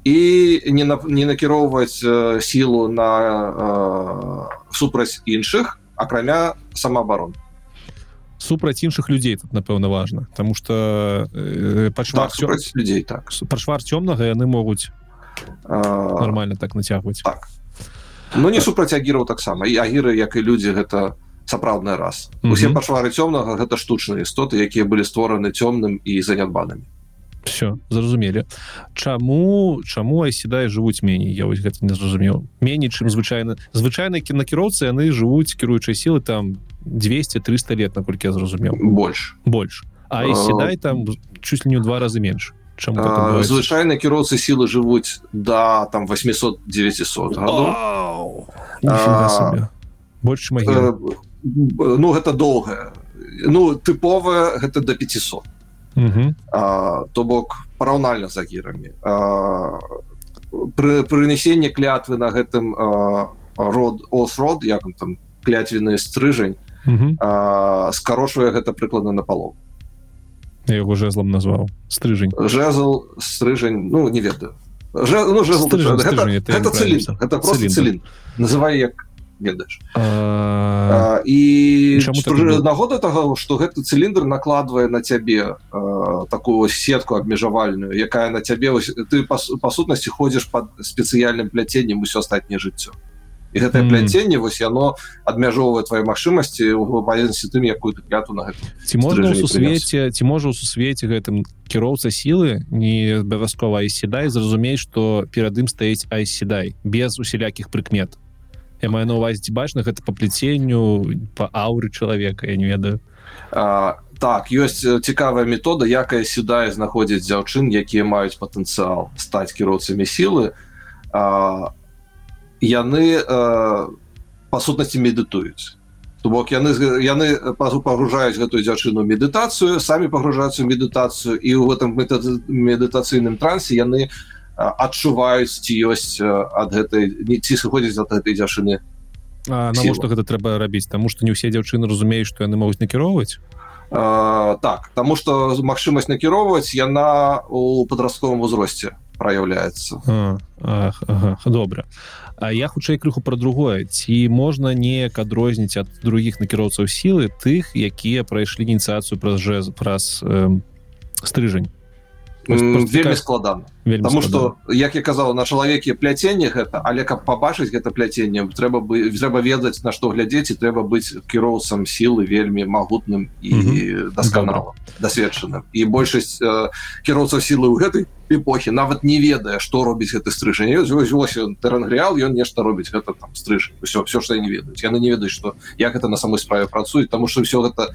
і не, на, не накіроўваць э, сілу на э, супраць іншых акрамя самаабарон супраць іншых людзей тут напэўна важно потому что э, пачва так, людзей так. Пашвар цёмнага яны могуць нормально так нацягваць так. Ну не супраць агіраў таксама. І агіры як і людзі гэта не сапраўдны раз. Mm -hmm. усе пашвары цёмнага гэта штучныя істоты якія былі створаны цёмным і занятбанамі все зразумелі. Чаму чаму айседай жывуць меней я вось гэта не зразумеў. Меней чым звычайна звычайна кінакіроўцы яны жывуць кіруючай сілы там 200-300 лет наколькі я зразумеў. Больш. Больш. Айседай там чуть ли не ў два разы менш. Звычайна кіроўцы сілы жывуць да там 800 900 больш магія ну гэта доўгая ну тыповая гэта до 500 то бок параўнальна за гірамі. Пры прынесенне клятвы на гэтым род осрод як там клятвенны стрыжань скарочвае гэта прыкладна на палов яго жезлом назваў. Стрыжань. Жезл стрыжань ну не ведаю. Ну, называй як ведаеш і нагода того что гэты цыліндр накладвае на цябе такую сетку абмежавальную якая на цябе ты па сутнасці ходзіш под спецыяльным пляценнем усё астатняе жыццё і гэтае пляценне вось яно адмяжоўвае твае магчымасці паенсці тым якую ты кляту на ці можна у сусвеце ці можа у сусвеце гэтым кіроўца сілы не абавязкова айседай зразумець што перад ім стаіць айседай без усялякіх прыкмет я маю на увазе бачна гэта по пляценню по ауры чалавека я не ведаю. А, так ёсць цікавая метода якая сюда знаходзіць дзяўчын якія маюць патэнцыял стаць кіроўцамі сілы. А, яны а, па сутнасці медытуюць. Бок яны яны пагружаюць гэтую дзяўчыну медытацыю самі пагружаюцца медытацыю і ў гэтым медытацыйным трансе яны не адчуваюць ці ёсць ад гэтай ці сыходзіць ад гэтай дзяўчыны? Навошта гэта трэба рабіць? Таму што не ўсе дзяўчыны разумеюць што яны могуць накіроўваць? Так Таму што магчымасць накіроўваць яна у падрастковым узросце праяўляецца. Ага, добра. А я хутчэй крыху пра другое. Ці можна неяк адрозніць ад другіх накіроўцаў сілы тых якія прайшлі ініцыяцыю праз жез праз э, стрыжань вельмі складана потому что як я казал на чалавеке пляценне гэта але каб побачыць гэта пляценне трэба бы трэба ведаць на што глядзець і трэба быць кіроўцам сілы вельмі магутным і дасканала дасведчаным і большасць э, кіроўцаў сілы ў гэтай эпохі нават не ведае што робіць гэты стрыжанне тэрангрыал ён нешта робіць гэта там стрыж все все што не ведаюць яны не ведаюць што як это на самой справе працуюць тому что все гэта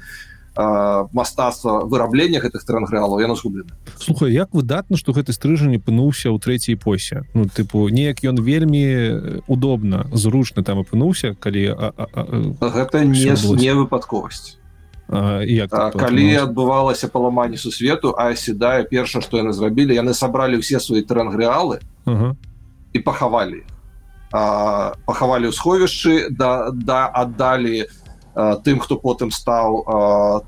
мастацтва выраблення гэтых трангрэалаў яно згублена. Слухай як выдатна што гэты стрыжань апынуўся ў трэцяй эпосе? Ну тыпу неяк ён вельмі удобна зручна там апынуўся калі а, а, а, гэта не не выпадковасць. Як калі адбывалася паламанне сусвету а седае перша што яны зрабілі яны сабралі ўсе свае трангрэалы і пахавалі пахавалі ў сховішчы да да аддалі тым хто потым стаў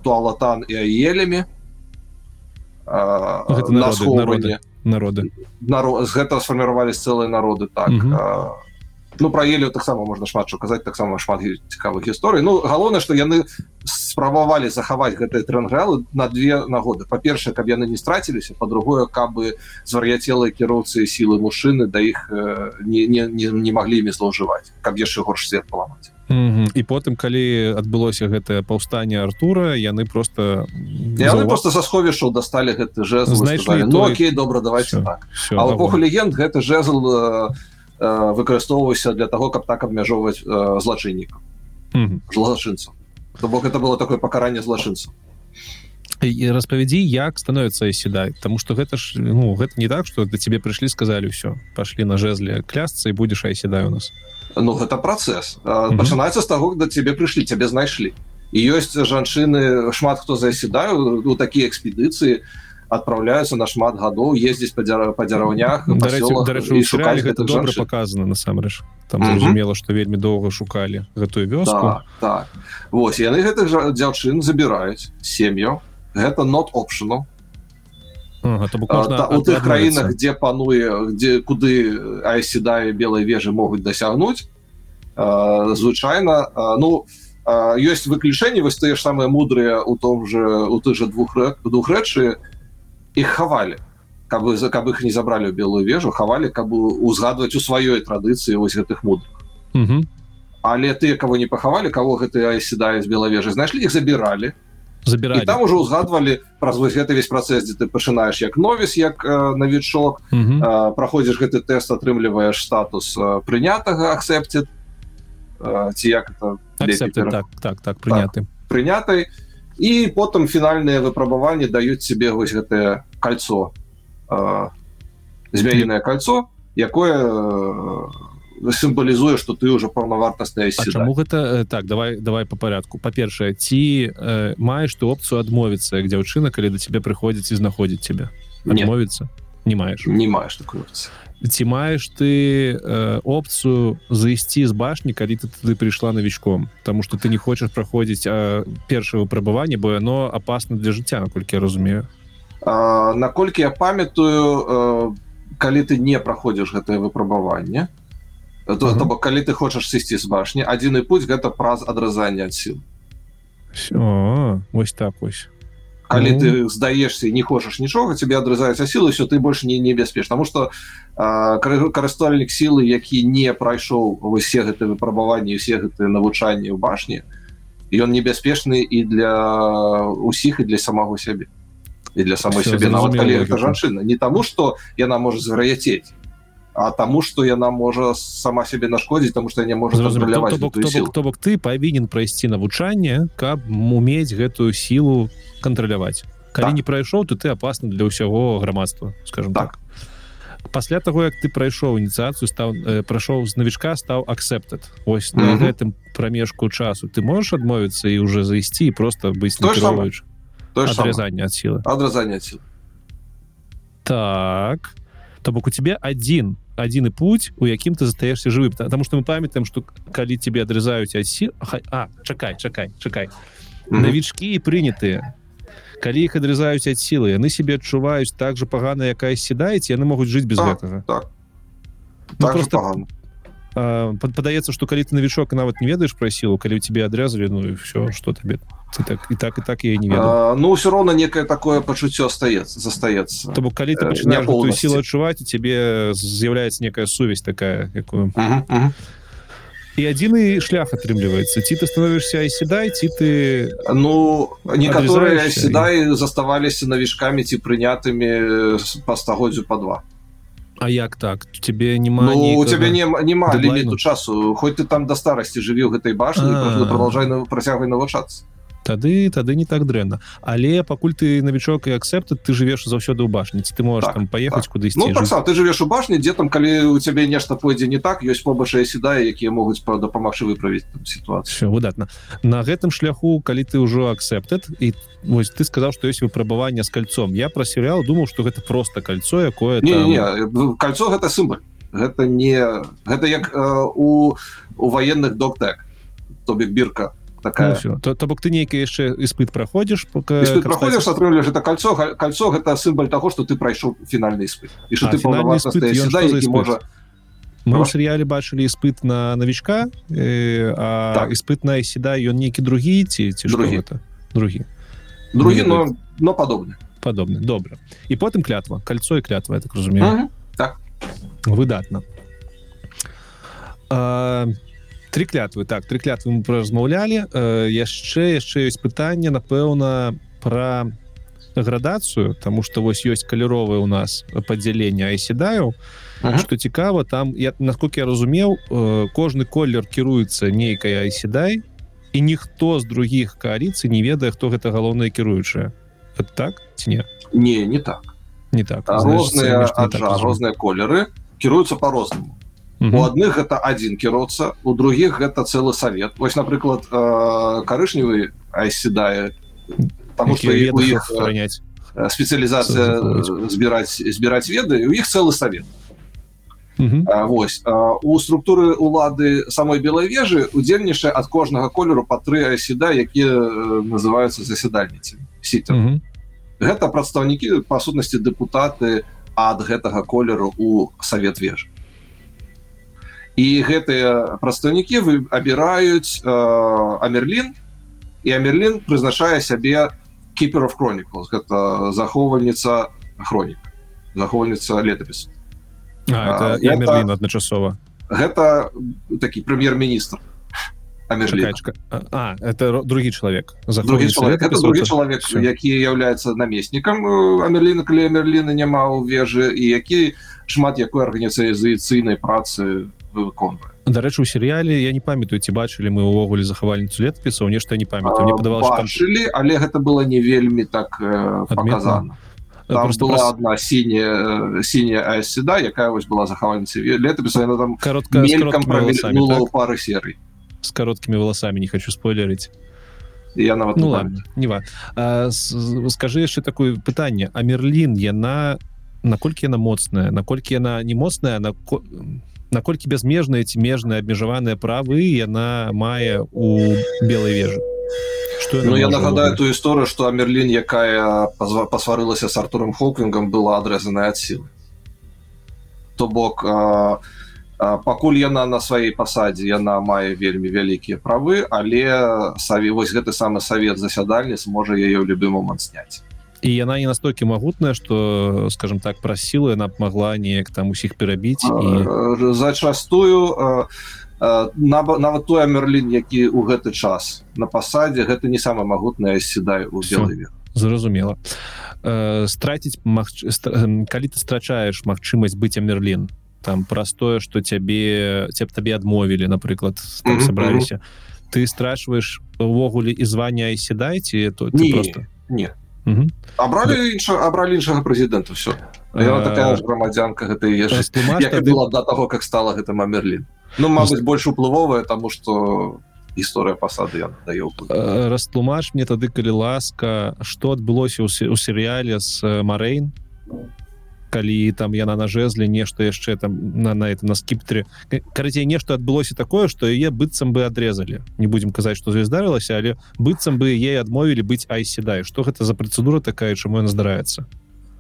туалатан і аелямі на народы народы народ з гэта сфарміравалі цэлыя народы так ну про елю таксама можна шмат що казаць таксама шмат цікавых гісторый. Ну галоўна што яны спрабавалі захаваць гэтыя трангралы на две нагоды. Па-першае каб яны не страціліся по-другое каб бы звар'яцелыя кіроўцы сілы мужчыны да іх не, не, не, не маглі імі злоўжываць каб яшчэ горш свет паламаць і потым калі адбылося гэтае паўстанне Артура яны просто яны просто са сховішаў дасталі гэты жезл знайшлі ну, той... добра давайте так а эпоху легенд гэты жезл выкарыстоўваўся для того каб так абмяжоўваць злачыннікам злачынцаў. То бок это было такое пакаранне злачынцаў распавядзі як становіцца седай тому что гэта ж ну гэта не так что да тебе прыйшлі сказалі ўсё пашлі на жезле клясцца і будзеш айседай у нас Ну гэта працэс пачынаецца з таго да цябе прыйшлі цябе знайшлі і ёсць жанчыны шмат хто засядаю у такія экспедыцыі адпраўляюцца на шмат гадоў ездзіць па дзяра па дзяраўнях гэта добра показана насамрэч. Там зразумела што вельмі доўга шукалі гэтую вёску. Так, так. Вось яны гэтых дзяўчын забіраюць сем'ю гэта not optional. У тых краінах дзе пануе дзе куды айседае белай вежы могуць дасягнуць звычайна ну ёсць выключэнні вось тыя ж самыя мудрыя у том же у тых же двух двух рэчы іх хавалі каб за каб іх не забралі ў белую вежу хавалі каб узгадваць у сваёй традыцыі вось гэтых мудрых. Але тыя кого не пахавалі кого гэты айседае з белавежы знайшлі іх забіралі забирать там уже узгадвалі праз вось гэта весь працэс дзе ты пачынаеш як новіс як э, навічок э, праходзіш гэты тест атрымліваеш статус э, прынятага акцепце э, ці як это так так так прыняты. Так, прынятай і потым фінальныя выпрабаванні даюць себе вось гэтае кольцо э, змяінае кольцо якое э, сімвалізуе что ты уже паўнавартасная чаму гэта так давай давай по порядку. Па-першае ці э, маеш ты опцыю адмовіцца як дзяўчына калі да тебе прыходзіць і знаходзіць тебе адмовіцца не маеш не маеш такую ці маеш ты э, опцыю зайсці з башні калі ты ты прыйшла навічком тому что ты не хочаш праходзіць першае выпрабаванне бо яно опасно для жыцця наколькі я разумею. Наколькі я памятаю э, калі ты не праходзіш гэтае выпрабаванне то, uh -huh. то бок калі ты хочаш сысці з башні адзіны путь гэта праз адразанне ад сіл вось так вось. Калі ну... ты здаешься не хочаш нічога тебе адрызаюцца сілы все ты больше не небяспеш тому что карыстальнік сілы які не прайшоў усе гэты выпрабаванні усе гэтыя навучанні ў башні ён небяспечны і для усіх і для самого сябе. І для самой сябе. Нават калі жанчына. Не таму что яна можа звар'яцець а таму что яна можа сама себе нашкодзіць тому что не можа то бок ты павінен прайсці навучанне каб умець гэтую сілу кантраляваць калі так. не прайшоў то ты опасны для ўсяго грамадства скажем так, так. пасля того як ты прайшоў ініцыяцыю стаў э, прайшоў з навічка стаў акцептад ось на гэтым прамежку часу. Ты можешь адмовіцца і уже зайсці просто быць адразанне ад сілы адразанне сілы так то бок у тебе один адзіны путь у якім ты застаешься жывы. Потому что мы памятаем что калі тебе адрезаюць асі а чакай чакай чакай. -hmm. навічкі прынятыя. Калі іх адрезаюць ад сілы яны себе адчуваюць так же пагана якая седаеце яны могуць жыць без так, гэтага. так. Ну, так просто падаецца что калі ты навічок нават не ведаеш пра сілу калі у тебе адрезалі Ну і все что табе ты так і так і так я не ведаю ну все равно некое такое пачуццё остается застаецца то бок калі ты э, сілу адчуваць тебе з'яўляецца некая сувязь такая якую і адзіны шлях атрымліваецца ці ты становішся і седай ці ты ну некаторыя седай заставаліся навішкамі ці прынятымі па стагоддзю по два А як так тебе нема ну, у тебе не нема ліміту часу хоть ты там да старасці жыве ў гэтай башні продолжай працягвай навучацца тады тады не так дрэнна. Але пакуль ты навічок і акцепты ты жывеш заўсёды ў башніцы ты можешь Так, там паехаць так. кудысь Ну, так сам, ты живеш у башні дзе там калі у цябе нешта пойдзе не так ёсць побачыя сідае якія могуць па- дапамагчы выправіць сітуацыю. Выдатна. На гэтым шляху калі ты ўжо акцептед і вось ты сказаў што ёсць выпрабаванне з кальцом. Я пра серыял думаў што гэта просто кольцо якое не, там... не, не кольцо гэта сімбаль гэта не гэта як э, у у военных доктек то бок бірка Ну, такая всё. то, то бок ты нейкі яшчэ іспыт праходзіш пока Іспыт праходзіш атрымліваеш это кольцо кольцо гэта сімбаль таго што ты прайшоў фінальны іспыт. І што А, ты можа мы ў серыяле бачылі іспыт на навічка э, а Так. іспыт на сіда ён нейкі другі ці ці Другі. гэта? Другі. Другі но но падобны. Падобны добра. І потым клятва кольцо і клятва я так разумею. Так. Выдатна. А, три клятвы так три клятвы мы размаўлялі яшчэ яшчэ ёсць пытанне напэўна про градацыю тому что вось ёсць каляровае у нас падзяленне айседаю. Мгм. что цікава там я насколько я разумеў кожны колер кіруецца нейкая айседай і ніхто з других коаліцый не ведае хто гэта галоўная кіруючая Это так ці не? Не не так. Не так. Розныя так розныя колеры кіруюцца по-рознаму Мгм. у адных гэта адзін кіроцца у других гэта цэлы савет вось напрыклад э, карышневы айседае потому что Якія у веды іх э, охраняць спецыялізацыя э, збіраць збіраць веды у іх цэлы савет Мгм. А, вось а, у структуры улады самой белой вежы удзельнічае ад кожнага колеру па тры айседа якія э, называюцца засядальніцамі сітер Мгм. гэта прадстаўнікі па сутнасці дэпутаты ад гэтага колеру у савет вежы і гэтыя прадстаўнікі вы абіраюць э, амерлін і амерлін прызначае сябе кіперов хроніклс гэта захоўвальніца хронік захоўвальніца летапісу А, А, гэта- Амерлін адначасова. гэта такі прэм'ер-міністр. А, это другі чалавек. другі чалавек это другі чалавек які является намеснікам э, амерліна калі амерліна няма ў вежы і які шмат якой арганізацыйнай працы выконвае Дарэчы, у серыяле я не памятаю, ці бачылі мы ўвогуле захавальніцу летапісаў, нешта не памятаю. Мне падавалася, що там бачылі але гэта было не вельмі так э, показана там просто была прос- одна сіняя сіняя айседа якая вось была захавальніца летапіса яна там каротка мелькам прамільнула так? пары серый З кароткімі валасамі, не хочу спойлерыць. я нават Ну ладно, памятаю. не ва. А, с- з- скажы яшчэ такое пытанне. А Мерлін, яна наколькі яна моцная, наколькі яна не моцная, нако... наколькі бязмежныя ці межныя абмежаваныя правы яна мае у белай вежы. Што Ну я нагадаю ту історыю што Амерлін якая пасварылася з артуром Хоквінгам была адрэзаная ад сілы. То бок а, а, пакуль яна на сваёй пасадзе яна мае вельмі вялікія правы але саве вось гэты самы савет засядальніц можа яе ў любы момант зняць і яна не настолькі магутная что скажем так праз сілу яна б магла неяк там усіх перабіць і зачастую а, а, наба- нават той Амерлін які ў гэты час на пасадзе гэта не самы магутная седай у вежы. зразумела. Э, страціць магч... стра... калі ты страчаеш магчымасць быць амерлін там праз тое что цябе цяб табе адмовілі напрыклад там Мгм, сабраліся ты страчваеш увогуле і звання і седайце то Не, просто не Мгм. абралі інша абралі іншага прэзідэнта все Яна такая ж грамадзянка гэта яшчэ была да таго как стала гэтым Амерлін Ну мабыць больш уплывовая тому что гісторыя пасады дае. Э, растлумаш мне тады калі ласка что адбылося ў серыяле з э, Марэйн калі там яна на жезле нешта яшчэ там на на это на скіптре карацей нешта адбылося такое что яе быццам бы адрезалі. Не будем казаць что здарылася але быццам бы ей адмовілі быць айседай что гэта за працэдура такая чаму яна здараецца?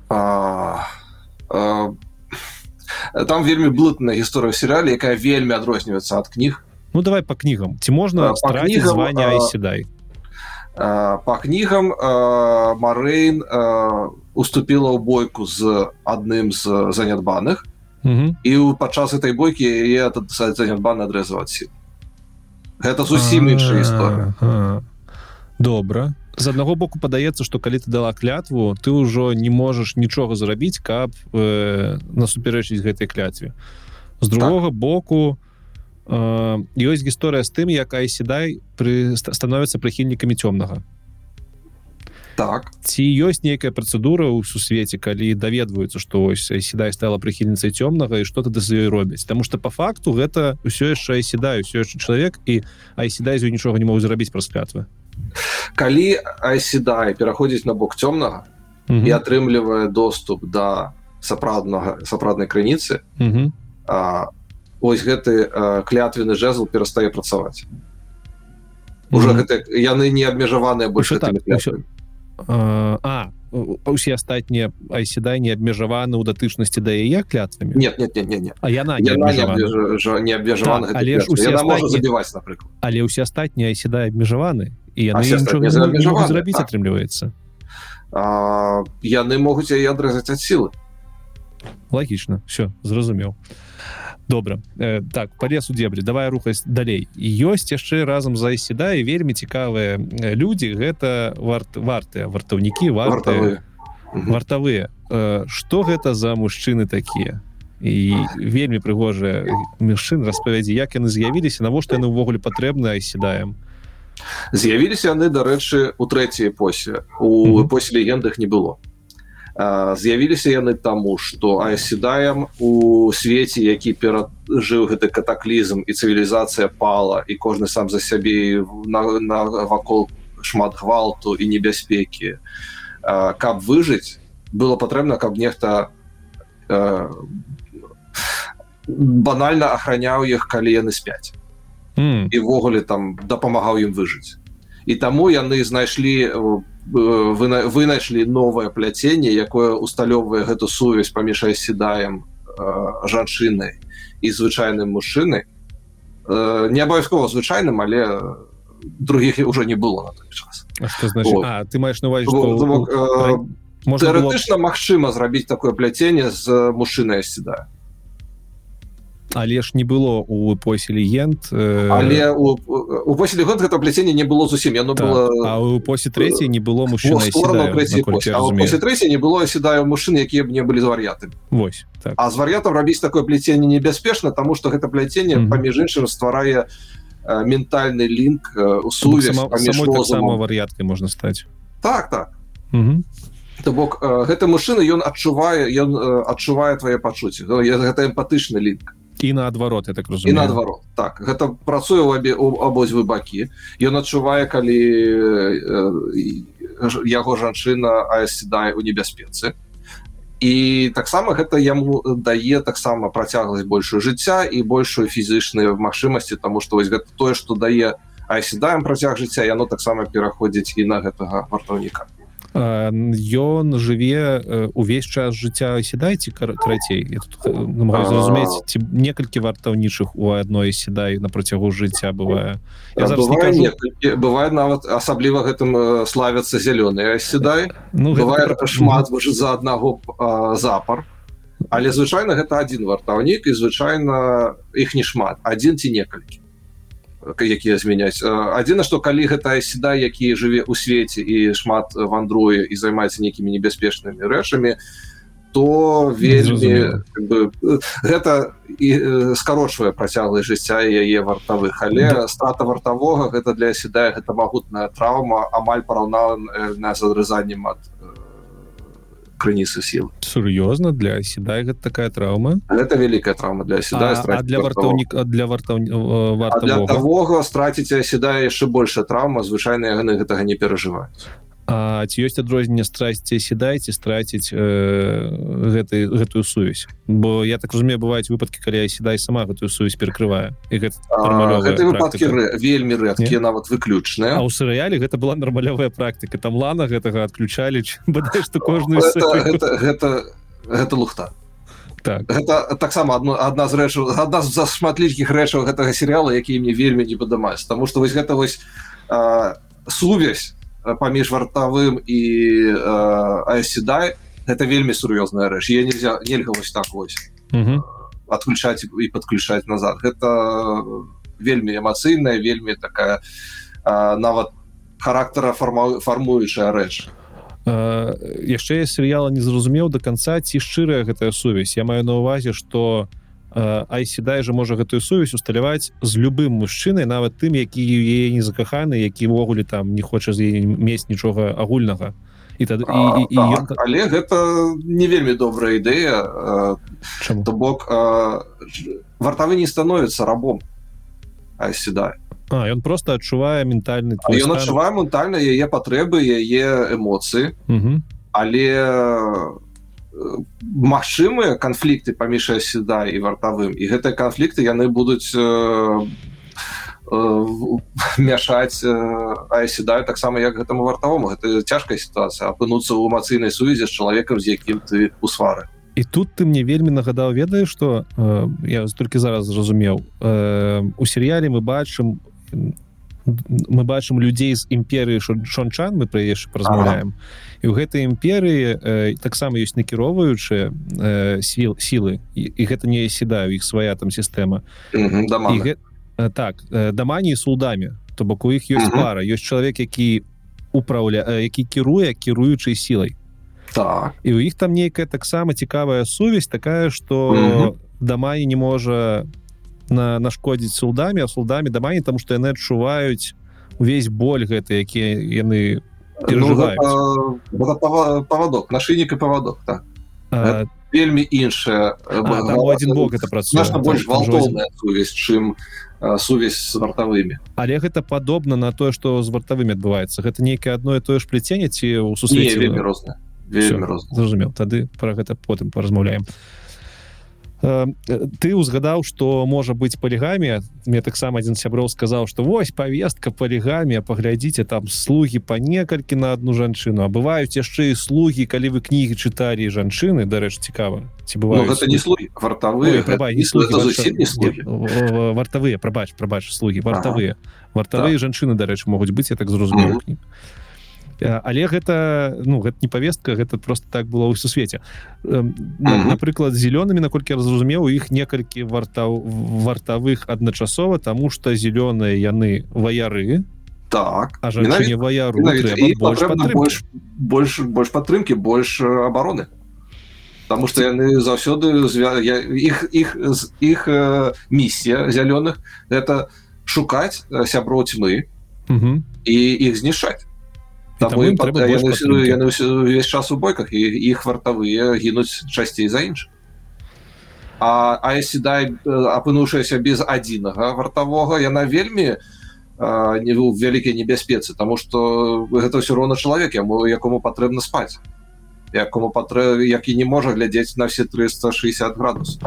А, а, там вельмі блытная гісторыя серыяле якая вельмі адрозніваецца ад кніг. Ну давай по кнігам. Ці можна страціць а, айседай А, по кнігам а, Марэйн а, уступіла ў бойку з адным з занядбаных Мгм. і ў падчас этой бойкі яе занядбаны адрэзаваць сіл гэта зусім іншая гісторыя добра з аднаго боку падаецца што калі ты дала клятву ты ўжо не можаш нічога зрабіць каб э, насуперечыць гэтай клятве. З другога боку э, ёсць гісторыя з тым як айседай пры ста- становяцца прыхільнікамі цёмнага. Так. Ці ёсць нейкая працэдура ў сусвеце калі даведваюцца што ось седай стала прыхільніцай цёмнага і што тады за ёй робяць? Таму што по факту гэта ўсё яшчэ седаю ўсё яшчэ чалавек і айседай нічога не могу зрабіць праз клятвы. Калі айседай пераходзіць на бок цёмнага і атрымлівае доступ да сапраўднага сапраўднай крыніцы ось гэты клятвены жезл перастае працаваць. Уже гэта яны не абмежаваныя больше так, а усе астатнія айседай не абмежаваны ў датычнасці да яе клятвамі? Нет нет нет, нет, нет. а яна не абмежавана? так, але ж усе забіваць напрыклад але ўсе астатнія айседай абмежаваны і яны зрабіць так. атрымліваецца яны могуць яе адрэзаць ад сілы. Лагічна все зразумеў добра. Э, так полез у дебрі давай рухаць далей. Ёсць яшчэ разам за седа і вельмі цікавыя людзі. Гэта варт вартыя вартаўнікі вартавыя. Вартавыя. Что гэта за мужчыны такія? І вельмі прыгожыя мужчын распавядзі як яны з'явіліся навошта яны ўвогуле патрэбны айседаем з'явіліся яны дарэчы у трэцяй эпосе. У эпосе легендах не было з'явіліся яны таму что аседаем у свеце які перажыў гэты катаклізм і цывілізацыя пала і кожны сам за сябе навакол шмат гвалту і небяспекі. Каб выжыць было патрэбна каб нехта банальна ахраняў іх калі яны спяць. Івогуле там дапамагаў ім выжыць. І таму яны знайшлі у вы вынайшлі новае пляценне якое усталёўвае гэту сувязь паміж седаем жанчынай і звычайным мужчынай не абавязкова звычайным але других уже не было на той час. Ты маеш наваць тэоретычна магчыма зрабіць такое пляценне з мужчынай седая але ж не было у эпосе легенд э... але у, у посе легенд это пляценне не было зусім яно так. было у посе трэцяй не было мужчына трэцяй не было седаю мужчын якія б не былі з вар'яты Вось так. а з вар'ятам рабіць такое пляценне небяспечна тому что гэта пляценне mm -hmm. паміж іншым стварае э, ментальны лінк э, у сувязь вар'яткай можна стаць так так mm -hmm. То бок э, гэты мужчына ён адчувае ён э, адчувае твае пачуцці гэта эмпатычны лінк і наадварот я так разумею наадварот. Так гэта працуе ў абе абодзвы бакі ён адчувае калі яго жанчына аседае у небяспецы. І таксама гэта яму дае таксама працягласць большую жыцця і большую фізычную магчымасці тому что вось гэта тое что дае аседаем працяг жыцця яно таксама пераходзіць і на гэтага вартаўніка ён жыве увесь час жыцця седайце карацей. Зразумець ці некалькі вартаўнічых у адной седай на працягу жыцця бывае. Бывае, некалькі, бывае нават асабліва гэтым славяцца зялёныя. Седай ну бывае гэта... шмат за аднаго запар. Але звычайна гэта один вартаўнік і звычайна іх не шмат. Один ці некалькі якія змяняць. Адзіна што калі гэта седа які жыве ў свеце і шмат вандруе і займаецца нейкімі небяспечнымі рэчамі то вельмі бы, гэта і скарочвае працягласць жыцця яе вартавых. Але страта вартавога гэта для седая гэта магутная траўма амаль параўна з адрызаннем ад крыніцы сіл сур'ёзна для седай гэта такая траўма это вялікая траўма для седа для вартаўніка для вартаў вартавога страціць седае яшчэ большая траўма звычайна яны гэтага не перажываюць А ці ёсць адрозненне страсці сідайце страціць э, гэты гэтую сувязь? Бо я так разумею бываюць выпадкі калі сідай сама гэтую сувязь перакрывае і гэта выпадкі вельмі рэдкія нават выключныя. У серыяле гэта была нармалёвая практыка. Там лана гэтага адключалі што кожную гэта, гэта, гэта лухта. Так. Гэта таксама одно адна з рэчаў адна з за шматлікіх рэчаў гэтага серыяла які мне вельмі не падамаюць тому что вось гэта вось сувязь паміж вартавым і аседай это вельмі сур'ёзная рэч я нельзя нельга вось так вось адключаць і подключаць назад. Гэта вельмі эмацыйная вельмі такая а, нават характара фарма фармуючая рэч яшчэ я серыяла не зразумеў до конца ці шчырая гэтая сувязь. Я маю на увазе что у айседай же можа гэтую сувязь усталяваць з любым мужчынай нават тым які яе не закаханы які ўвогуле там не хоча з мець нічога агульнага. І тады і, А, і, і так, ён... але гэта не вельмі добрая ідэя то бок вартавы не становіцца рабом сюда А, ён просто адчувае ментальны ён адчувае ментальна яе патрэбы яе эмоцыі. Але магчымыя канфлікты паміж сюда і вартавым і гэтыя канфлікты яны будуць э, э, мяшаць сюда таксама як гэтаму вартавому. Гэта цяжкая сітуацыя апынуцца ў эмацыйнай сувязі з чалавекам з якім ты у свары. І тут ты мне вельмі нагадаў ведаеш что э, я толькі зараз зразумеў э, у серыяле мы бачым м, мы бачым людзей з імперыі шончан мы пра яшчэ празмаўляем і ў гэтай імперыі э, таксама ёсць накіроўваючыя э, сіл сілы. І, і гэта не сідаю іх свая там сістэма. Даманы. гэ... так э, дамані судамі то бок у іх ёсць Мгм. пара ёсць чалавек які управля які кіруе кіруючай сілай. Так. І у іх там нейкая таксама цікавая сувязь такая что Мгм. дамані не можа на нашкодзіць судамі а судамі дамані тому что яны адчуваюць увесь боль гэты які яны Ну, перажываюць. гэта- гэта пава- павадок нашыйнік і павадок так. А, вельмі іншая а, у один бок это працуе больш гвалтоўная сувязь чым э, сувязь з вартавымі. Але гэта падобна на тое что з вартавымі адбываецца. Гэта нейкае одно і тое ж пляценне ці ў сусвеце вельмі розна зразумеў. Тады про гэта потым паразмаўляем. Э, э, ты узгадаў что можа быць полігамія мне таксама адзін сяброў сказаў что вось повестка полігамія паглядзіце там слуги по некалькі на одну жанчыну а бываюць яшчэ і слуги калі вы кнігі чыталі жанчыны дарэч цікава ці Ну, бываюць гэта не слуги вартавыя Ой, прабач, не слугі, вартавыя прабач прабач слуги вартавыя. Вартавыя жанчыны дарэчы могуць быць я так зразумеў Мгм. Э, але гэта ну гэта не повестка гэта просто так было ў сусвеце Мгм. напрыклад зялёнымі наколькі я зразумеў у іх некалькі вартаў вартавых адначасова тому что зялёныя яны ваяры так. а жанчыне ваяру больш больш больш больш падтрымки больш э, абароны. Таму что яны заўсёды звя... іх іх іх э, місія зялёных это шукаць э, сяброў тьмы Мгм. і іх знішаць таму трэба больш яны, яны увесь час у бойках і іх вартавыя гінуць часцей за іншых а а сідай апынуўшаяся без адзінага вартавога яна вельмі а, не ў вялікай небяспецы тому что гэта ўсё роўна чалавек яму якому патрэбна спаць якому патрэ які не можа глядзець на все 360 градусов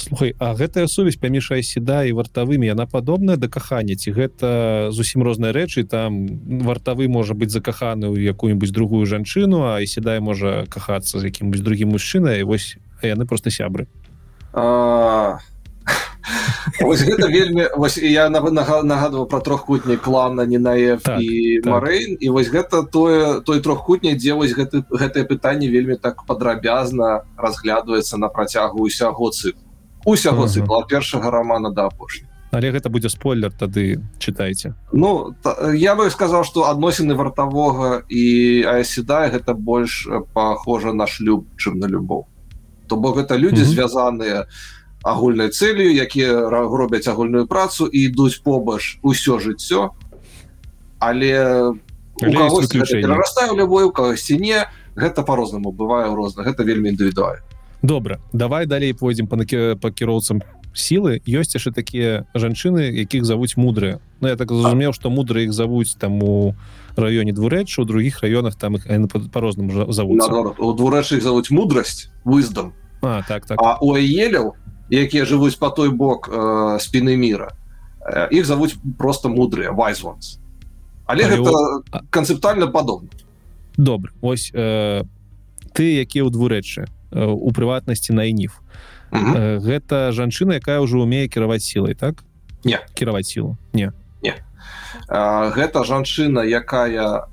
Слухай А гэтая сувязь паміж айседа і вартавымі яна падобная да кахання ці гэта зусім розныя рэчы? Там вартавы можа быць закаханы ў якую-нибудь другую жанчыну а седай можа кахацца з якім-нибудь другім мужчынай вось яны просто сябры. А, Вось гэта вельмі вось і я нагадваў про трохкутні клана ненаев Так, і так. Марэйн і вось гэта тое той трохкутні дзе вось гэты гэтае пытанне вельмі так падрабязна разглядваецца на працягу усяго цыклу усяго Ага. цыкла першага рамана да апошні але гэта будзе спойлер тады чытайце. Ну та, я бы сказаў што адносіны вартавога і Айседа гэта больш э, пахожа на шлюб чым на любоў. То бок гэта людзі Мгм. звязаныя агульнай цэлью якія робяць агульную працу і ідуць побач усё жыццё. Але Але перарастаю любой у кагосьці не. Гэта по-рознаму бывае розна гэта вельмі індывідуальна добра давай далей пойдзем по накі по кіроўцам сілы. Ёсць яшчэ такія жанчыны якіх завуць мудрыя. Ну я так зразумеў что мудрыя іх завуць там у раёне двурэчча у других раёнах там іх па- по-рознаму наадварот у двурэчы іх завуць мудрасць выздам а так так. А у Аеляў, якія жывуць по той бок э, спіны мира э, іх завуць просто мудрыя wise ones. Але Але гэта а- канцэптуальна падобна. Добра ось э, ты якія ў двурэччы э, у прыватнасці найніф Мгм. э, гэта жанчына якая ўжо умее кіраваць сілай так? Не. кіраваць сілу. Не. Э, гэта жанчына якая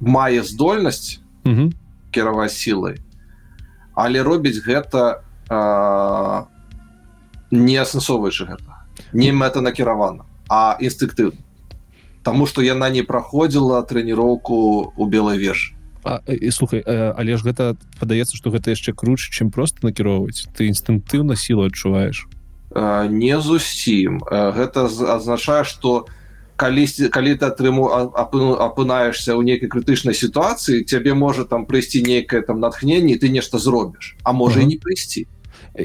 мае здольнасць Мгм. кіраваць сілай але робіць гэта э, не асэнсоўваючы гэта не мэтанакіравана а інстынктыўна. Таму што яна не праходзіла трэніроўку у белай вежы А, э, і слухай э, але ж гэта падаецца што гэта яшчэ круче чым просто накіроўваць. Ты інстынктыўна сілу адчуваеш? Э, не зусім. Э, гэта азначае что калісьці калі ты атрыму апынаешься ў нейкай крытычнай сітуацыі цябе можа там прыйсці нейкае там натхненне ты нешта зробіш. А можа uh -huh. не прыйсці.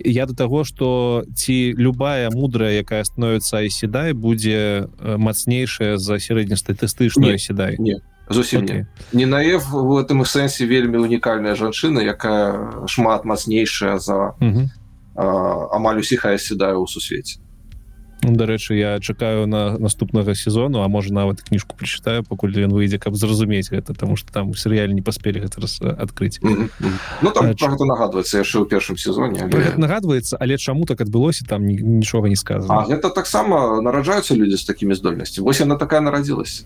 Я до того что ці любая мудрая якая становится айседай будзе мацнейшая за сярэднестатыстычную седай не зусім okay. не наев в этом сэнсе вельмі унікальная жанчына якая шмат мацнейшая за uh -huh. а, амаль усіх седаю у сусвеце. Ну, дарэчы я чакаю на наступнага сезону а можа нават кніжку прачытаю пакуль ён выйдзе каб зразумець гэта тому что там у серыяле не паспелі гэта раз адкрыць. Mm -hmm. ну, там, а, нагадваецца яшчэ ў першым сезоне але... нагадваецца але чаму так адбылося там нічога не сказано гэта таксама нараджаюцца людзі з такімі здольнасці вось яна такая нарадзілася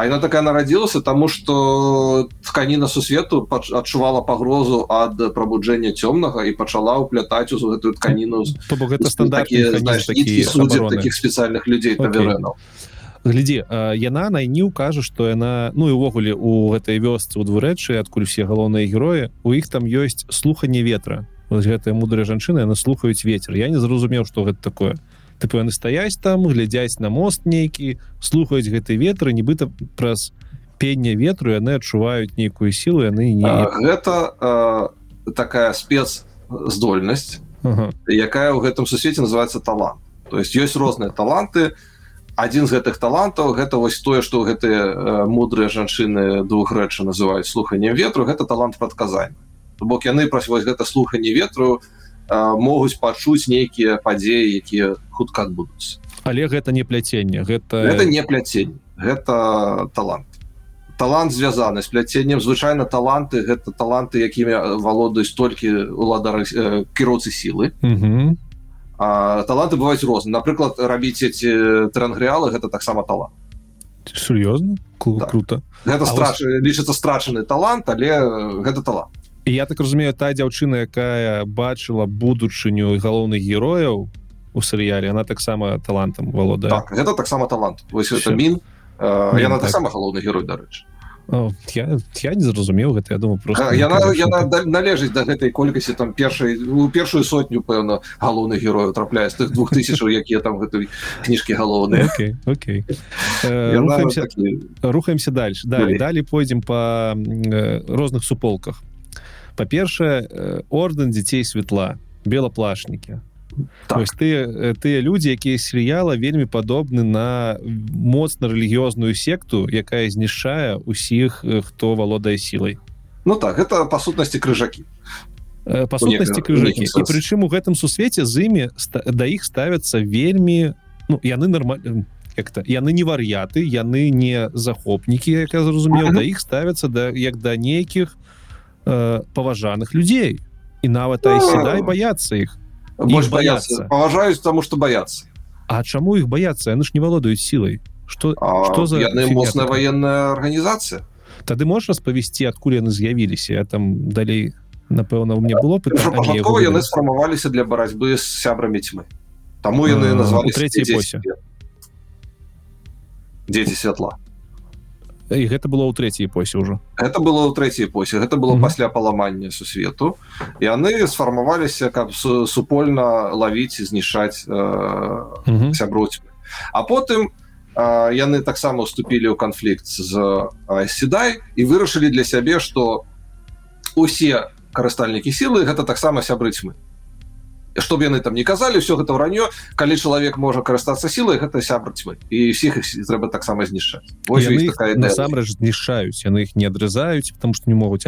А яна такая нарадзілася тому что тканіна сусвету адчувала пагрозу ад прабуджэння цёмнага і пачала ўплятаць у гэтую тканіну гэта стандарт таких спецыяльных людзей okay. глядзі яна найніў кажа что яна ну і увогуле у гэтай вёсцы у двурэчы адкуль все галоўныя героі у іх там ёсць слуханне ветра. Гэтыя мудрыя жанчыны яны слухаюць ветер я не зразумеў что гэта такое тыпу яны стаяць там глядзяць на мост нейкі слухаюць гэты ветры нібыта праз пення ветру яны адчуваюць нейкую сілу яны не гэта э, такая спец здольнасць ага. якая ў гэтым сусвеце называется талант. То есть ёсць розныя таланты. Один з гэтых талантаў гэта вось тое что гэтыя мудрыя жанчыны двух рэчы называюць слуханнем ветру гэта талант прадказання. Бок яны праз вось гэта слуханне ветру у могуць пачуць нейкія падзеі якія хутка адбудуцца. Але гэта не пляценне гэта это не пляцень гэта талант. Талант звязаны з пляценнем. Звычайна таланты гэта таланты якімі валодаюць толькі уладары кіроўцы сілы. Таланты бываюць розны напрыклад рабіць эти трангрыалы гэта таксама талант. Сур'ёзна так. круто. Гэта страш вас... лічыцца страчаны талант але гэта талант я так разумею та дзяўчына якая бачыла будучыню галоўных герояў у серыяле она таксама талантам валода так, гэта таксама талант. Вось это мін яна так. таксама галоўны герой дарэчы я, я не зразумеў гэта я думаю просто яна, яна належыць да гэтай колькасці там. першай у першую сотню пэўна галоўных герояў трапляе з тых двух тысячаў якія там гэтай кніжкі галоўныя okay, okay. рухаемся, рухаемся дальше далі. Далі пойдзем по розных суполках па-першае э, ордэн дзяцей светла белаплашнікі так. ты тыя людзі якія серыяла вельмі падобны на моцна рэлігіозную секту якая знішчае усіх хто валодае сілай Ну так гэта па сутнасці крыжакі па сутнасці крыжакі і прычым у гэтым сусвеце з імі да іх ставяцца вельмі ну яны нормально як-то яны не вар'яты яны не захопнікі як я зразумеў да іх ставяцца да як да нейкіх э, паважаных людзей і нават айседай баяцца іх. Больш баяцца. Паважаюць таму што баяцца А чаму іх баяцца? Яны ж не валодаюць сілай. Что что за моцная военная арганізацыя Тады можаш распавесці адкуль яны з'явіліся? Я там далей напэўна у мне было яны сфармаваліся для барацьбы з сябрамі тьмы Таму яны назвалі трэцяй посе дзеці святла і гэта было ў трэцяй эпосе ўжо это было ў трэцяй эпосе гэта было mm -hmm. пасля паламання сусвету яны сфармаваліся каб супольна лавіць і знішаць э, mm -hmm. сяброць а потым э, яны таксама уступілі ў канфлікт з седай і вырашылі для сябе что усе карыстальнікі сілы гэта таксама сябры тьмы чтобы яны там не казалі все гэта вранё калі чалавек можа карыстацца сілай гэта сябр тьмы і всіх их трэба таксама знішаць насамрэч знішаюць яны их не адрызаюць потому что не могуць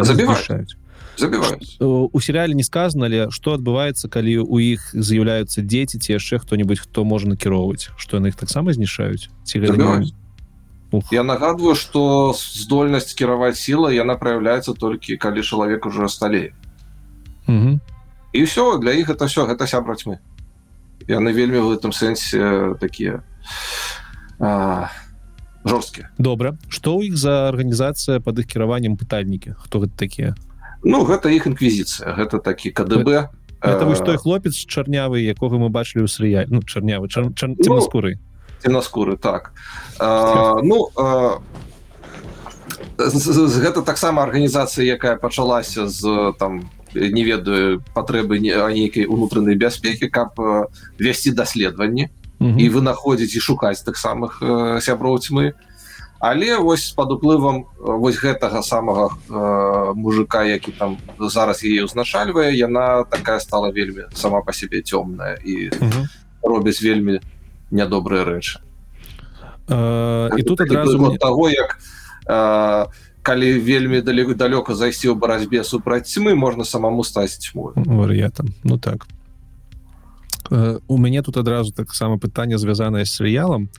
забіваюць. у серыяле не сказано ли что адбываецца калі у іх з'яўляюцца дзеці ці яшчэ хто-нибудь хто можа накіроўваць что яны их таксама знішаюць ці я нагадваю что здольнасць кіраваць сіла яна проявляецца толькі калі чалавек уже сталее і все для іх это все гэта сябра тьмы яны вельмі в этом сэнсе такія жорсткія. Добра. Что у іх за арганізацыя под іх кіраваннем пытальнікі? Хто гэта такія? Ну гэта іх інквізіцыя гэта такі КДБ это вось той хлопец чарнявы якога мы бачылі ў срыя ну чарнявы чар, чар, ну, скуры наскуры так. А, ну а, гэта таксама арганізацыя якая пачалася з там не ведаю патрэбы нейкай унутранай бяспекі каб весці даследаванні mm -hmm. і вынаходзіць і шукаць тых самых э, сяброў тьмы але вось под уплывам вось гэтага самага э, мужика які там зараз яе ўзначальвае яна такая стала вельмі сама по сябе цёмная і mm -hmm. робіць вельмі нядобрыя рэчы uh, і тут адразу мне... того як uh, калі вельмі далеко далёка зайсці ў барацьбе супраць цьмы можна самому стаць тьму вар'ятам. Ну так. У мяне тут адразу таксама пытанне звязанае з серыялам.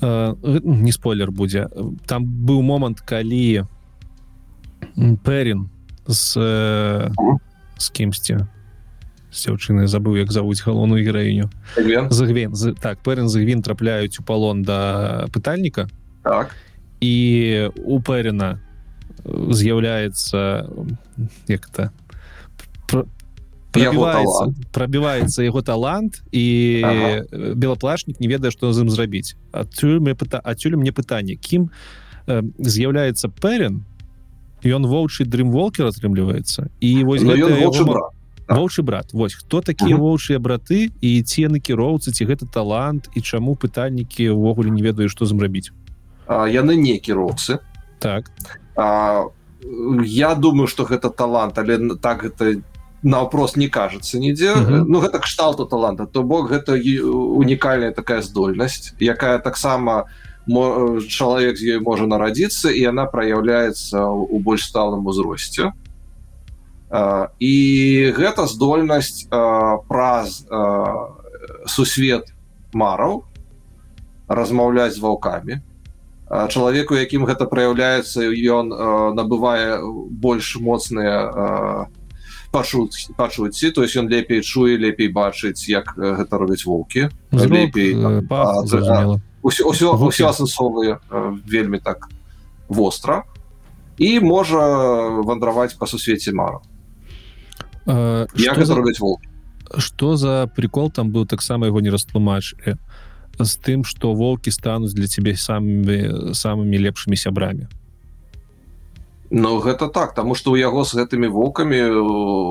Не спойлер будзе. Там быў момант калі пэрін з з кімсьці дзяўчыны забыў як завуць галоўную гераіню. Загвен так пэрэн загвін трапляюць у палон да пытальніка. Так і у пэрена з'яўляецца як-то пробіваецца пробіваецца яго талант. і ага. белаплашнік не ведае што з ім зрабіць адсюль мне пыта адсюль мне пытанне кім э, з'яўляецца пэрен ён воўчы дрымволкер атрымліваецца і вось ну, яго... воўчы брат Вось хто такія воўчыя браты і ці накіроўцы ці гэта талант і чаму пытальнікі ўвогуле не ведаю што зам рабіць яны не кіроўцы так. А, я думаю что гэта талант але так гэта наўпрост не кажется нідзе. Uh -huh. ну гэта кшталту таланта то бок гэта унікальная такая здольнасць якая таксама чалавек з ёй можа нарадзіцца і она праяўляецца у больш сталым узросце. І гэта здольнасць праз сусвет мараў размаўляць з ваўкамі чалавеку якім гэта праяўляецца ён набывае больш моцныя пачуць пачуцці. То есть ён лепей чуе лепей бачыць як гэта робяць воўкі. Лепей ўсё асэнсовыя вельмі так востра. І можа вандраваць па сусвеце мару. Э, что за прикол там был таксама его не растлумач з тым что волки стануць для тебе самыми самыми лепшими сябрамі Ну гэта так тому что у яго с гэтымі волками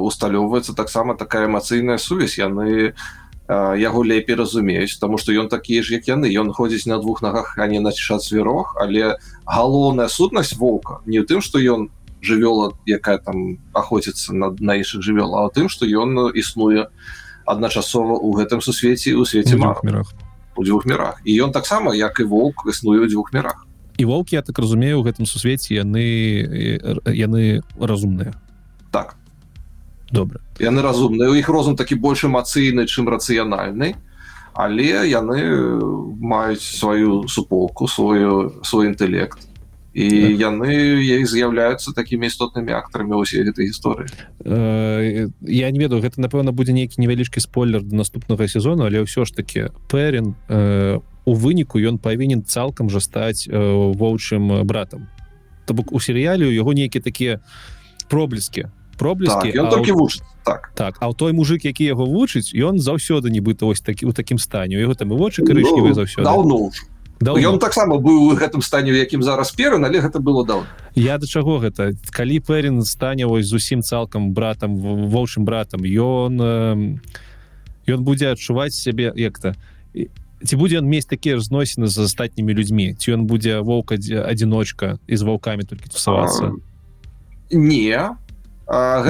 усталёўваецца таксама такая эмацыйная сувязь. Яны яго лепей разумеюць тому что ён такі ж як яны. Ён ходзіць на двух ногах а не на свярог але галоўная сутнасць волка не ў тым что ён жывёла якая там охотится на на іншых жывёл а тым что ён існуе адначасова у гэтым сусвеце у свеце мірах у двух мірах і ён таксама як і волк існуе ў двух мірах. І волки я так разумею у гэтым сусвеце яны яны разумныя. Так. Добра. Яны разумныя. У іх розум такі больш эмацыйны чым рацыянальны. Але яны маюць сваю суполку сваю свой інтэлект і так. яны з'яўляюцца такімі істотнымі актарамі ўсе гэтай гісторыі. Э, я не ведаю гэта напэўна будзе нейкі невялічкі спойлер до наступнага сезону але ўсё ж таки пэрин э, у выніку ён павінен цалкам жа стаць э, воўчым братам. То бок у серыяле яго нейкія такія проблескі проблескі так, толькі вучыць так. Так а той мужик які яго вучыць ён заўсёды нібыта вось такі у такім стане. У яго там і вочы карычневыя ну, заўсёды. даўно ўжо ён таксама быў у гэтым стане у якім зараз перын але гэта было даў я да чаго гэта? Калі пэрін стане вось зусім цалкам братам воўчым братам ён ён будзе адчуваць сябе як-то ці будзе ён мець такія ж зносіны з астатнімі людзьмі? Ці ён будзе воўка адзіночка і з ваўкамі толькі тусавацца? Не а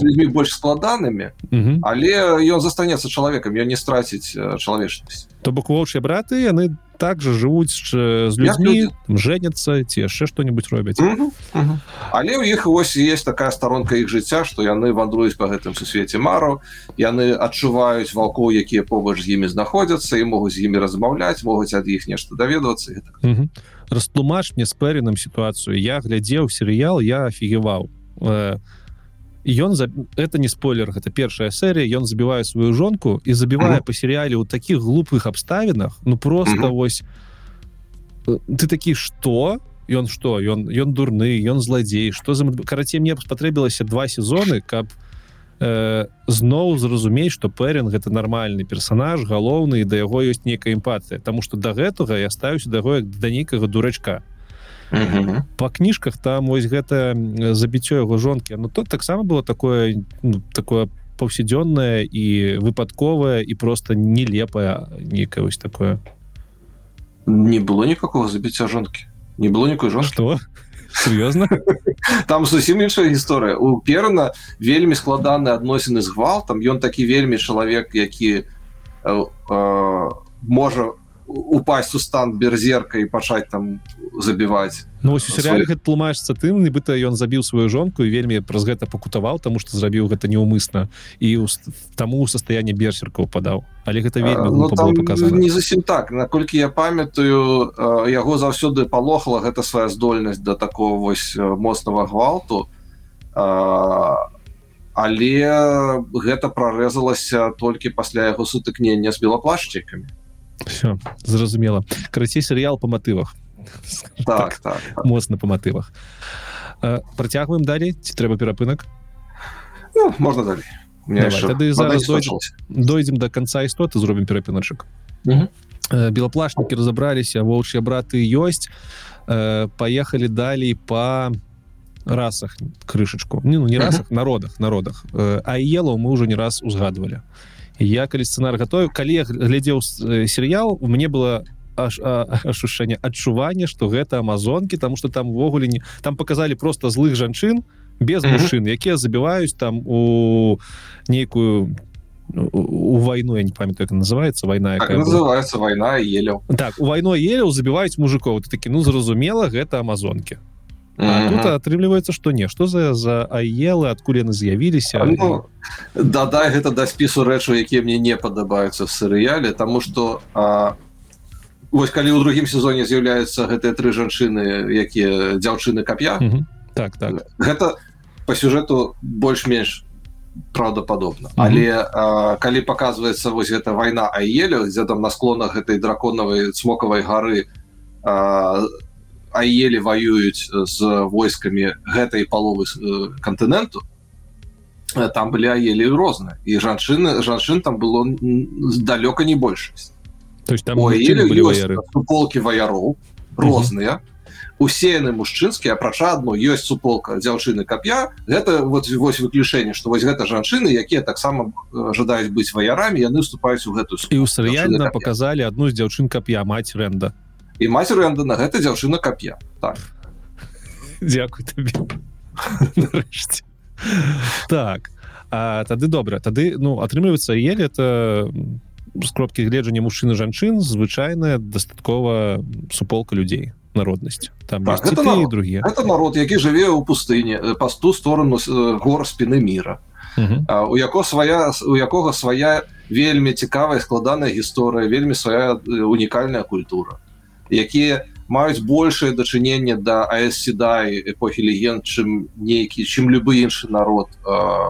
людзьмі больш складанымі але ён застанецца чалавекам ён не страціць чалавечнасць то бок воўчыя браты яны также жывуць з людзьмі жэняцца ці яшчэ што-нибудь робяць але ў іх вось есть такая старонка іх жыцця што яны вандруюць по гэтым сусвеце мару яны адчуваюць валкоў якія побач з імі знаходзяцца і могуць з імі размаўляць могуць ад іх нешта даведвацца растлумач мне с пэріным сітуацыю я глядзеў серыял я офігеваў ён за это не спойлер гэта першая серія ён забівае сваю жонку і забівае по серыяле ў таких глупых абставінах ну просто вось ты такі что? Ён что? Ён ён дурны ён зладзей что за карацей мне спатрэбілася два сезоны каб у э, зноў зразумець что пэринг гэта нармальны персонаж галоўны да яго ёсць нейкая эмпатыя. Тому что до гэтага я ставюся даго як да нейкага дурачка. По кніжках там вось гэта забіццё яго жонкі Ну тут таксама было такое ну, такое паўсядзённая і выпадковая і просто нелепая нейкае вось такое. Не было никакого забіцця жонкі. Не было никакой жон что сур'ёзна там зусім іншая гісторыя у перна вельмі складаны адносіны з гвалтам ён такі вельмі чалавек які э, э, можа упасть у стан берзерка і пачаць там забіваць Ну вось у серыяле гэта тлумаешся тым нібыта ён забіў сваю жонку і вельмі праз гэта пакутаваў таму што зрабіў гэта неўмысна і таму ў састаянне берсерка ўпадаў. Але гэта вельмі ну, там, не зусім так. Наколькі я памятаю яго заўсёды палохала гэта свая здольнасць да такого вось моцнага гвалту. Але гэта прарэзалася толькі пасля яго сутыкнення з белаплашчыкамі все зразумела. Карацей серыял по матывах так, так, так. моцна по матывах працягваем далей ці трэба перапынак ну, можна далей тады зараз дойдзем до конца істоты зробім перапіначак белаплашнікі разабраліся воўчыя браты ёсць паехалі далей по расах крышачку не ну не расах народах народах. А елу мы уже не раз узгадывалі я калі сцэнар готовю калі глядзеў серыял у мне было ашушэнне адчуванне что гэта амазонки тому что там увогуле не там показалі просто злых жанчын без мужчын якія забіваюць там у нейкую у войну я не памятаю как называется война так, называется война елю так у войну елю забіваюць мужиков ты такі ну зразумела гэта амазонки тут атрымліваецца что не что за за аелы адкуль яны з'явіліся ну, дадай гэта да спісу рэчу якія мне не падабаюцца в серыяле тому что вось калі ў другім сезоне з'яўляюцца гэтыя тры жанчыны якія дзяўчыны кап'я. Так так. Гэта по сюжэту больш-менш правдападобна. Але а, калі показваецца вось гэта вайна аелю дзе там на склонах гэтай драконавай цмокавай гары а, аелі ваююць з войскамі гэтай паловы кантыненту там былі аелі розныя. І жанчыны жанчын там было далёка не большасць. То есть там полки ваяроў розныя. Усе яны мужчынскія апрача адно ёсць суполка дзяўчыны кап'я гэта вот вось выключэнне што вось гэта жанчыны якія таксама жадаюць быць ваярамі яны вступаюць у гэтую і ў серыяльна показалі одну з дзяўчын кап'я маць рэнда і маці рэнда на гэта дзяўчына кап'я так Дякуй табе так. А, тады добра. Тады ну атрымліваецца еле это з кропкі гледжання мужчыны жанчын звычайная дастаткова суполка людзей народнасць. Там так, это народ, другие это народ які жыве ў пустыне па ту сторону гор спины мира у яго свая у якога свая вельмі цікавая складаная гісторыя вельмі свая унікальная культура якія маюць большее дачыненне да аэсседай эпохі легенд чым нейкі чым любы іншы народ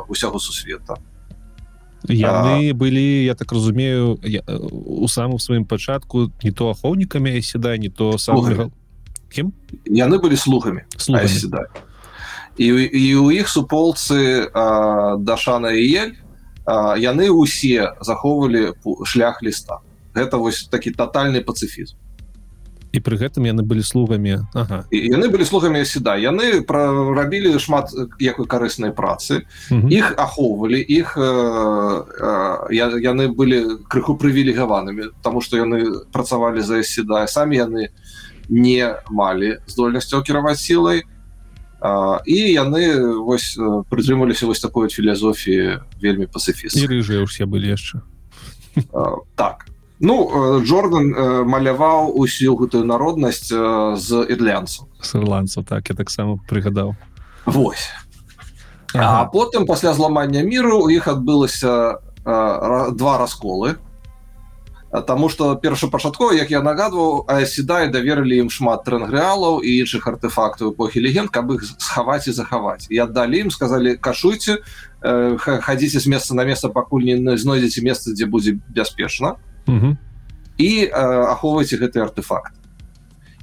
усяго сусвета. Яны а... былі я так разумею я, у самым сваім пачатку не то ахоўнікамі седай не то сам кем яны былі слухамі і, і у іх суполцы дашана і ель яны ўсе захоўвалі шлях ліста. Гэта вось такі тотальны пацыфізм і пры гэтым яны былі слугамі ага. яны былі слугамі сюда. Яны прарабілі шмат якой карыснай працы. Іх ахоўвалі іх э, э, яны былі крыху прывілегаванымі тому что яны працавалі за седа самі яны не малі здольнасцю кіраваць сілай. І яны вось прытрымаліся вось такой філазофіі вельмі пацыфіст. Рыжыя ўсе былі яшчэ. Так Ну Джордан маляваў усю гэтую народнасць з ірлянцаў. З ірландцаў так я таксама прыгадаў. Вось. Ага. А потым пасля зламання міру у іх адбылася два расколы. Таму што першапачаткова як я нагадваў седай даверылі ім шмат трэнгрэалаў і іншых артефактаў эпохі легенд каб іх схаваць і захаваць. І аддалі ім сказалі кашуйце хадзіце з месца на месца пакуль не знойдзеце месца дзе будзе бяспечна і э, ахоўвайце гэты артефакт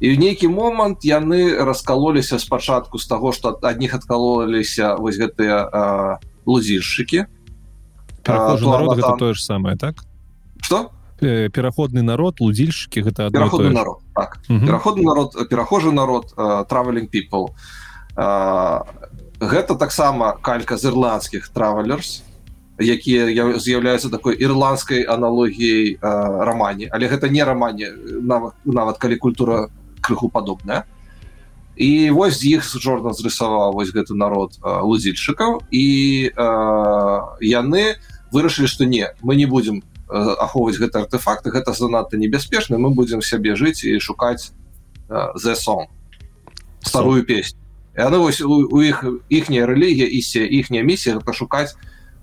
і ў нейкі момант яны раскалоліся спачатку з таго што адніх адкалоліся вось гэтыя э, лузіршчыкі народ там... тое ж самае так? Что пераходны народ лудзільшчыкі гэта пераходны народ так. пераходны народ перахожы народ traveling people. Гэта таксама калька з ірландскіх травелерс якія з'яўляюцца такой ірландскай аналогіяй рамане але гэта не рамане нават нават калі культура крыху падобная. І вось з іх жорна зрысаваў вось гэты народ лузільшчыкаў. І яны вырашылі што не мы не будзем ахоўваць гэты артефакты гэта занадта небяспечна мы будзем сябе жыць і шукаць the song старую песню. Яны вось у іх іхняя рэлігія і се іхняя місія пашукаць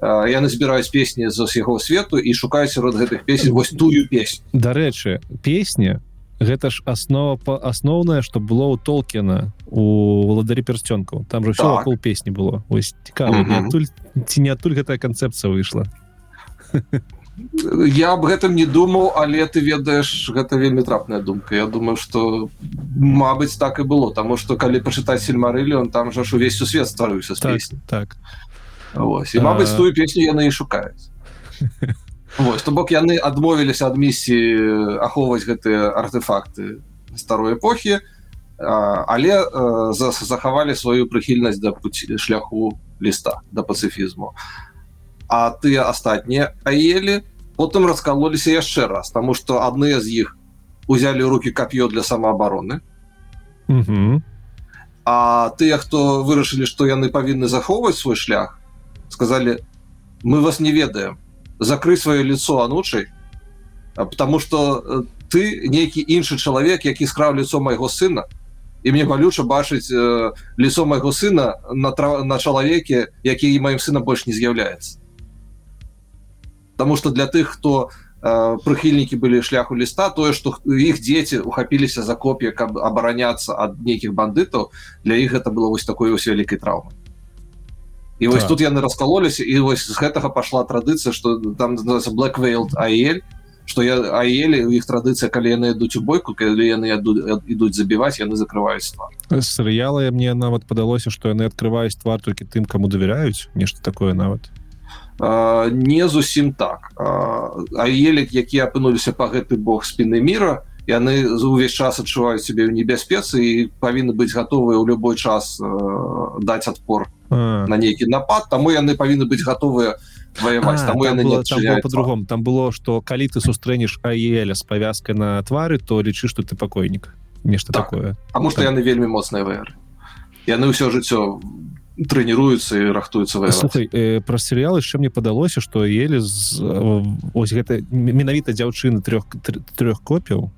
яны збіраюць песні з усяго свету і шукаюць сярод гэтых песень вось тую песню. Дарэчы песня гэта ж аснова па асноўнае что было у толкена у владарі персцёнку там же так. все песні было. Ось цікава ці не адтуль гэтая канцэпцыя выйшла? Я об гэтым не думаў але ты ведаеш гэта вельмі трапная думка. Я думаю что Мабыць так і было тому что калі пачытаць сельмарылі он там жа ж увесь сусвет стварыўся так, так Вось, і мабыць тую песню яны і шукаюць Вось то бок яны адмовіліся ад місіі ахоўваць гэтыя артефакты старой эпохі але захавалі сваю прыхільнасць да шляху ліста да пацыфізму а тыя астатнія аелі потым раскалоліся яшчэ раз тому что адныя з іх узялі руки кап'ё для самаабароны а тыя хто вырашылі што яны павінны захоўваць свой шлях сказали мы вас не ведаем. Закры свое лицо анучай потому что э, ты нейкі іншы чалавек які скраў лицо майго сына і мне балюча бачыць э, лицо майго сына на трав... на чалавеке які і маім сынам больш не з'яўляецца потому что для тых хто э, прыхільнікі былі шляху ліста тое что іх дзеці ухапіліся за коп'я каб абараняцца ад нейкіх бандытаў для іх это было вось такой вось вялікай траўмы і вось так. тут яны раскалоліся і вось з гэтага пашла традыцыя что там blackвейл аель что я аелі у іх традыцыя калі яны ідуць у бойку калі яны ідуць забіваць яны закрываюць твар серыялы мне нават падалося что яны открываюць твар толькі тым кому давяряюць нешта такое нават а, не зусім так. Аелі якія апынуліся по гэты бог спины мира яны за увесь час адчуваюць себе ў небяспецы і павінны быць гатовыя ў любой час э, даць адпор на нейкі напад таму яны павінны быць гатовыя воевать там по-другому. Там было что калі ты сустрэнеш аеля с павязкой на твары то лічы что ты пакойнік нешта так. такое. что так. яны вельмі моцныя вр яны ўсё жыццё трэніруюцца і рахтуюцца э, пра серыял яшчэ мне падалося что еле з ось гэта менавіта дзяўчыны трех трех копіў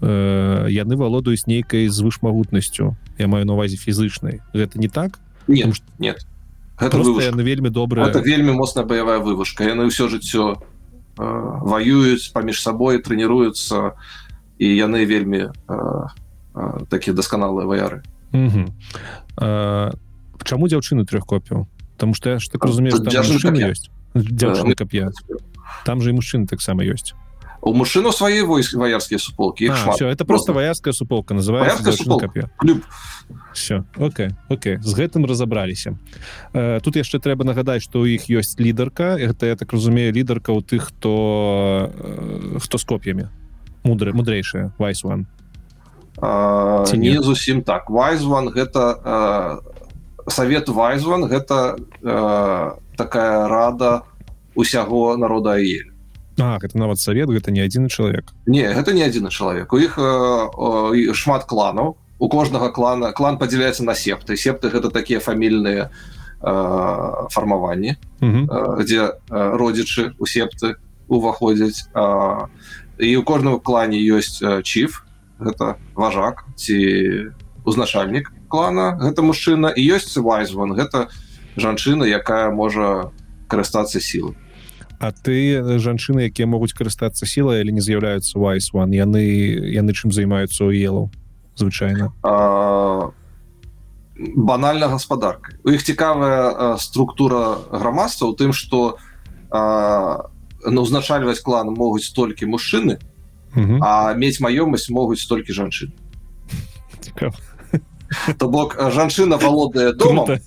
э, яны валодаюць нейкай звышмагутнасцю я маю на увазе фізычнай гэта не так нет что... нет. Яны вельмі добра это вельмі моцная баявая вывушка. Яны ўсё жыццё э, ваююць паміж сабой тренируюцца і яны вельмі э, э, такія дасканалыя ваяры чаму дзяўчыны трех копіў потому что я ж так разумею ёсць дзяўчына кап'я там же і мужчыны таксама ёсць у мужчыну свае войск ваярскія суполки а, все это просто ваярская суполка называется все Окей Окей з гэтым разабраліся э, тут яшчэ трэба нагадаць что у іх ёсць лідарка это я так разумею лідарка у тых хто э, хто з коп'ямі. Мудры мудрэйшая вайс one. Ці не зусім так. Вайзван гэта э, совет вайзван гэта э, такая рада усяго народа ель А, это нават совет гэта не адзін чалавек не гэта не адзін чалавек у іх э, шмат кланаў у кожнага клана клан падзяляецца на септы. Септы гэта такія фамільныя э, фармаванні э, где э, родзічы у септы уваходзяць э, і у кожнага клане ёсць э, чиф гэта важак ці узначальнік клана гэта мужчына і ёсць вайзван гэта жанчына якая можа карыстацца сілы А ты жанчыны якія могуць карыстацца сілай але не з'яўляюцца вайс one? Яны яны чым займаюцца ў елу звычайна? Банальна гаспадарка. У іх цікавая структура грамадства у тым что на узначальваць клан могуць толькі мужчыны а мець маёмасць могуць толькі жанчын то бок жанчына валодае дома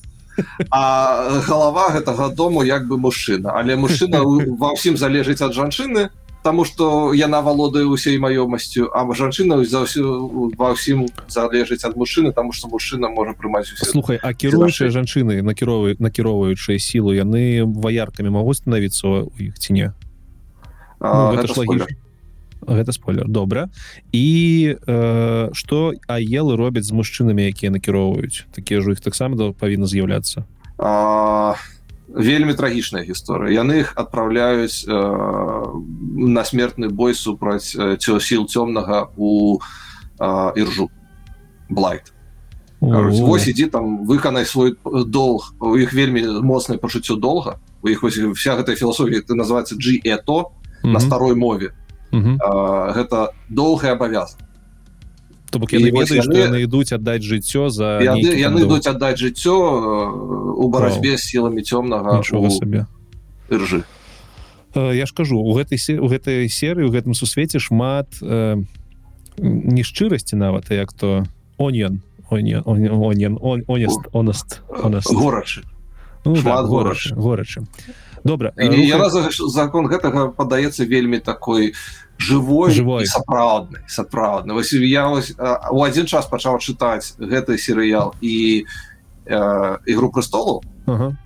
а галава гэтага дому як бы мужчына але мужчына ва ўсім залежыць ад жанчыны тому что яна валодае ўсей маёмасцю а жанчына за ўсю ва ўсім залежыць ад мужчыны тому что мужчына можа прымаць слухай а кіруючыя жанчыны накіровы накіроўваючыя сілу яны ваяркамі могуць станавіцца у іх ці не? Ну, гэта, гэта, гэта спойлер. Добра. І э, что аелы робяць з мужчынамі якія накіроўваюць? Такія ж іх таксама павінна з'яўляцца? А вельмі трагічная гісторыя. Яны их адпраўляюць э, на смертны бой супраць э, сіл цёмнага у э, іржу. Блайт. Вось ідзі там выканай свой долг. У іх вельмі моцнае пачуццё долга. У іх вся гэтая філасофія ты называется G это на старой мове гэта доўгая абавязка. То бок яны ведаюць яны... яны ідуць аддаць жыццё за яны, яны ідуць аддаць жыццё у барацьбе з сіламі цёмнага нічога сабе. ржы я ж кажу у гэтай у гэтай серыі у гэтым сусвеце шмат э, нешчырасці нават як то онен онаст горачы. Горачы добра закон гэтага падаецца вельмі такой у живой живой сапраўдны сапраўдны. Вось я вось, у один час пачаў чытаць гэты серыял і э, ігру престолу ага.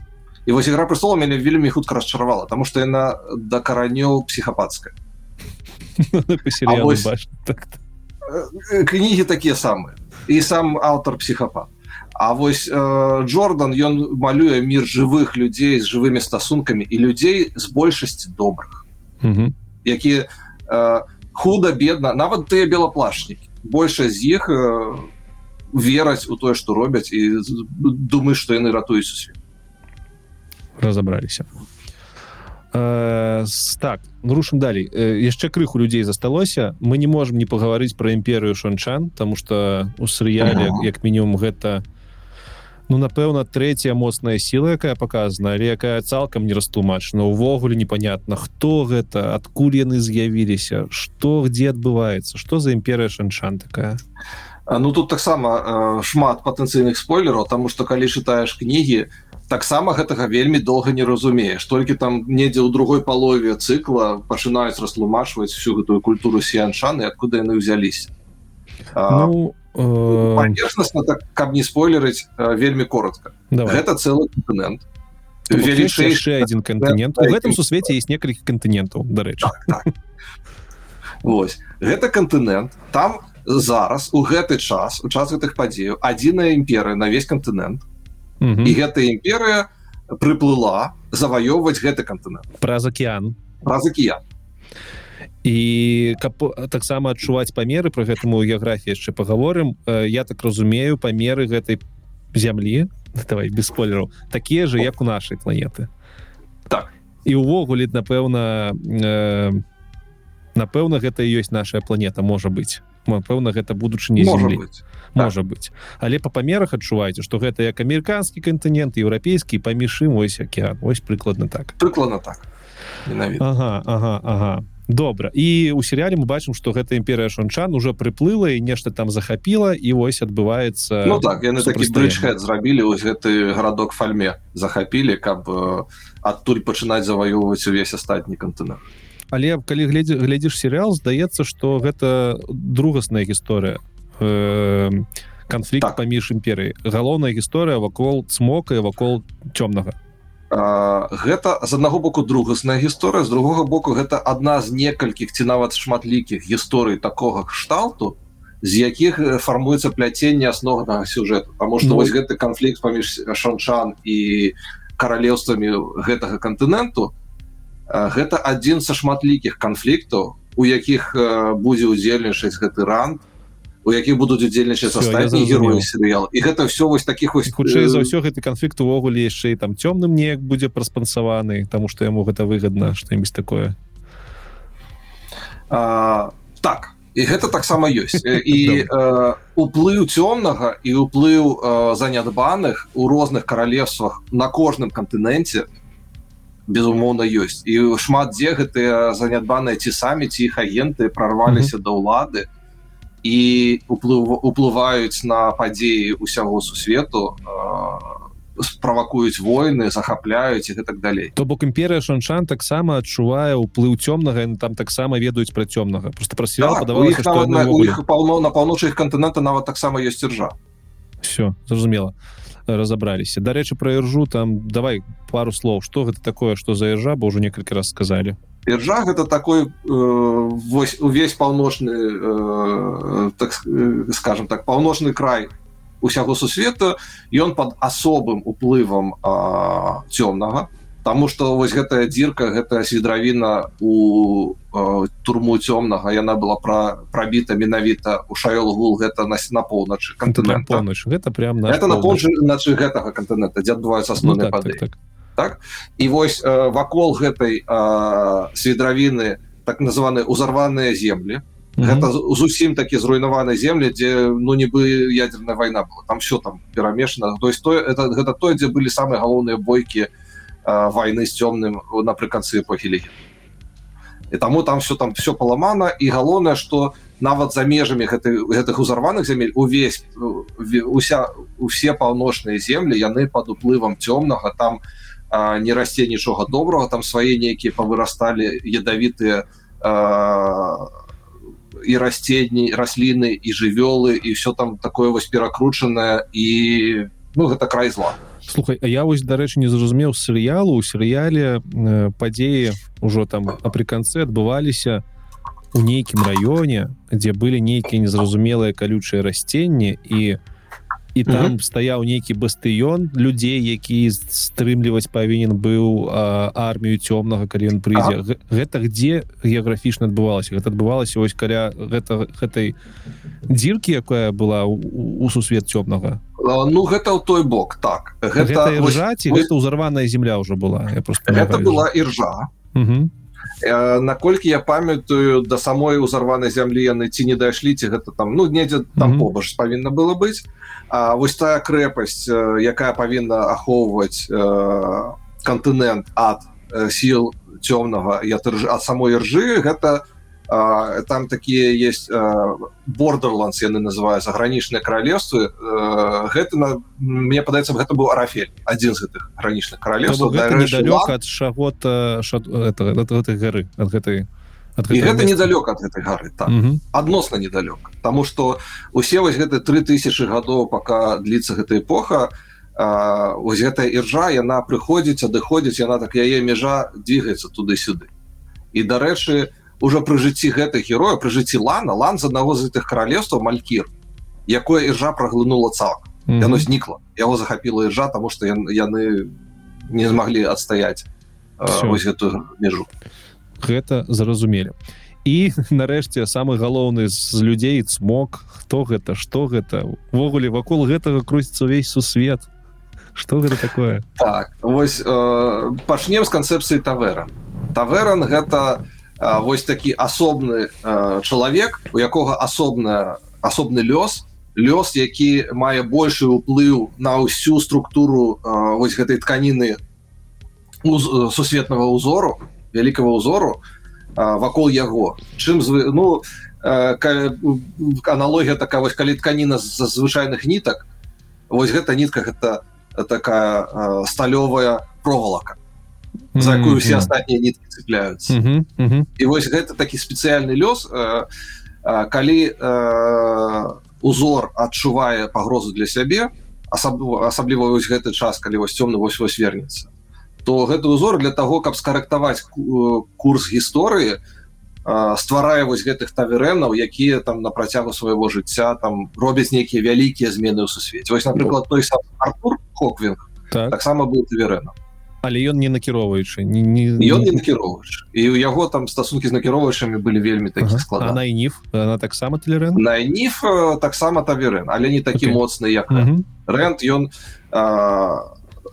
і вось игра престола мяне вельмі хутка расчаравала тому что яна да каранёў психапатская так. кнігі такія самыя. І сам аўтар психапат А вось э, Джордан ён малюе мир жывых людзей з жывымі стасункамі і людзей з большасці добрых. Якія Э, худа бедна нават тыя белаплашнікі большая з іх э, вераць у тое што робяць і думаю што яны ратуюць свет разабраліся э, так рушым далей яшчэ крыху людзей засталося мы не можемм не пагаварыць пра імперыю шанчан тому что у серыяле як мінімум гэта не ну напэўна третья моцная сила якая показана але якая цалкам не растлумачана. Увогуле непонятно хто гэта адкуль яны з'явіліся что где адбываецца что за імперыя шаншан такая? Ну тут таксама э, шмат патэнцыйных спойлераў тому что калі чытаешь кнігі таксама гэтага вельмі доўга не разумееш. Толькі там недзе ў другой палове цыкла пачынаюць растлумачваць всю гэтую культуру сеяншаны откуда яны ўзяліся ну, паверхностно так каб не спойлерыць вельмі коротко. Гэта целый континент. Велічэйшы один континент у гэтым сусвеце есть некалькі континентаў дарэчы так, так. Вось гэта континент. Там зараз у гэты час у час гэтых падзеяў адзіная імперыя на весь континент. І гэтая імперыя прыплыла заваёўваць гэты континент. Праз океан. Праз океан і каб таксама адчуваць памеры про гэтаму геаграфіі яшчэ паговорым я так разумею памеры гэтай зямлі давай без спойлераў такія же як у нашай планеты. Так. І увогуле напэўна э, напэўна гэта ёсць наша планета можа быць. Пэўна гэта будучыня землі можа быць. Але по памерах адчуваеце что гэта як амерыканскі кантынент еўрапейскі паміж ім ось океан ось прыкладна так. Прыкладна так. Ага, ага, ага добра. І у серыяле мы бачым что гэта імперыя шанчан уже прыплыла і нешта там захапіла і вось адбываецца ну, так яны такі зрабілі ось гэты гарадок фальме захапілі каб э, адтуль пачынаць заваёўваць увесь астатні кантынент. Але калі глядзі глядзіш серыял здаецца что гэта другасная гісторыя э, канфлікт так. паміж імперыяй. Галоўная гісторыя вакол цмока і вакол цёмнага гэта з аднаго боку другасная гісторыя з другога боку гэта адна з некалькіх ці нават шматлікіх гісторый такога кшталту з якіх фармуецца пляценне асноўнага сюжэту. Таму што ну... вось гэты канфлікт паміж шанчан і каралеўствамі гэтага кантыненту гэта адзін са шматлікіх канфліктаў у якіх будзе ўдзельнічаць гэты ранг у якіх будуць удзельнічаць астатнія героі серыял і гэта все вось таких вось хутчэй за ўсё гэты канфлікт увогуле яшчэ і там цёмным неяк будзе праспансаваны тому что яму гэта выгодна что-нибудь такое. А, так і гэта таксама ёсць. І уплыў цёмнага і уплыў занятбаных у розных каралевствах на кожным кантыненце безумоўна ёсць. І шмат дзе гэтыя занятбаныя ці самі ці іх агенты прорваліся mm -hmm. да ўлады. то і уплыв уплываюць на падзеі усяго сусвету правакуюць войны захапляюць і гэтак далей то бок імперыя шаншан таксама адчувае ўплыў цёмнага там таксама ведаюць пра цёмнага. Просто пра свет так, падавалася на, іх паўно на паўночных кантынента нават таксама ёсць іржа. Все зразумела. Разабраліся. Дарэчы пра іржу там давай пару слоў. Что гэта такое что за іржа бо ўжо некалькі раз сказалі іржа гэта такой э, вось увесь паўночны э, так скажем так паўночны край усяго сусвета ён под асобым уплывам цёмнага Таму что вось гэтая дзірка гэтая свідравіна у э, турму цёмнага яна была пра прабіта менавіта у шаёлгул гэта на на поўначы кантынент поўнач гэта прям на это на начы гэтага кантынента дзе адбываюцца асноўныя ну, так, так, так. Так? І вось э, вакол гэтай э, свідравіны так называны узарваныя землі гэта зусім такі зруйнаваны землі дзе ну нібы ядерная вайна была. Там все там перамешана. То есть то это гэта то дзе былі самыя галоўныя бойкі у войны з цёмным напрыканцы эпохі і таму там все там все паламана і галоўнае что нават за межамі гэты гэтых узарваных земель увесь уся усе паўночныя землі яны под уплывам цёмнага там а, не расце нічога добрага там свае нейкія павырасталі ядавітыя і расценні расліны і жывёлы і все там такое вось перакручанае і ну гэта край зла. Слухай я вось дарэчы не зразумеў серыялу у серыяле э, падзеі ўжо там апрыканцы адбываліся у нейкім раёне дзе былі нейкія незразумелыя калючыя расценні і і там mm -hmm. стаяў нейкі бастыён людзей які стрымліваць павінен быў армію цёмнага калі ён прыйдзе. А? гэта где геаграфічна адбывалася? Гэта адбывалася ось каля гэта гэтай дзіркі якая была у, у сусвет цёмнага? Ну гэта ў той бок так. Гэта ржаці гэта ўзарваная земля ўжо была? Я просто гэта была іржа наколькі я памятаю да самой узарванай зямлі яны ці не дайшлі ці гэта там ну недзе там побач павінна было быць. А вось тая крэпасць якая павінна ахоўваць кантынент ад сіл цёмнага я ад самой іржы гэта у а, там такія есть бордерландс яны называют загранічныя каралевствы гэта на мне падаецца гэта быў арафель адзін з гэтых гранічных каралевств ад шагота гэтай гары ад гэтай гэта недалёк ад гэтай гары так. адносна недалёк Таму что усе вось гэты 3000 гадоў пока дліцца гэта эпоха ось гэтая іржа яна прыходзіць адыходзіць яна так яе межа двигаецца туды-сюды. І дарэчы у уже пры жыцці гэтых героя пры жыцці лана лан з аднаго з гэтых каралевстваў малькір якое іржа праглынула цалк mm -hmm. яно знікла яго захапіла іржа тому что яны не змаглі адстаяць вось гэтую межу. Гэта зразумелі. І нарэшце самы галоўны з людзей смог хто гэта что гэта? Увогуле вакол гэтага круціцца увесь сусвет. Что гэта такое? Так вось э, пачнем з канцэпцыі тавера. Таверан гэта у вось такі асобны чалавек у якога асобная асобны лёс лёс які мае большы ўплыў на ўсю структуру вось гэтай тканіны сусветнага ўзору вялікага ўзору вакол яго. Чым звы ну аналогія такая вось калі тканіна з звычайных нітак вось гэта нітка гэта такая сталёвая провалака за якую все астатнія ніткі цепляются mm -hmm. mm -hmm. і вось гэта такі спецыяльны лёс э, э, калі э, узор адчувае пагрозу для сябе асабліва асабліва вось гэты час калі вось цёмны вось вось вернется то гэты узор для того каб скарэктаваць курс гісторыі э, стварае вось гэтых таверэнаў якія там на працягу свайго жыцця там робяць нейкія вялікія змены ў сусвеце вось напрыклад той сам Артур хоквинг так. таксама быў таверэнам але ён не накіроўваючы не, не, ён не накіроўвач і у яго там стасункі з накіроўвачамі былі вельмі такі ага. склад на ниф она таксама талерен на ниф таксама таверен але не такі okay. моцны як рэнд ён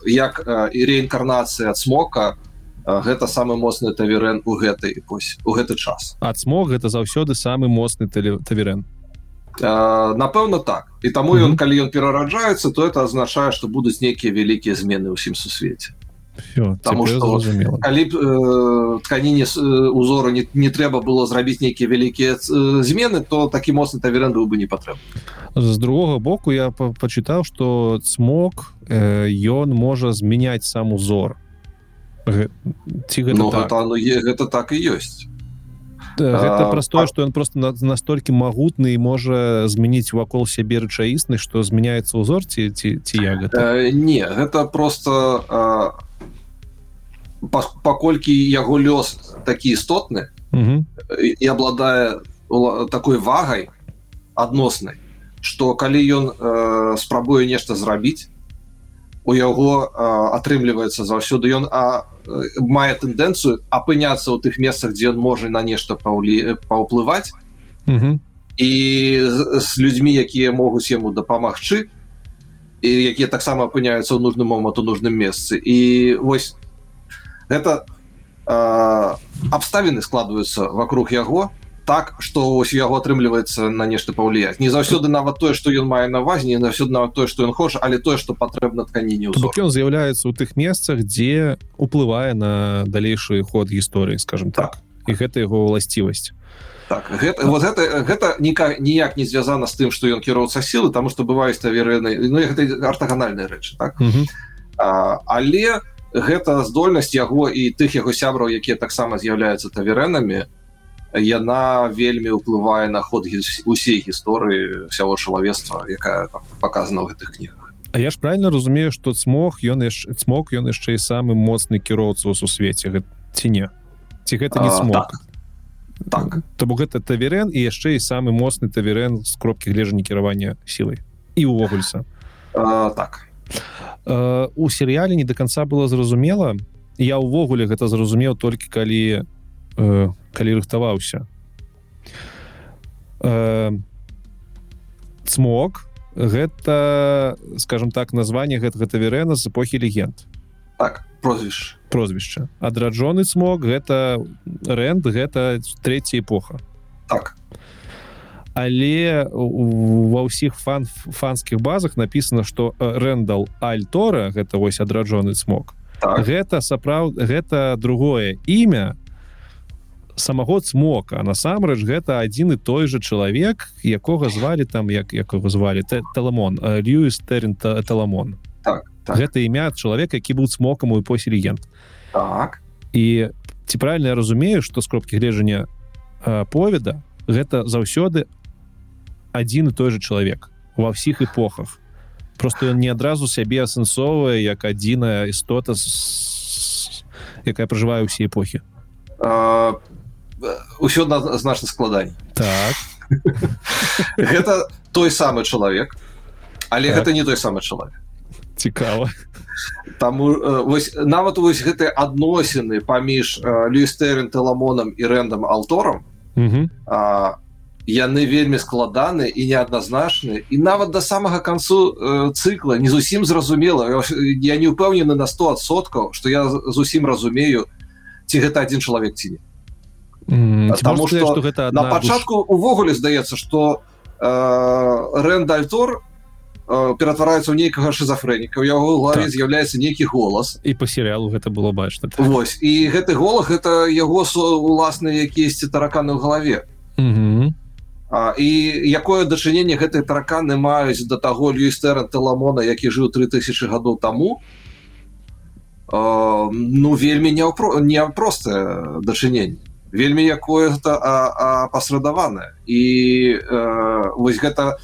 як і реінкарнацыя ад смока гэта самы моцны таверен у гэтай вось у гэты час. Ад смог гэта заўсёды самы моцны таверен. Напэўна так. І таму ён mm -hmm. калі ён перараджаецца то это азначае што будуць нейкія вялікія змены ўсім сусвеце потому что калі б э, тканіне э, узору не, не трэба было зрабіць нейкія вялікія э, змены то такі моцны таверен быў бы не патрэб з другога боку я пачытаў что цмок ён э, можа змяняць сам узор. Ці гэта, ну, так? гэта, ну, гэта так і ёсць гэта праз тое што ён просто настолькі магутны і можа змяніць вакол сябе рэчаіснасць што змяняецца ўзор ці ці ці я гэта э, не гэта просто паколькі яго лёс такі істотны і абладае такой вагай адноснай што калі ён э, спрабуе нешта зрабіць у яго атрымліваецца заўсёды ён а мае тэндэнцыю апыняцца ў тых месцах дзе ён можа на нешта паўлі паўплываць mm -hmm. і з, людзьмі якія могуць яму дапамагчы і якія таксама апыняюцца ў нужным моманту нужным месцы. І вось гэта абставіны складваюцца вокруг яго так что ось яго атрымліваецца на нешта паўліяць не заўсёды нават тое что ён мае на увазе не заўсёды нават тое что ён хоча але тое что патрэбна тканіне ён з'яўляецца ў тых месцах дзе уплывае на далейшы ход гісторыі скажем так, так. і гэта его ўласцівасць так гэта вот гэта гэта ніяк ніяк не звязана з тым что ён кіроўца сілы тому что бываюць таверны ну, гэта артаганальныя рэчы так? -hmm. а, але гэта здольнасць яго і тых яго сябраў якія таксама з'яўляюцца таверэнамі яна вельмі ўплывае на ход усей гісторыі ўсяго чалавецтва якая показана ў гэтых кнігах. А я ж правильно разумею что цмог ён яшчэ цмог ён яшчэ і самы моцны кіроўца у сусвеце ці не? Ці гэта не смог так, так. то бок гэта таверен і яшчэ і самы моцны таверен з кропкі глежання кіравання сілай і увогульца так. А, у серыяле не до конца было зразумела. Я увогуле гэта зразумеў толькі калі э, калі рыхтаваўся э, цмок гэта скажем так название гэтага таверена з эпохі легенд так прозвіш прозвішча адраджоны цмок гэта рэнд гэта третья эпоха так але ва ўсіх фан фанскіх базах написано что рэндал альтора гэта вось адраджоны цмок так. гэта сапраўд гэта другое імя самого цмока насамрэч гэта адзін і той же чалавек якога звалі там як якого звалі таламон Льюіс террин таламон так, так. гэта імя чалавека які быў цмокам у эпохі легенд так. і ці правильно я разумею что з кропкі гледжання поведа гэта заўсёды адзін і той же чалавек ва ўсіх эпохах просто ён не адразу сябе асэнсоўвае як адзіная істота якая пражывае ўсе эпохі ўсё значна складаней. Так. гэта той самы чалавек але так. гэта не той самы чалавек. Цікава. Таму э, вось нават вось гэтыя адносіны паміж э, люістерын теламонам і рэндам алтором яны вельмі складаны і неадназначны. І нават да самага канцу э, цыкла не зусім зразумела. Я не ўпэўнены на 100соткаў что я зусім разумею ці гэта один чалавек ці не потому что, что гэта на пачатку увогуле здаецца что э, рэндальтор э, ператвараецца ў нейкага шизофрэніка у яго главе так. з'яўляецца нейкі голас і по серыялу гэта было бачна Вось і гэты голах это яго уласныя якісьці тараканы ў галаве А, і якое дачыненне гэтай тараканы маюць да таго люістэра теламона які жыў 3000 гадоў таму э, ну вельмі не не простае дачыненне вельмі якое-то пасрадаванае. І э, вось гэта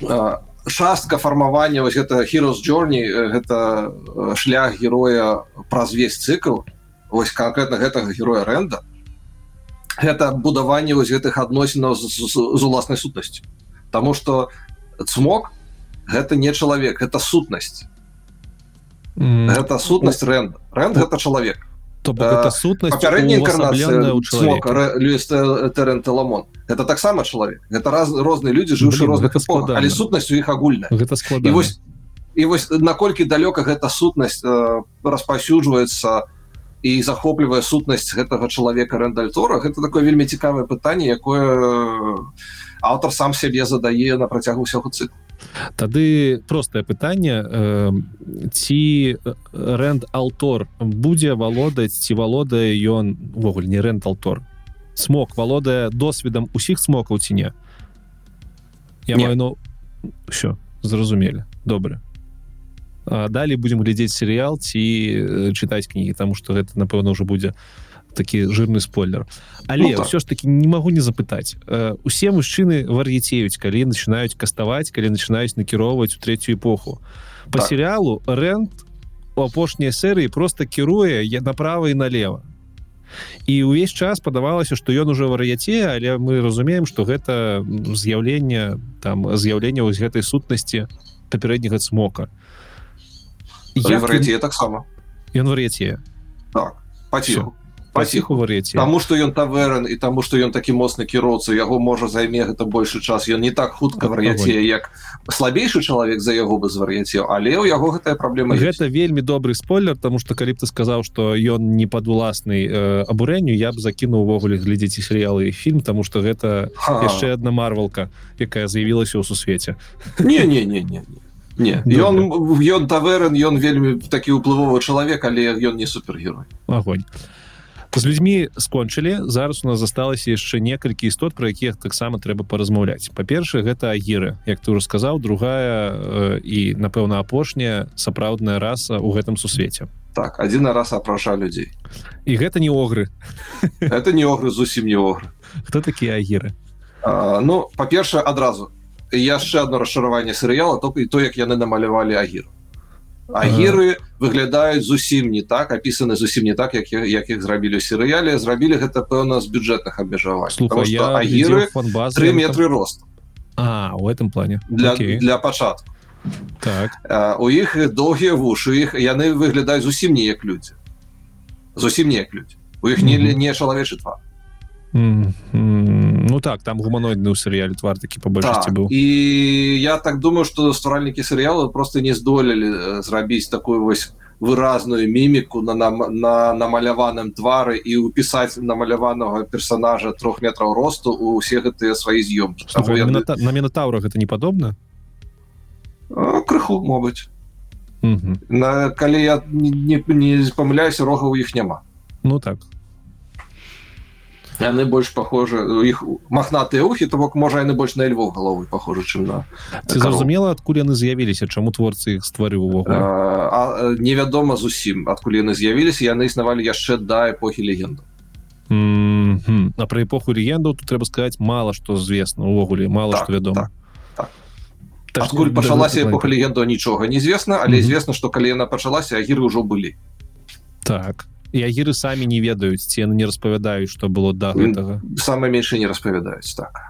э, частка фармавання вось гэта heroes journey гэта шлях героя праз весь цикл вось конкретно гэтага героя рэнда гэта будаванне вось гэтых адносінаў з, з, з уласнай сутнасцю. Таму что цмок гэта не чалавек это сутнасць. Mm. гэта сутнасць рэнд рэнд гэта чалавек то это сутнасць ламон это таксама чалавек это раз розныя людзі жыўшы розных але сутнасць у іх агульна гэта склад вось і вось наколькі далёка гэта сутнасць э, распаўсюджваецца і захоплівае сутнасць гэтага чалавека рэндальтора гэта такое вельмі цікавае пытанне якое аўтар сам сябе задае на працягу ўсяго цыклу тады простае пытанне э, ці рэнд алтор будзе валодаць ці валодае ён увогуле не рэнд алтор. Смок валодае досведам усіх смокаў ці не? Я маю ну все зразумелі. Добра. Далей будемм глядзець серыял ці чытаць кнігі тому что гэта напэўна уже будзе такі жирны спойлер. Але ну, так. все ж таки не могу не запытаць. Усе мужчыны вар'яцеюць калі начинаюць каставаць калі начинаюць накіроўваць у третью эпоху. По так. серыялу рент у апошняй серыі просто кіруе я направо і налево і ўвесь час падавалася что ён уже вар'яце але мы разумеем что гэта з'яўленне там з'яўлення вось гэтай сутнасці папярэдняга смока я вар'яце таксама. Ён вар'яце так паціху паціху вар'яце Таму что ён таверн і таму что ён такі моцны кіроўца яго можа займе гэта большы час. Ён не так хутка вар'яце як слабейшы чалавек за яго бы звар'яцеў але ў яго гэтая праблема гэта есть. вельмі добры спойлер тому что калі б ты сказаў что ён не пад уласнай э, абурэнню я б закінуў увогуле глядзець серыялы і фільм тому что гэта яшчэ одна марвалка якая заявілася ў сусвеце. Не не не не, не. Не. Ён ён таверн ён вельмі такі ўплывовы чалавек але ён не супергерой. Огонь з людзьмі скончылі зараз у нас засталася яшчэ некалькі істот про якіх таксама трэба паразмаўляць па-першае гэта агіры. Як ты расказаў другая э, і напэўна апошняя сапраўдная раса ў гэтым сусвеце. Так один раз апраша людзей. І гэта не огры. Это не огры зусім не огры. Хто такія агіры? Ну па-першае адразу. Яшчэ одно расшараванне серыяла то і то як яны намалявалі агіру агіры выглядаюць зусім не так опісаны зусім не так як як іх зрабілі серыяле. Зрабілі гэта пэўна з бюджэтных абмежавань агіры три метры рост а у этом плане. Для Окей. для пачатку. Так. У іх доўгія вушы іх яны выглядаюць зусім не як людзі. Зусім не як людзі. У іх не не чалавечы твар ну так там гуманоидны ў серыяле твар такі па большасці так, быў і я так думаю что стваральнікі серыялу просто не здолелі зрабіць такую вось выразную міміку на нам на намаляваным твары і ўпісаць намаляванага персонажа трох метраў росту у усе гэтыя свае з'ёмкі я... на мінатаўра гэта не падобна крыху могуць на калі я не, не памыляюся рога у іх няма ну так яны больш похожи іх махнатыя ухі то бок можа яны больш на львов головы похожа чым на ці зразумела адкуль яны з'явіліся чаму творцы іх стварыў невядома зусім адкуль яны з'явіліся яны існавалі яшчэ да эпохі легенду mm -hmm. а про эпоху легенду тут трэба сказать мало что звестно увогуле мало так, что вядома так, так. адкуль пачалася эпоха легенду нічога неизвестно але mm -hmm. что калі яна пачалася агіры ўжо былі так і агіры самі не ведаюць ці яны не распавядаюць што было да гэтага самае меншае не распавядаюць так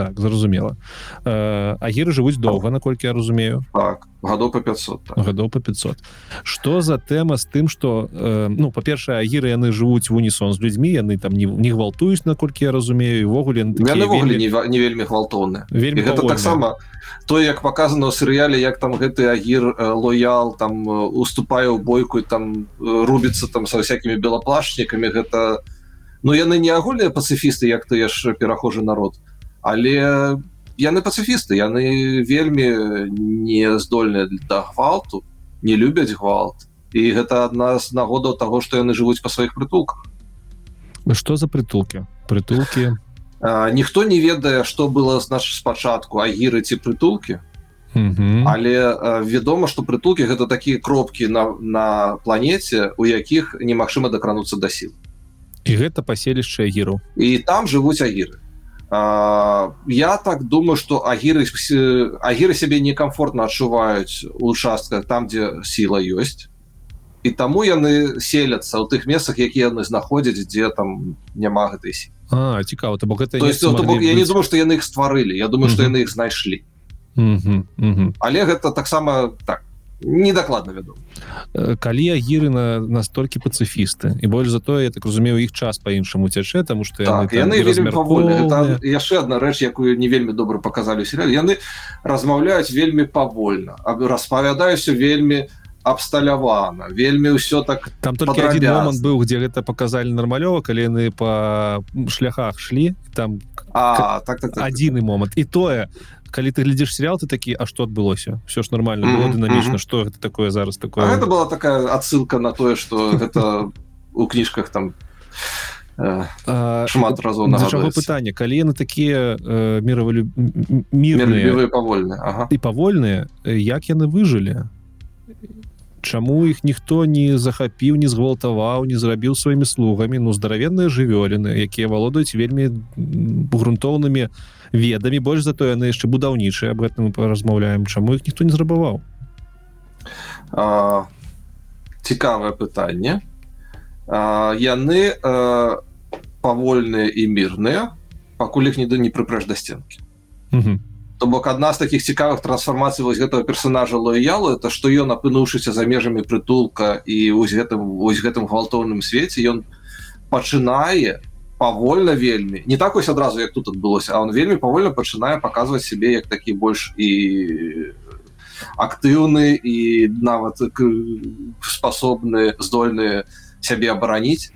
так зразумела. Агіры жывуць доўга наколькі я разумею. Так гадоў по 500 так. гадоў по 500 что за тэма з тым что э, ну па-першае агіры яны жывуць в унісон з людзьмі яны там не, не гвалтуюць наколькі я разумею увогуле вельмі... не, не вельмі гвалтоўны вельмі таксама то як показано ў серыяле як там гэты агір лоял там уступае ў бойку там э, рубіцца там со всякими белаплашнікамі. Гэта ну яны не агульныя пацыфісты як ты яшчэ перахожы народ. то але яны пацыфісты яны вельмі не здольныя да гвалту не любяць гвалт. І гэта адна з нагодаў того что яны жывуць па сваіх прытулках. Что за прытулки прытулки ніхто не ведае что было значит спачатку агіры ці прытулки але вядома что прытулки гэта такія кропки на на планете у якіх немагчыма дакрануцца да сіл. І гэта паселішча агіру і там жывуць агіры я так думаю что агіры агіры сябе некомфортно адчуваюць участка там где сила ёсць і таму яны селяцца ў тых месцах якія яны знаходзяць дзе там няма гэтай цікава то бок гэта я не думаю что яны их стварылі Я думаю что яны их знайшлі але гэта таксама так недакладна вядома э, калі агіры на настолькі пацыфісты і больш за тое я так разумею іх час по-іншаму цячэ тому что так, яны яшчэ одна рэч якую не вельмі добра показалі серыяль яны размаўляюць вельмі павольна распавядаюся вельмі абсталявана вельмі ўсё так там только один момант быў где гэта показалі нармалёва калі яны по шляхах шлі там а, так, так, так, адзіны момант і тое калі ты глядзіш сериал ты такі А что адбылося все ж нормально mm -hmm, было дынамічна mm -hmm. что гэта такое зараз такое это была такая отсылка на тое что это у кніжках там э, шмат разоў на пытанне калі яны такія э, мировы мирные павольны ага. і павольныя як яны выжылі Чаму іх ніхто не захапіў не згвалтаваў не зрабіў сваімі слугамі ну здаравенныя жывёліны якія валодаюць вельмі грунтоўнымі ведамі больш за то яны яшчэ будаўнічыя об гэтым размаўляем чаму іх ніхто не зрабаваў. Цікавае пытанне. Яны павольныя і мірныя пакуль іх не да не прыпрэж да сценкі. То бок адна з таких цікавых трансфармацый вось гэтага персонажа лоялу это што ён апынуўшыся за межамі прытулка і вось гэтым вось гэтым гвалтоўным свеце ён пачынае павольна вельмі не так ось адразу як тут адбылося а он вельмі павольна пачынае паказваць сябе як такі больш і актыўны і нават спасобны здольныя сябе абараніць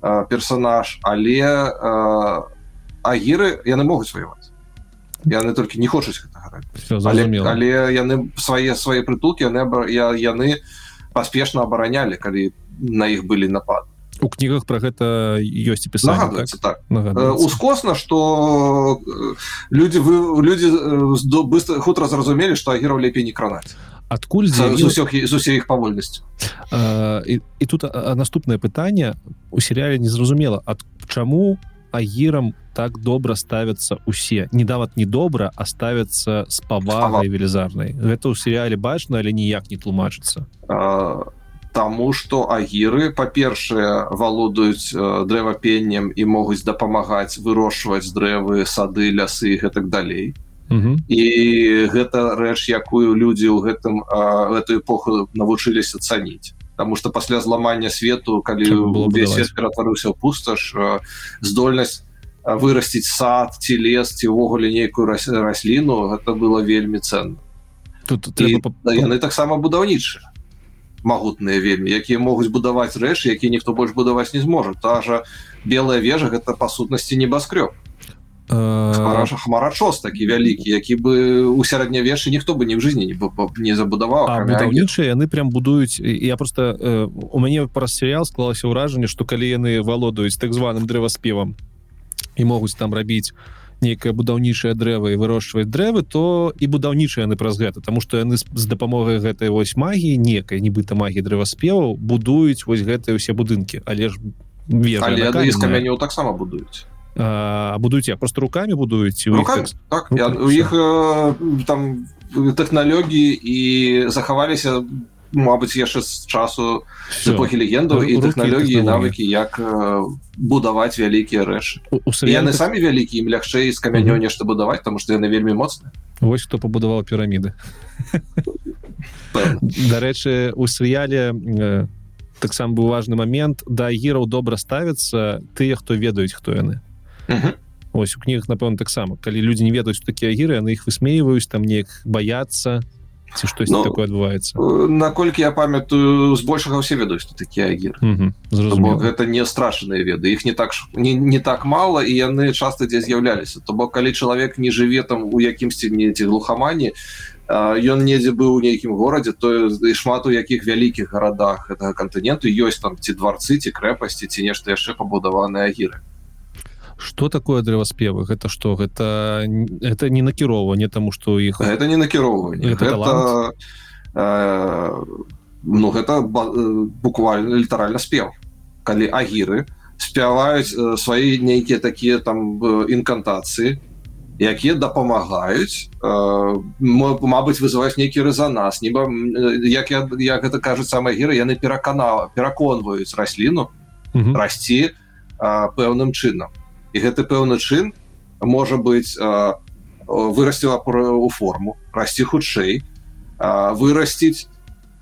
персонаж. Але агіры яны могуць ваяваць яны толькі не хочуць але, але яны свае свае прытулкі яны я яны паспешна абаранялі калі на іх былі напады у кнігах про гэта ёсць пісаць так? так. ускосна что люди вы люди быстро хутра зразумелі что агіраў лепей не кранаць. Адкуль з усе іх павольнасць і, і тут наступнае пытанне. У серыяле незразумела ад чаму агірам так добра ставятся усе недават не добра а ставятся з павагай. велізарнай. Гэта ў серыяле бачна але ніяк не тлумачыцца. А Таму што агіры па-першае валодаюць дрэвапеннем і могуць дапамагаць вырошчваць дрэвы сады лясы гэтак далей. І гэта рэч якую людзі ў гэтым эту эпоху навучыліся цаніць. Таму што пасля зламання свету калі свет ператварыўся ў пусташ здольнасць вырасціць сад ці лес ці ўвогуле нейкую расліну гэта было вельмі ценна тут трэба... яны таксама будаўнічыя магутныя вельмі якія могуць будаваць рэчы які ніхто больш будаваць не зможа. Та жа белая вежа гэта па сутнасці небаскрёб. Хмарачос такі вялікі які бы у сярэднявешы ніхто бы не ў жыцці не забудаваў будаўнічыя яны прям будуюць я просто у мяне праз серыял склалася ўражанне што калі яны валодаюць так званым дрэваспевам і могуць там рабіць нейкае будаўнічае дрэва і вырошчваць дрэвы то і будаўнічыя яны праз гэта тому что яны з дапамогай гэтай вось магіі некай нібыта магіі дрэваспеваў будуюць вось гэтыя ўсе будынкі. Але ж камянёў таксама будуюць. Будуць я просто руками будуюць так, у іх э, там тэхналогіі і захаваліся Мабыць яшчэ з часу эпохі легендаў і тэхналогіі навыкі як будаваць вялікія рэчы яны самі вялікія ім лягчэй з камянёў нешта будаваць тому што яны вельмі моцны Вось хто пабудаваў піраміды Дарэчы у свыяле таксам быў важны момент. Да гіраў добра ставяцца тыя хто ведаюць хто яны ось у кнігах напэўна таксама калі людзі не ведаюць такія гіры яны іх высмейваюць там неяк баяцца ці штось ну, такое адбываецца э, наколькі я памятаю збольшага ўсе ведаюць што такія агіры гэта не страшныя веды іх не так не, не так мала і яны часта дзе з'яўляліся то бок калі чалавек не жыве там у якімсьці недзе глухамані ён недзе быў у нейкім горадзе то і шмат у якіх вялікіх гарадах гэтага кантыненту ёсць там ці дварцы ці крэпасці ці нешта яшчэ пабудаваныя агіры что такое дрэваспевы гэта что гэта это не накіроўванне тому что іх это не накіроўванне гэта, гэта э, ну гэта э, буквально літаральна спеў калі агіры спяваюць э, свае нейкія такія там інкантацыі якія дапамагаюць э, Мабыць вызываюць нейкі рэзанас нібо як я як гэта кажуць самыя гіры яны пераканала пераконваюць расліну расці пэўным чынам і гэты пэўны чын можа быць вырасціла у форму расці хутчэй вырасціць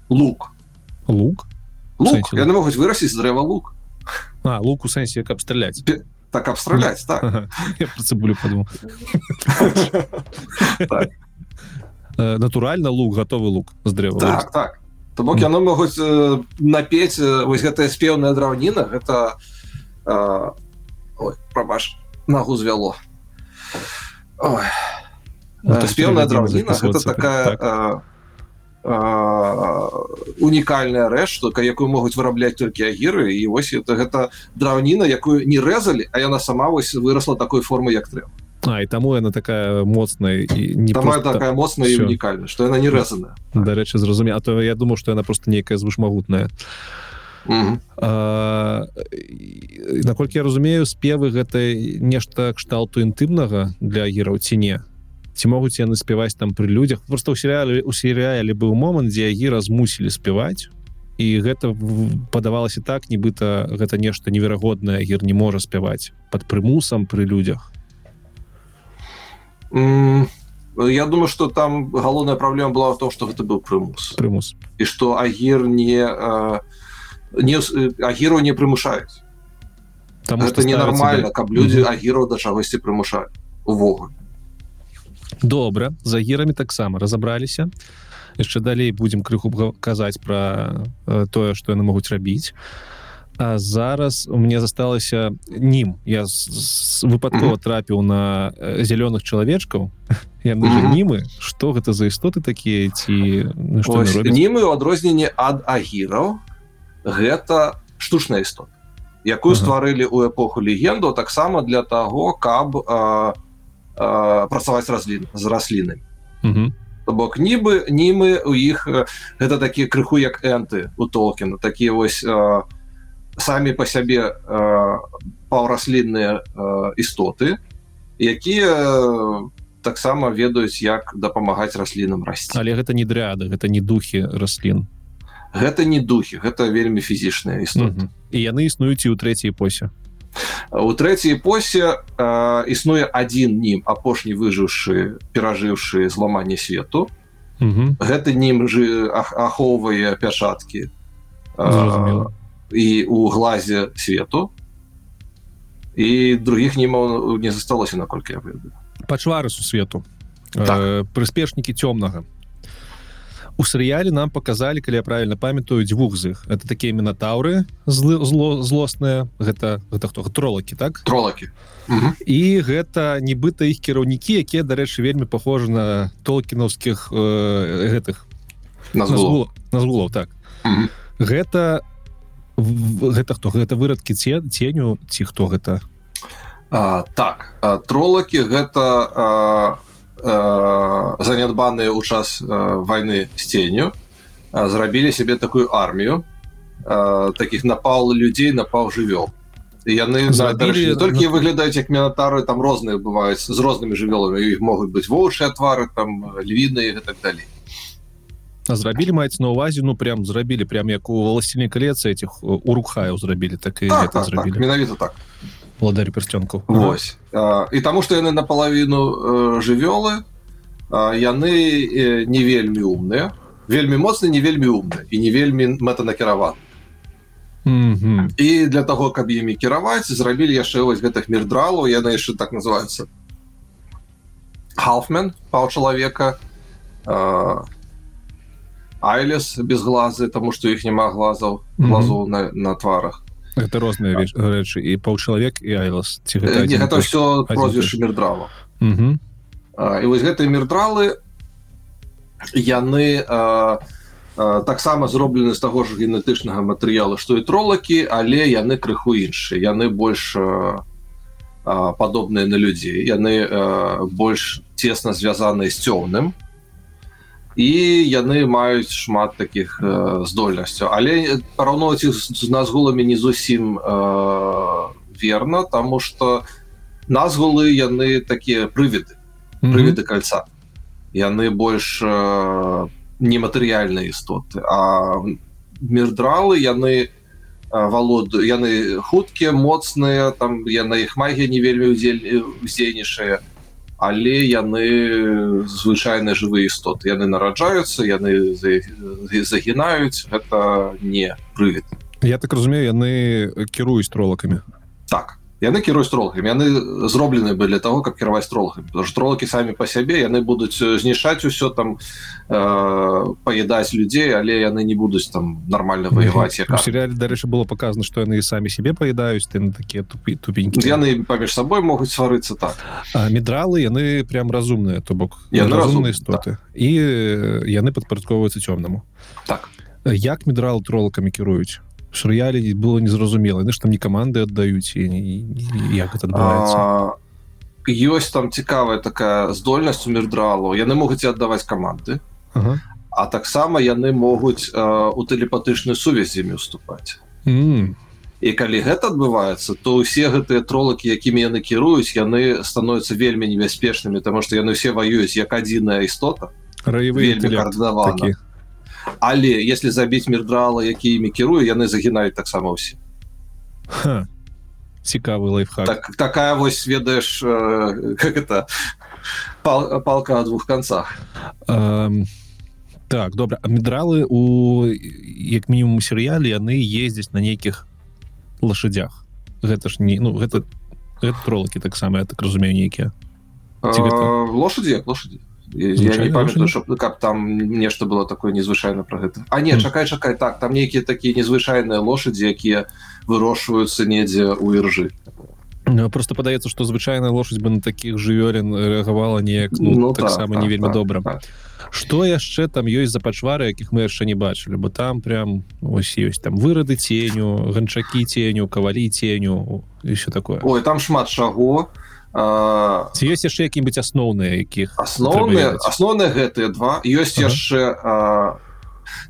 лук. Лук? Лук. яны могуць вырасціць дрэва лук. А лук у сэнсе каб страляць так абстраляць так. Ага. цыбулю падумал так. натуральна лук готовы лук з дрэва так, так. то бок яны могуць э, напець э, вось гэтая спеўная драўніна гэта э, прабач нагу звяло ну, спеўная драўніна это такая так. э, унікальная рэч што якую могуць вырабляць толькі агіры і вось это гэта драўніна якую не рэзалі а яна сама вось выросла такой формы як трэба А, і таму яна такая моцная і не просто... такая моцная і унікальная што яна не рэзаная дарэчы зразуме А то я думаю што яна просто нейкая звышмагутная наколькі я разумею спевы гэта нешта кшталту інтымнага для гіраў ці не ці могуць яны спяваць там пры людзях просто ў серыяле у серыяле быў момант дзе агіра змусілі спяваць і гэта падавалася так нібыта гэта нешта неверагоднае гір не можа спяваць под прымусам пры людзях я думаю что там галоўная праблема была в том что гэта быў прымус прымус і что агір не не агіру не прымушаюць там это ненармальна каб людзі агіру да чагосьці прымушаюць увогуле добра за гірамі таксама разабраліся яшчэ далей будзем крыху казаць пра тое што яны могуць рабіць А зараз у мне засталася нім я выпадкова трапіў на зялёных чалавечкаў німы что гэта за істоты такія ці німы у адрозненне ад агіраў гэта штучная істота якую ага. стварылі ў эпоху легенду таксама для таго каб а, а, працаваць разлін з раслінамі. Бок нібы німы у іх гэта такія крыху як энты у толкіна. Такія вось а, самі по сябе э, паўраслінныя э, істоты якія таксама ведаюць як дапамагаць раслінам расці. Але гэта не дряды гэта не духі раслін гэта не духі гэта вельмі фізічныя істоты і яны існуюць і ў трэцяй посе. У трэцяй посе э, існуе адзін нім апошні выжыўшы перажыўшы зламанне свету. Гэта нім жы ахоўвае пячаткі а, і у глазе свету. І других нема не засталося наколькі я ведаю пачварысу свету. Так. э, прыспешнікі цёмнага у серыяле нам показалі калі я правильно памятаю дзвюх з іх. Это такія мінатаўры злы зло злосныя. Гэта гэта хто? Тролакі так? Тролакі. І гэта нібыта іх кіраўнікі якія дарэчы вельмі похожи на толкінаўскіх э, гэтых назгулов так. Гэта у гэта хто? Гэта вырадкі це ценю ці хто гэта? А, так. Тролакі гэта а, а, занядбаныя ў час войны з ценю зрабілі сябе такую армію а, таких напал людзей напаў жывёл яны зрабілі толькі выглядаюць як мінатары там розныя бываюць з рознымі жывёламі іх могуць быць воўчыя твары там львіны і так далей зрабілі маецца на увазе ну прям зрабілі прям як у валасціні калецца этих у рухаю зрабілі так і так, так, так, менавіта так Владарь персцёнку Вось. А, і таму што яны напалавіну э, жывёлы яны э, не вельмі умныя. Вельмі моцны не вельмі умны і не вельмі мэтанакіраваны mm -hmm. і для того каб імі кіраваць зрабілі яшчэ вось гэтых мірдралу яны яшчэ так называются халфмен паў чалавека а, айлес без глазы тому что іх няма глазаў глазу mm -hmm. на, на тварах это розныя рэчы і паўчалавек і айлас ці гэта, гэта все прозвіш -hmm. і вось гэтыя мірдралы яны а, а, таксама зроблены з таго ж генетычнага матэрыялу што і тролакі але яны крыху іншыя. Яны больш падобныя на людзей. Яны а, больш цесна звязаныя з цёмным і яны маюць шмат таких э, здольнасцяў. Але параўноўваць іх з назгуламі не зусім э, верно тому что назгулы яны такія прывіды прывіды кольца яны больш э, нематэрыяльныя істоты. А мірдралы яны валоду яны хуткія моцныя там я на іх магія не вельмі удзель удзейнічае але яны звычайныя жывыя істоты. Яны нараджаюцца яны загінаюць. Гэта не прывід. Я так разумею яны кіруюць тролакамі? Так яны кіруюць тролкамі яны зроблены былі того каб кіраваць тролкамі тролкі самі по сябе яны будуць знішаць усё там э, паядаць людзей але яны не будуць там нормально воеваць як сериале дарэчы было показано что яны самі себе паядаюць ты на такія тупі тупенькі яны паміж сабой могуць сварыцца так. Медралы яны прям разумныя то бок. Разумныя істоты так. і яны падпарадковваюцца цёмнаму так. Як медрал тролкамі кіруюць шрыялі было незразумела ну, там не каманды аддаюць і, і, і як это адбываецца ёсць там цікавая такая здольнасць у мірдралу яны могуць аддаваць каманды ага. а таксама яны могуць а, у тэлепатычную сувязь імі уступаць mm. і калі гэта адбываецца то ўсе гэтыя тролакі якімі яны кіруюць яны становятся вельмі небяспечнымі тому что яны все ваююць як адзіная істота. Раевы але если забіць мірдрала якімі кірую яны загінаюць таксама ўсе. Цікавы лайфхак. Так, такая вось ведаеш э, как это пал, палка о двух концах. Эм, так добра. А медралы у як мінімум серыяле яны ездзяць на нейкіх лошадях гэта ж не ну гэта гэта тролакі таксама я так разумею нейкія. Лошади лошади я не памятаю чтоб каб там нешта было такое незвычайна про гэта А не чакай чакай так там нейкія такія незвычайныя лошадзі якія вырошваюцца недзе у іржы. Ну, просто падаецца что звычайная лошадь бы на таких жывёлін рэагавала неяк ну, ну, таксама так, не вельмі так, добра. так. что яшчэ там ёсць за пачвары якіх мы яшчэ не бачылі? Бо там прям ось ёсць там вырады ценю ганчакі ценю кавалі ценю еще такое. Ой там шмат чаго. а ці ёсць яшчэ які-нибудь асноўныя якіх асноўныя асноўныя гэтыя два. Ёсць ага. яшчэ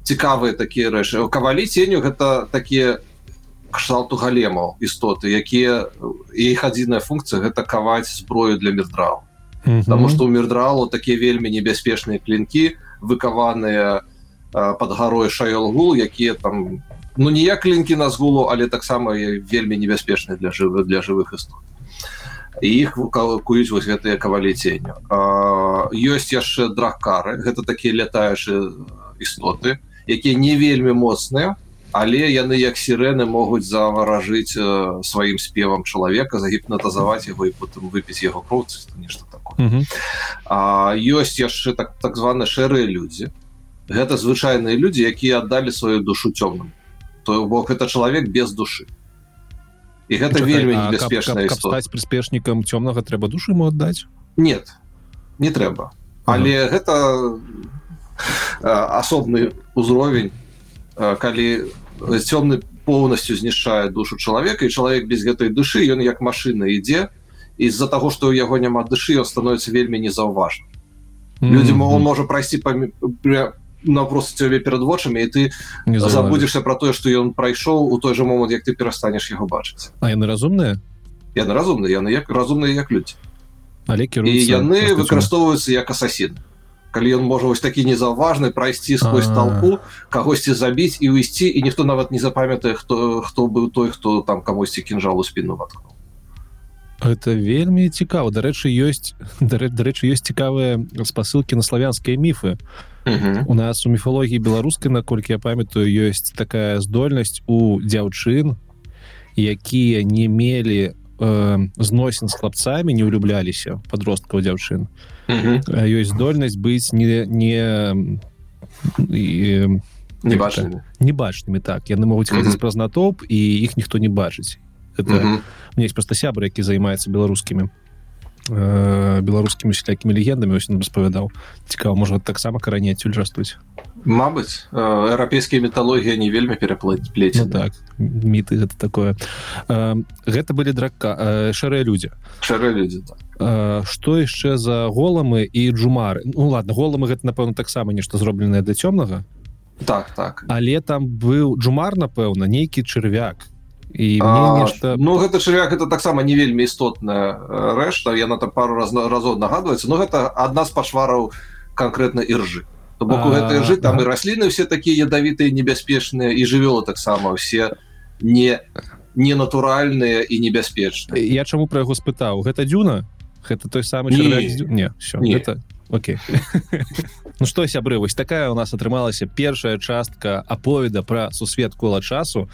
цікавыя такія рэчы. Кавалі ценю гэта такія кшталту галемаў істоты якія іх адзіная функцыя гэта каваць зброю для мірдрал Таму што ў мірдралу такія вельмі небяспечныя клінкі выкаваныя под гарой шаёлгул якія там ну ніяк клінкі на згулу але таксама вельмі небяспечныя для жывых для жывых істот іх куюць вось гэтыя кавалі ценю ёсць яшчэ дракары гэта такія лятаючыя істоты якія не вельмі моцныя але яны як сірэны могуць заваражыць сваім спевам чалавека загіпнатазаваць яго і потым выпіць яго кроўцы нешта такое. Ёсць яшчэ так так званы шэрыя людзі. Гэта звычайныя людзі якія аддалі сваю душу цёмным то бок это чалавек без душы і гэта Чакай, вельмі небяспечна стаць прыспешнікам цёмнага трэба душу ему аддаць нет не трэба але ага. гэта асобны ўзровень калі цёмны поўнасцю знішчае душу чалавека і чалавек без гэтай душы ён як машина ідзе из-за того что у яго няма душы ён становится вельмі незаўважным mm -hmm. могу можа прайсці па напрост цябе перад вочамі і ты не забудзешся про тое что ён прайшоў у той же момант як ты перастанеш яго бачыць А яны разумныя яны разумныя яны як разумныя як людзі але яны выкарыстоўваюцца як асасін калі ён можа вось такі незаўважны прайсці сквозь толпу кагосьці забіць і уйсці і ніхто нават не запамятае хто хто быў той хто там камусьці кінжалу спіну ваткнул это вельмі цікава дарэчы ёсць дарэчы ёсць цікавыя спасылкі на славянскія міфы у нас у міфалогіі беларускай наколькі я памятаю ёсць такая здольнасць у дзяўчын якія не мелі э, зносін з хлапцамі не ўлюбляліся подросткаў дзяўчын ёсць здольнасць быць не не і, не бачымі не бачнымі так. Яны могуць хадзіць праз натоп і іх ніхто не бачыць это мне есть просто сябры які займаецца беларускімі э, беларускімі сялякімі легендамі ось распавядаў цікава можа таксама карані адсюль растуць Мабыць еўрапейскія металогія не вельмі пераплаць плеці ну, так міты гэта такое. Э, гэта былі драка э, шэрыя людзі шэрыя людзі так. э, што яшчэ за голамы і джумары? Ну ладно голамы гэта напэўна таксама нешта зробленае да цёмнага. Так так. Але там быў джумар напэўна нейкі чырвяк і нешта Ну гэта чырвяк это таксама не вельмі істотная рэшта яна там пару раз разоў нагадваецца но гэта адна з пашвараў конкретно іржы то бок у гэтай жы там і расліны все такія ядавітыя небяспечныя і жывёлы таксама все не ненатуральныя і небяспечныя. Я чаму пра яго спытаў? Гэта дзюна? Гэта той самы не, не, все, не. это Окей. Ну што сябры вось такая у нас атрымалася першая частка аповеда пра сусвет кола часу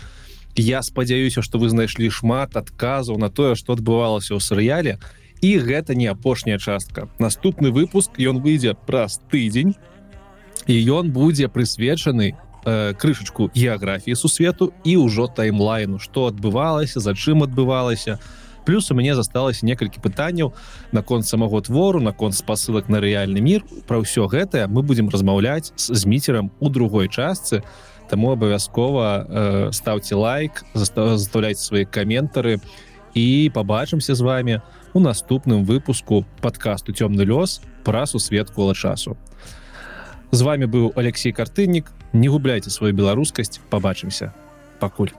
я спадзяюся что вы знайшлі шмат адказаў на тое что адбывалася ў серыяле. І гэта не апошняя частка. Наступны выпуск ён выйдзе праз тыдзень і ён будзе прысвечаны э, крышачку геаграфіі сусвету і ўжо таймлайну что адбывалася за чым адбывалася. Плюс у мяне засталася некалькі пытанняў наконт самого твору наконт спасылак на рэальны мір. Про ўсё гэтае мы будемм размаўляць з міцерам у другой частцы таму абавязкова э, ставце лайк заставляйте свои каментары і побачымся з вами у наступным выпуску подкасту цёмны лёс пра сусвет кола часу з вами быў Алексей картыннік не губляйте сваю беларускасць побачымся пакуль